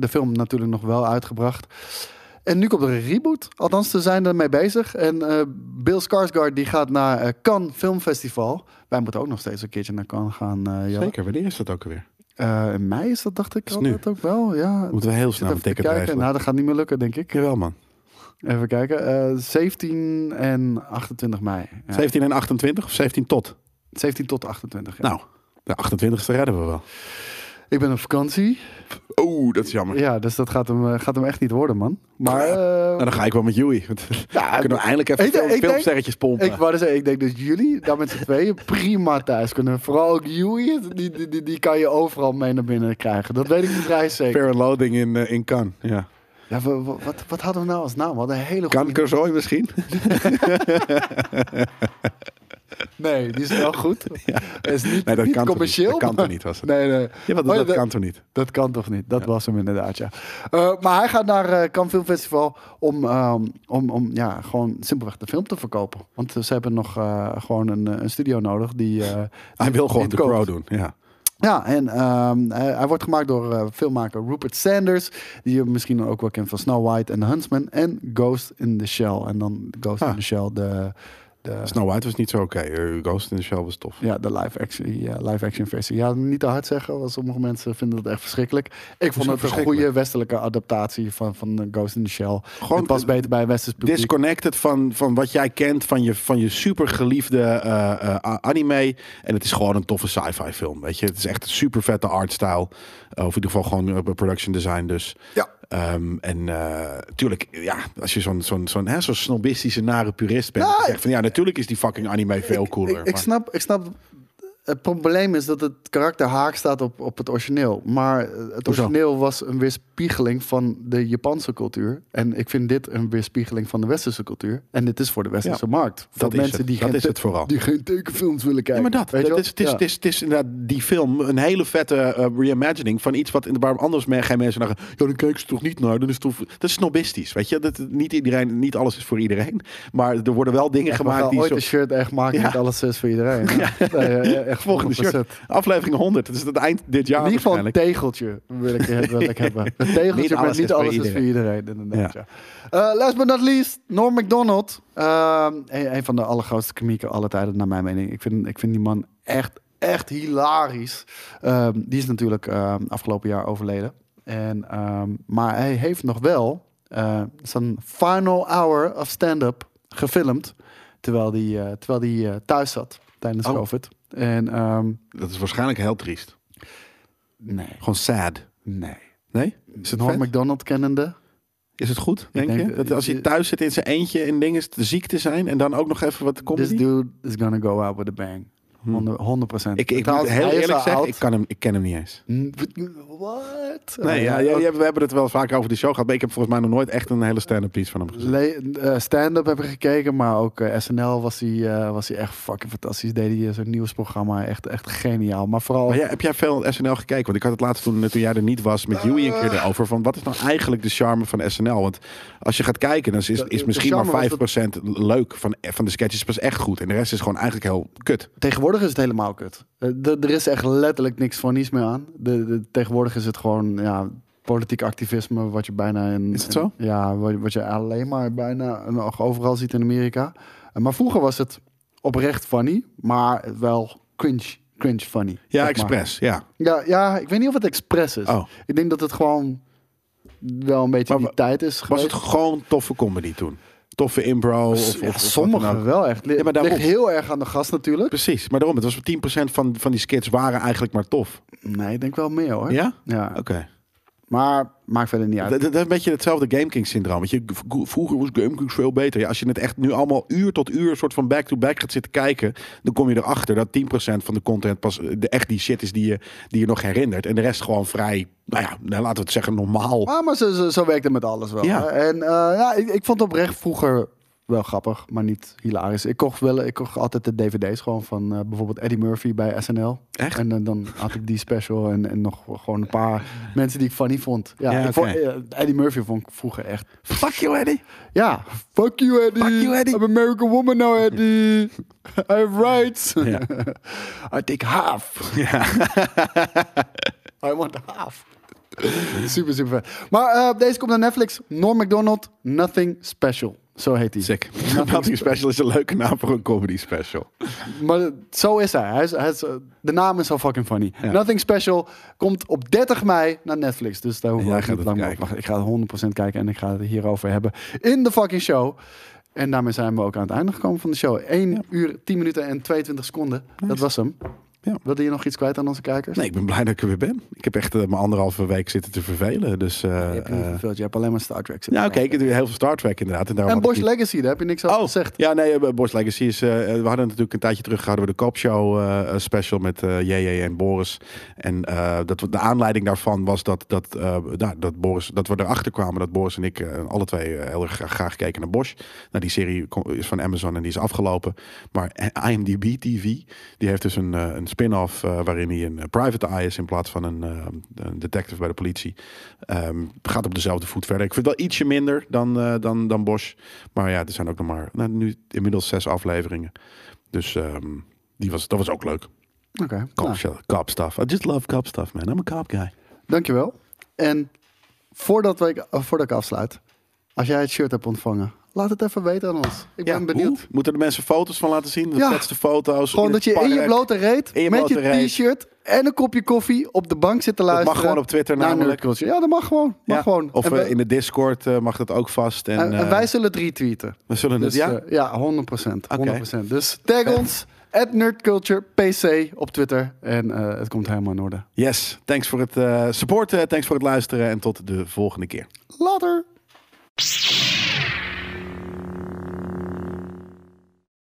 Speaker 2: de film natuurlijk nog wel uitgebracht. En nu komt er een reboot. Althans, ze zijn ermee bezig. En eh, Bill Skarsgård die gaat naar eh, Cannes Filmfestival. Wij moeten ook nog steeds een keertje naar Cannes gaan. eh ja.
Speaker 1: Zeker, wanneer is dat ook alweer?
Speaker 2: Eh, in mei is dat, dacht ik.
Speaker 1: Is
Speaker 2: dat ook wel. Ja.
Speaker 1: Moeten we heel snel een ticket
Speaker 2: kijken.
Speaker 1: regelen.
Speaker 2: Nou, dat gaat niet meer lukken, denk ik.
Speaker 1: Jawel, man.
Speaker 2: Even kijken. Eh, 17 en 28 mei. Ja.
Speaker 1: 17 en 28 of 17 tot?
Speaker 2: 17 tot 28. Ja.
Speaker 1: Nou, de 28ste redden we wel.
Speaker 2: Ik ben op vakantie.
Speaker 1: Oeh, dat is jammer.
Speaker 2: Ja, dus dat gaat hem, eh, gaat hem echt niet worden, man. Maar
Speaker 1: Nou, dan ga ik wel met Joey.
Speaker 2: ja,
Speaker 1: Kunnen we eindelijk even
Speaker 2: Ik ik denk-
Speaker 1: filmsterretjes pompen.
Speaker 2: ik wou dus zeggen, ik denk dat jullie daar met z'n tweeën prima thuis kunnen. Vooral ook die, die, die, die kan je overal mee naar binnen krijgen. Dat weet ik vrij zeker.
Speaker 1: Fair Loading in, eh, in Cannes. Ja.
Speaker 2: Ja, wa- wa- wat, wat hadden we nou als naam? We hadden een hele goede...
Speaker 1: Misschien?
Speaker 2: Nee, die is wel goed. Het is niet,
Speaker 1: Nee, dat
Speaker 2: niet
Speaker 1: kan
Speaker 2: commercieel.
Speaker 1: niet? Dat kan toch niet, was het?
Speaker 2: Nee, nee.
Speaker 1: Ja,
Speaker 2: Oh, ja,
Speaker 1: dat kan toch niet?
Speaker 2: Dat kan toch niet? Dat was hem inderdaad, ja. Eh, maar hij gaat naar eh Cannes Film Festival om, ehm, om, om ja, gewoon simpelweg de film te verkopen. Want ze hebben nog eh, gewoon een, een studio nodig die...
Speaker 1: Hij wil gewoon de Crow doen. Ja.
Speaker 2: Ja, en ehm, hij, hij wordt gemaakt door filmmaker Rupert Sanders. Die je misschien ook wel kent van Snow White en The Huntsman. En Ghost in the Shell. En dan Ghost
Speaker 1: Ah.
Speaker 2: in the Shell, de, de,
Speaker 1: Snow White was niet zo oké. Eh, Ghost in the Shell was tof.
Speaker 2: ja, de live action, ja, live action versie. Ja, niet te hard zeggen, want sommige mensen vinden het echt verschrikkelijk. Ik vond het een goede westelijke adaptatie van, van eh, Ghost in the Shell.
Speaker 1: Gewoon
Speaker 2: het past beter bij een westers publiek.
Speaker 1: Disconnected van, van wat jij kent van je, van je super geliefde eh, eh, anime. En het is gewoon een toffe sci-fi film. Weet je, het is echt een super vette artstyle. Of in ieder geval gewoon eh, production design. Dus
Speaker 2: Ja.
Speaker 1: Ehm, en eh tuurlijk, ja, als je zo'n zo'n zo'n zo'n snobistische, nare purist bent,
Speaker 2: Nou,
Speaker 1: dan zeg je van ja, natuurlijk is die fucking anime veel cooler.
Speaker 2: Ik, ik,
Speaker 1: maar-
Speaker 2: snap, ik snap. Het probleem is dat het karakter haak staat op, op het origineel. Maar eh, het origineel was een weerspiegeling van de Japanse cultuur. En ik vind dit een weerspiegeling van de westerse cultuur. En dit is voor de westerse markt. Voor
Speaker 1: dat is
Speaker 2: mensen
Speaker 1: het.
Speaker 2: die
Speaker 1: Dat
Speaker 2: geen
Speaker 1: is het vooral.
Speaker 2: Die geen tekenfilms willen
Speaker 1: Ja,
Speaker 2: kijken.
Speaker 1: maar dat.
Speaker 2: Weet je
Speaker 1: dat is, het, is,
Speaker 2: Ja.
Speaker 1: het, is, het is inderdaad die film een hele vette eh, reimagining van iets wat in de waar anders me- geen mensen zeggen. Ja, dan kijken ze toch niet naar. Dan is het toch, dat is snobistisch, weet je. Dat, niet iedereen, niet alles is voor iedereen. Maar er worden wel dingen gemaakt die
Speaker 2: ooit
Speaker 1: zo.
Speaker 2: een shirt echt maken met alles zes voor iedereen. Ja. Nee, eh, echt
Speaker 1: Volgende
Speaker 2: 100%.
Speaker 1: shirt. Aflevering 100. Dat is het eind dit jaar
Speaker 2: In ieder geval een tegeltje wil ik, wil ik hebben. Een tegeltje
Speaker 1: Niet alles
Speaker 2: niet
Speaker 1: is voor
Speaker 2: alles is voor
Speaker 1: iedereen.
Speaker 2: iedereen. Inderdaad, ja. Eh, last but not least, Norm MacDonald. Ehm, een, een van de allergrootste komieken aller tijden, naar mijn mening. Ik vind, ik vind die man echt, echt hilarisch. Ehm, die is natuurlijk ehm, afgelopen jaar overleden. En, maar hij heeft nog wel eh, zijn final hour of stand-up gefilmd. Terwijl hij eh, terwijl die, thuis zat tijdens
Speaker 1: Oh.
Speaker 2: COVID. En ehm,
Speaker 1: Dat is waarschijnlijk heel triest.
Speaker 2: nee,
Speaker 1: Gewoon sad.
Speaker 2: nee.
Speaker 1: Nee? Is het
Speaker 2: Norm
Speaker 1: vet?
Speaker 2: McDonald kennende.
Speaker 1: Is het goed, denk,
Speaker 2: denk-
Speaker 1: je? Dat als je thuis zit in zijn eentje in dingen ziek te zijn en dan ook nog even wat
Speaker 2: This
Speaker 1: comedy?
Speaker 2: dude is gonna go out with a bang. 100 100%.
Speaker 1: Ik, ik moet
Speaker 2: Trouwens,
Speaker 1: heel eerlijk zeggen, ik, kan hem, ik ken hem niet eens.
Speaker 2: What?
Speaker 1: Nee, ja, ja, ja, we hebben het wel vaak over die show gehad. Maar ik heb volgens mij nog nooit echt een hele stand-up piece van hem gezien.
Speaker 2: Eh, Stand-up heb ik gekeken, maar ook eh, SNL was hij, eh, was hij echt fucking fantastisch. Deed hij zo'n nieuwsprogramma, echt, echt geniaal. Maar vooral...
Speaker 1: Maar ja, heb jij veel SNL gekeken? Want ik had het laatst toen, toen jij er niet was met Joey een keer erover. Van wat is nou eigenlijk de charme van SNL? Want als je gaat kijken, dan is, is misschien maar
Speaker 2: charme was
Speaker 1: 5% leuk van, van de sketches pas echt goed. En de rest is gewoon eigenlijk heel kut.
Speaker 2: Tegenwoordig is het helemaal kut. Eh, er is echt letterlijk niks van niets meer aan. De, de- tegenwoordig is het gewoon ja, politiek activisme, wat je bijna in.
Speaker 1: Is het zo?
Speaker 2: Ja, wat, wat je alleen maar bijna nog overal ziet in Amerika. Eh, Maar vroeger was het oprecht funny, maar wel cringe, cringe funny.
Speaker 1: Ja, expres. Ja.
Speaker 2: Ja, ja, ik weet niet of het expres is.
Speaker 1: Oh.
Speaker 2: Ik denk dat het gewoon wel een beetje
Speaker 1: Maar
Speaker 2: die tijd is
Speaker 1: Was
Speaker 2: geweest.
Speaker 1: het gewoon toffe comedy toen? Toffe impro? Of, of,
Speaker 2: ja,
Speaker 1: of wat
Speaker 2: sommige wel echt.
Speaker 1: Ja, maar daarom-
Speaker 2: ligt heel erg aan de gast natuurlijk.
Speaker 1: Precies, maar daarom, het was 10% van, van die skits waren eigenlijk maar tof.
Speaker 2: Nee, ik denk wel meer hoor.
Speaker 1: Ja?
Speaker 2: Ja,
Speaker 1: Oké.
Speaker 2: maar maakt verder niet uit.
Speaker 1: Dat, dat is een beetje hetzelfde Game King syndroom. Weet je, vroeger was Game King veel beter. Ja, als je het echt nu allemaal uur tot uur soort van back-to-back gaat zitten kijken, dan kom je erachter dat 10% van de content pas eh, de, echt die shit is die je, die je nog herinnert. En de rest gewoon vrij, nou ja, nou, laten we het zeggen, normaal.
Speaker 2: Ah, maar zo, zo, zo werkt het met alles wel.
Speaker 1: Ja.
Speaker 2: En eh, ja, ik, ik vond oprecht vroeger wel grappig, maar niet hilarisch. Ik kocht, wel, ik kocht altijd de dvd's gewoon van eh, bijvoorbeeld Eddie Murphy bij SNL.
Speaker 1: Echt?
Speaker 2: En eh, dan had ik die special en, en nog gewoon een paar mensen die ik funny vond. Ja, vond, eh, Eddie Murphy vond ik vroeger echt...
Speaker 1: Fuck you, Eddie.
Speaker 2: Ja, fuck you Eddie.
Speaker 1: Fuck you, Eddie.
Speaker 2: I'm American woman now Eddie. I have rights.
Speaker 1: Ja.
Speaker 2: I take half.
Speaker 1: Ja.
Speaker 2: I want half. super, super vet. Maar deze komt naar Netflix. Norm MacDonald, Nothing Special. Zo heet hij.
Speaker 1: Sick. Nothing Special is een leuke naam voor een comedy special.
Speaker 2: Maar zo is hij. hij, is, hij is, de naam is zo fucking funny.
Speaker 1: Ja.
Speaker 2: Nothing Special komt op 30 mei naar Netflix. Dus daar ook
Speaker 1: gaat
Speaker 2: niet
Speaker 1: het
Speaker 2: lang op wachten. Ik ga het 100% kijken en ik ga het hierover hebben in de fucking show. En daarmee zijn we ook aan het einde gekomen van de show. 1 uur, 10 minuten en 22 seconden. Dat was hem.
Speaker 1: Ja.
Speaker 2: Wilde je nog iets kwijt aan onze kijkers?
Speaker 1: Nee, ik ben blij dat ik er weer ben. Ik heb echt uh, mijn anderhalve week zitten te vervelen. Dus, uh,
Speaker 2: je hebt niet
Speaker 1: uh,
Speaker 2: verveeld. Je hebt alleen maar Star Trek zitten
Speaker 1: ja, oké, ik doe heel veel Star Trek inderdaad. En,
Speaker 2: En Bosch
Speaker 1: niet-
Speaker 2: Legacy, daar heb je niks over
Speaker 1: Oh,
Speaker 2: gezegd.
Speaker 1: ja, nee, eh, Bosch Legacy is... eh, we hadden natuurlijk een tijdje terug hadden we de Cop Show eh, eh, special met eh JJ en Boris. En eh, dat, de aanleiding daarvan was dat, dat, eh, nou, dat, Boris, dat we erachter kwamen dat Boris en ik eh, alle twee eh, heel erg graag, keken naar Bosch. Nou, die serie is van Amazon en die is afgelopen. Maar IMDb TV, die heeft dus een, eh, een spin-off eh, waarin hij een eh, private eye is in plaats van een, eh, een detective bij de politie. Ehm, gaat op dezelfde voet verder. Ik vind het wel ietsje minder dan, dan, dan Bosch. Maar ja, er zijn ook nog maar nou, nu inmiddels zes afleveringen. Dus ehm, die was, dat was ook leuk.
Speaker 2: Oké,
Speaker 1: Cop,
Speaker 2: nou,
Speaker 1: cop stuff. I just love cop stuff, man. I'm a cop guy.
Speaker 2: dankjewel. En voordat, eh, voordat ik afsluit, als jij het shirt hebt ontvangen, laat het even weten aan ons. Ik ben benieuwd.
Speaker 1: hoe? Moeten de mensen foto's van laten zien? De
Speaker 2: Ja.
Speaker 1: vetste foto's.
Speaker 2: Gewoon dat je in je blote reet,
Speaker 1: je
Speaker 2: met je
Speaker 1: blote
Speaker 2: t-shirt en een kopje koffie op de bank zitten
Speaker 1: Dat
Speaker 2: luisteren.
Speaker 1: mag gewoon op Twitter namelijk.
Speaker 2: Ja, dat mag gewoon. Mag
Speaker 1: Ja.
Speaker 2: gewoon.
Speaker 1: Of eh,
Speaker 2: wij-
Speaker 1: in de Discord eh, mag dat ook vast. En,
Speaker 2: en, en
Speaker 1: eh,
Speaker 2: wij zullen het retweeten.
Speaker 1: we zullen het,
Speaker 2: Dus,
Speaker 1: ja?
Speaker 2: ja, 100%. 100%.
Speaker 1: Oké.
Speaker 2: Dus tag ons, at nerdculturepc op Twitter. En het komt helemaal in orde.
Speaker 1: Yes. Thanks voor het supporten. Thanks voor het luisteren. En tot de volgende keer.
Speaker 2: Later!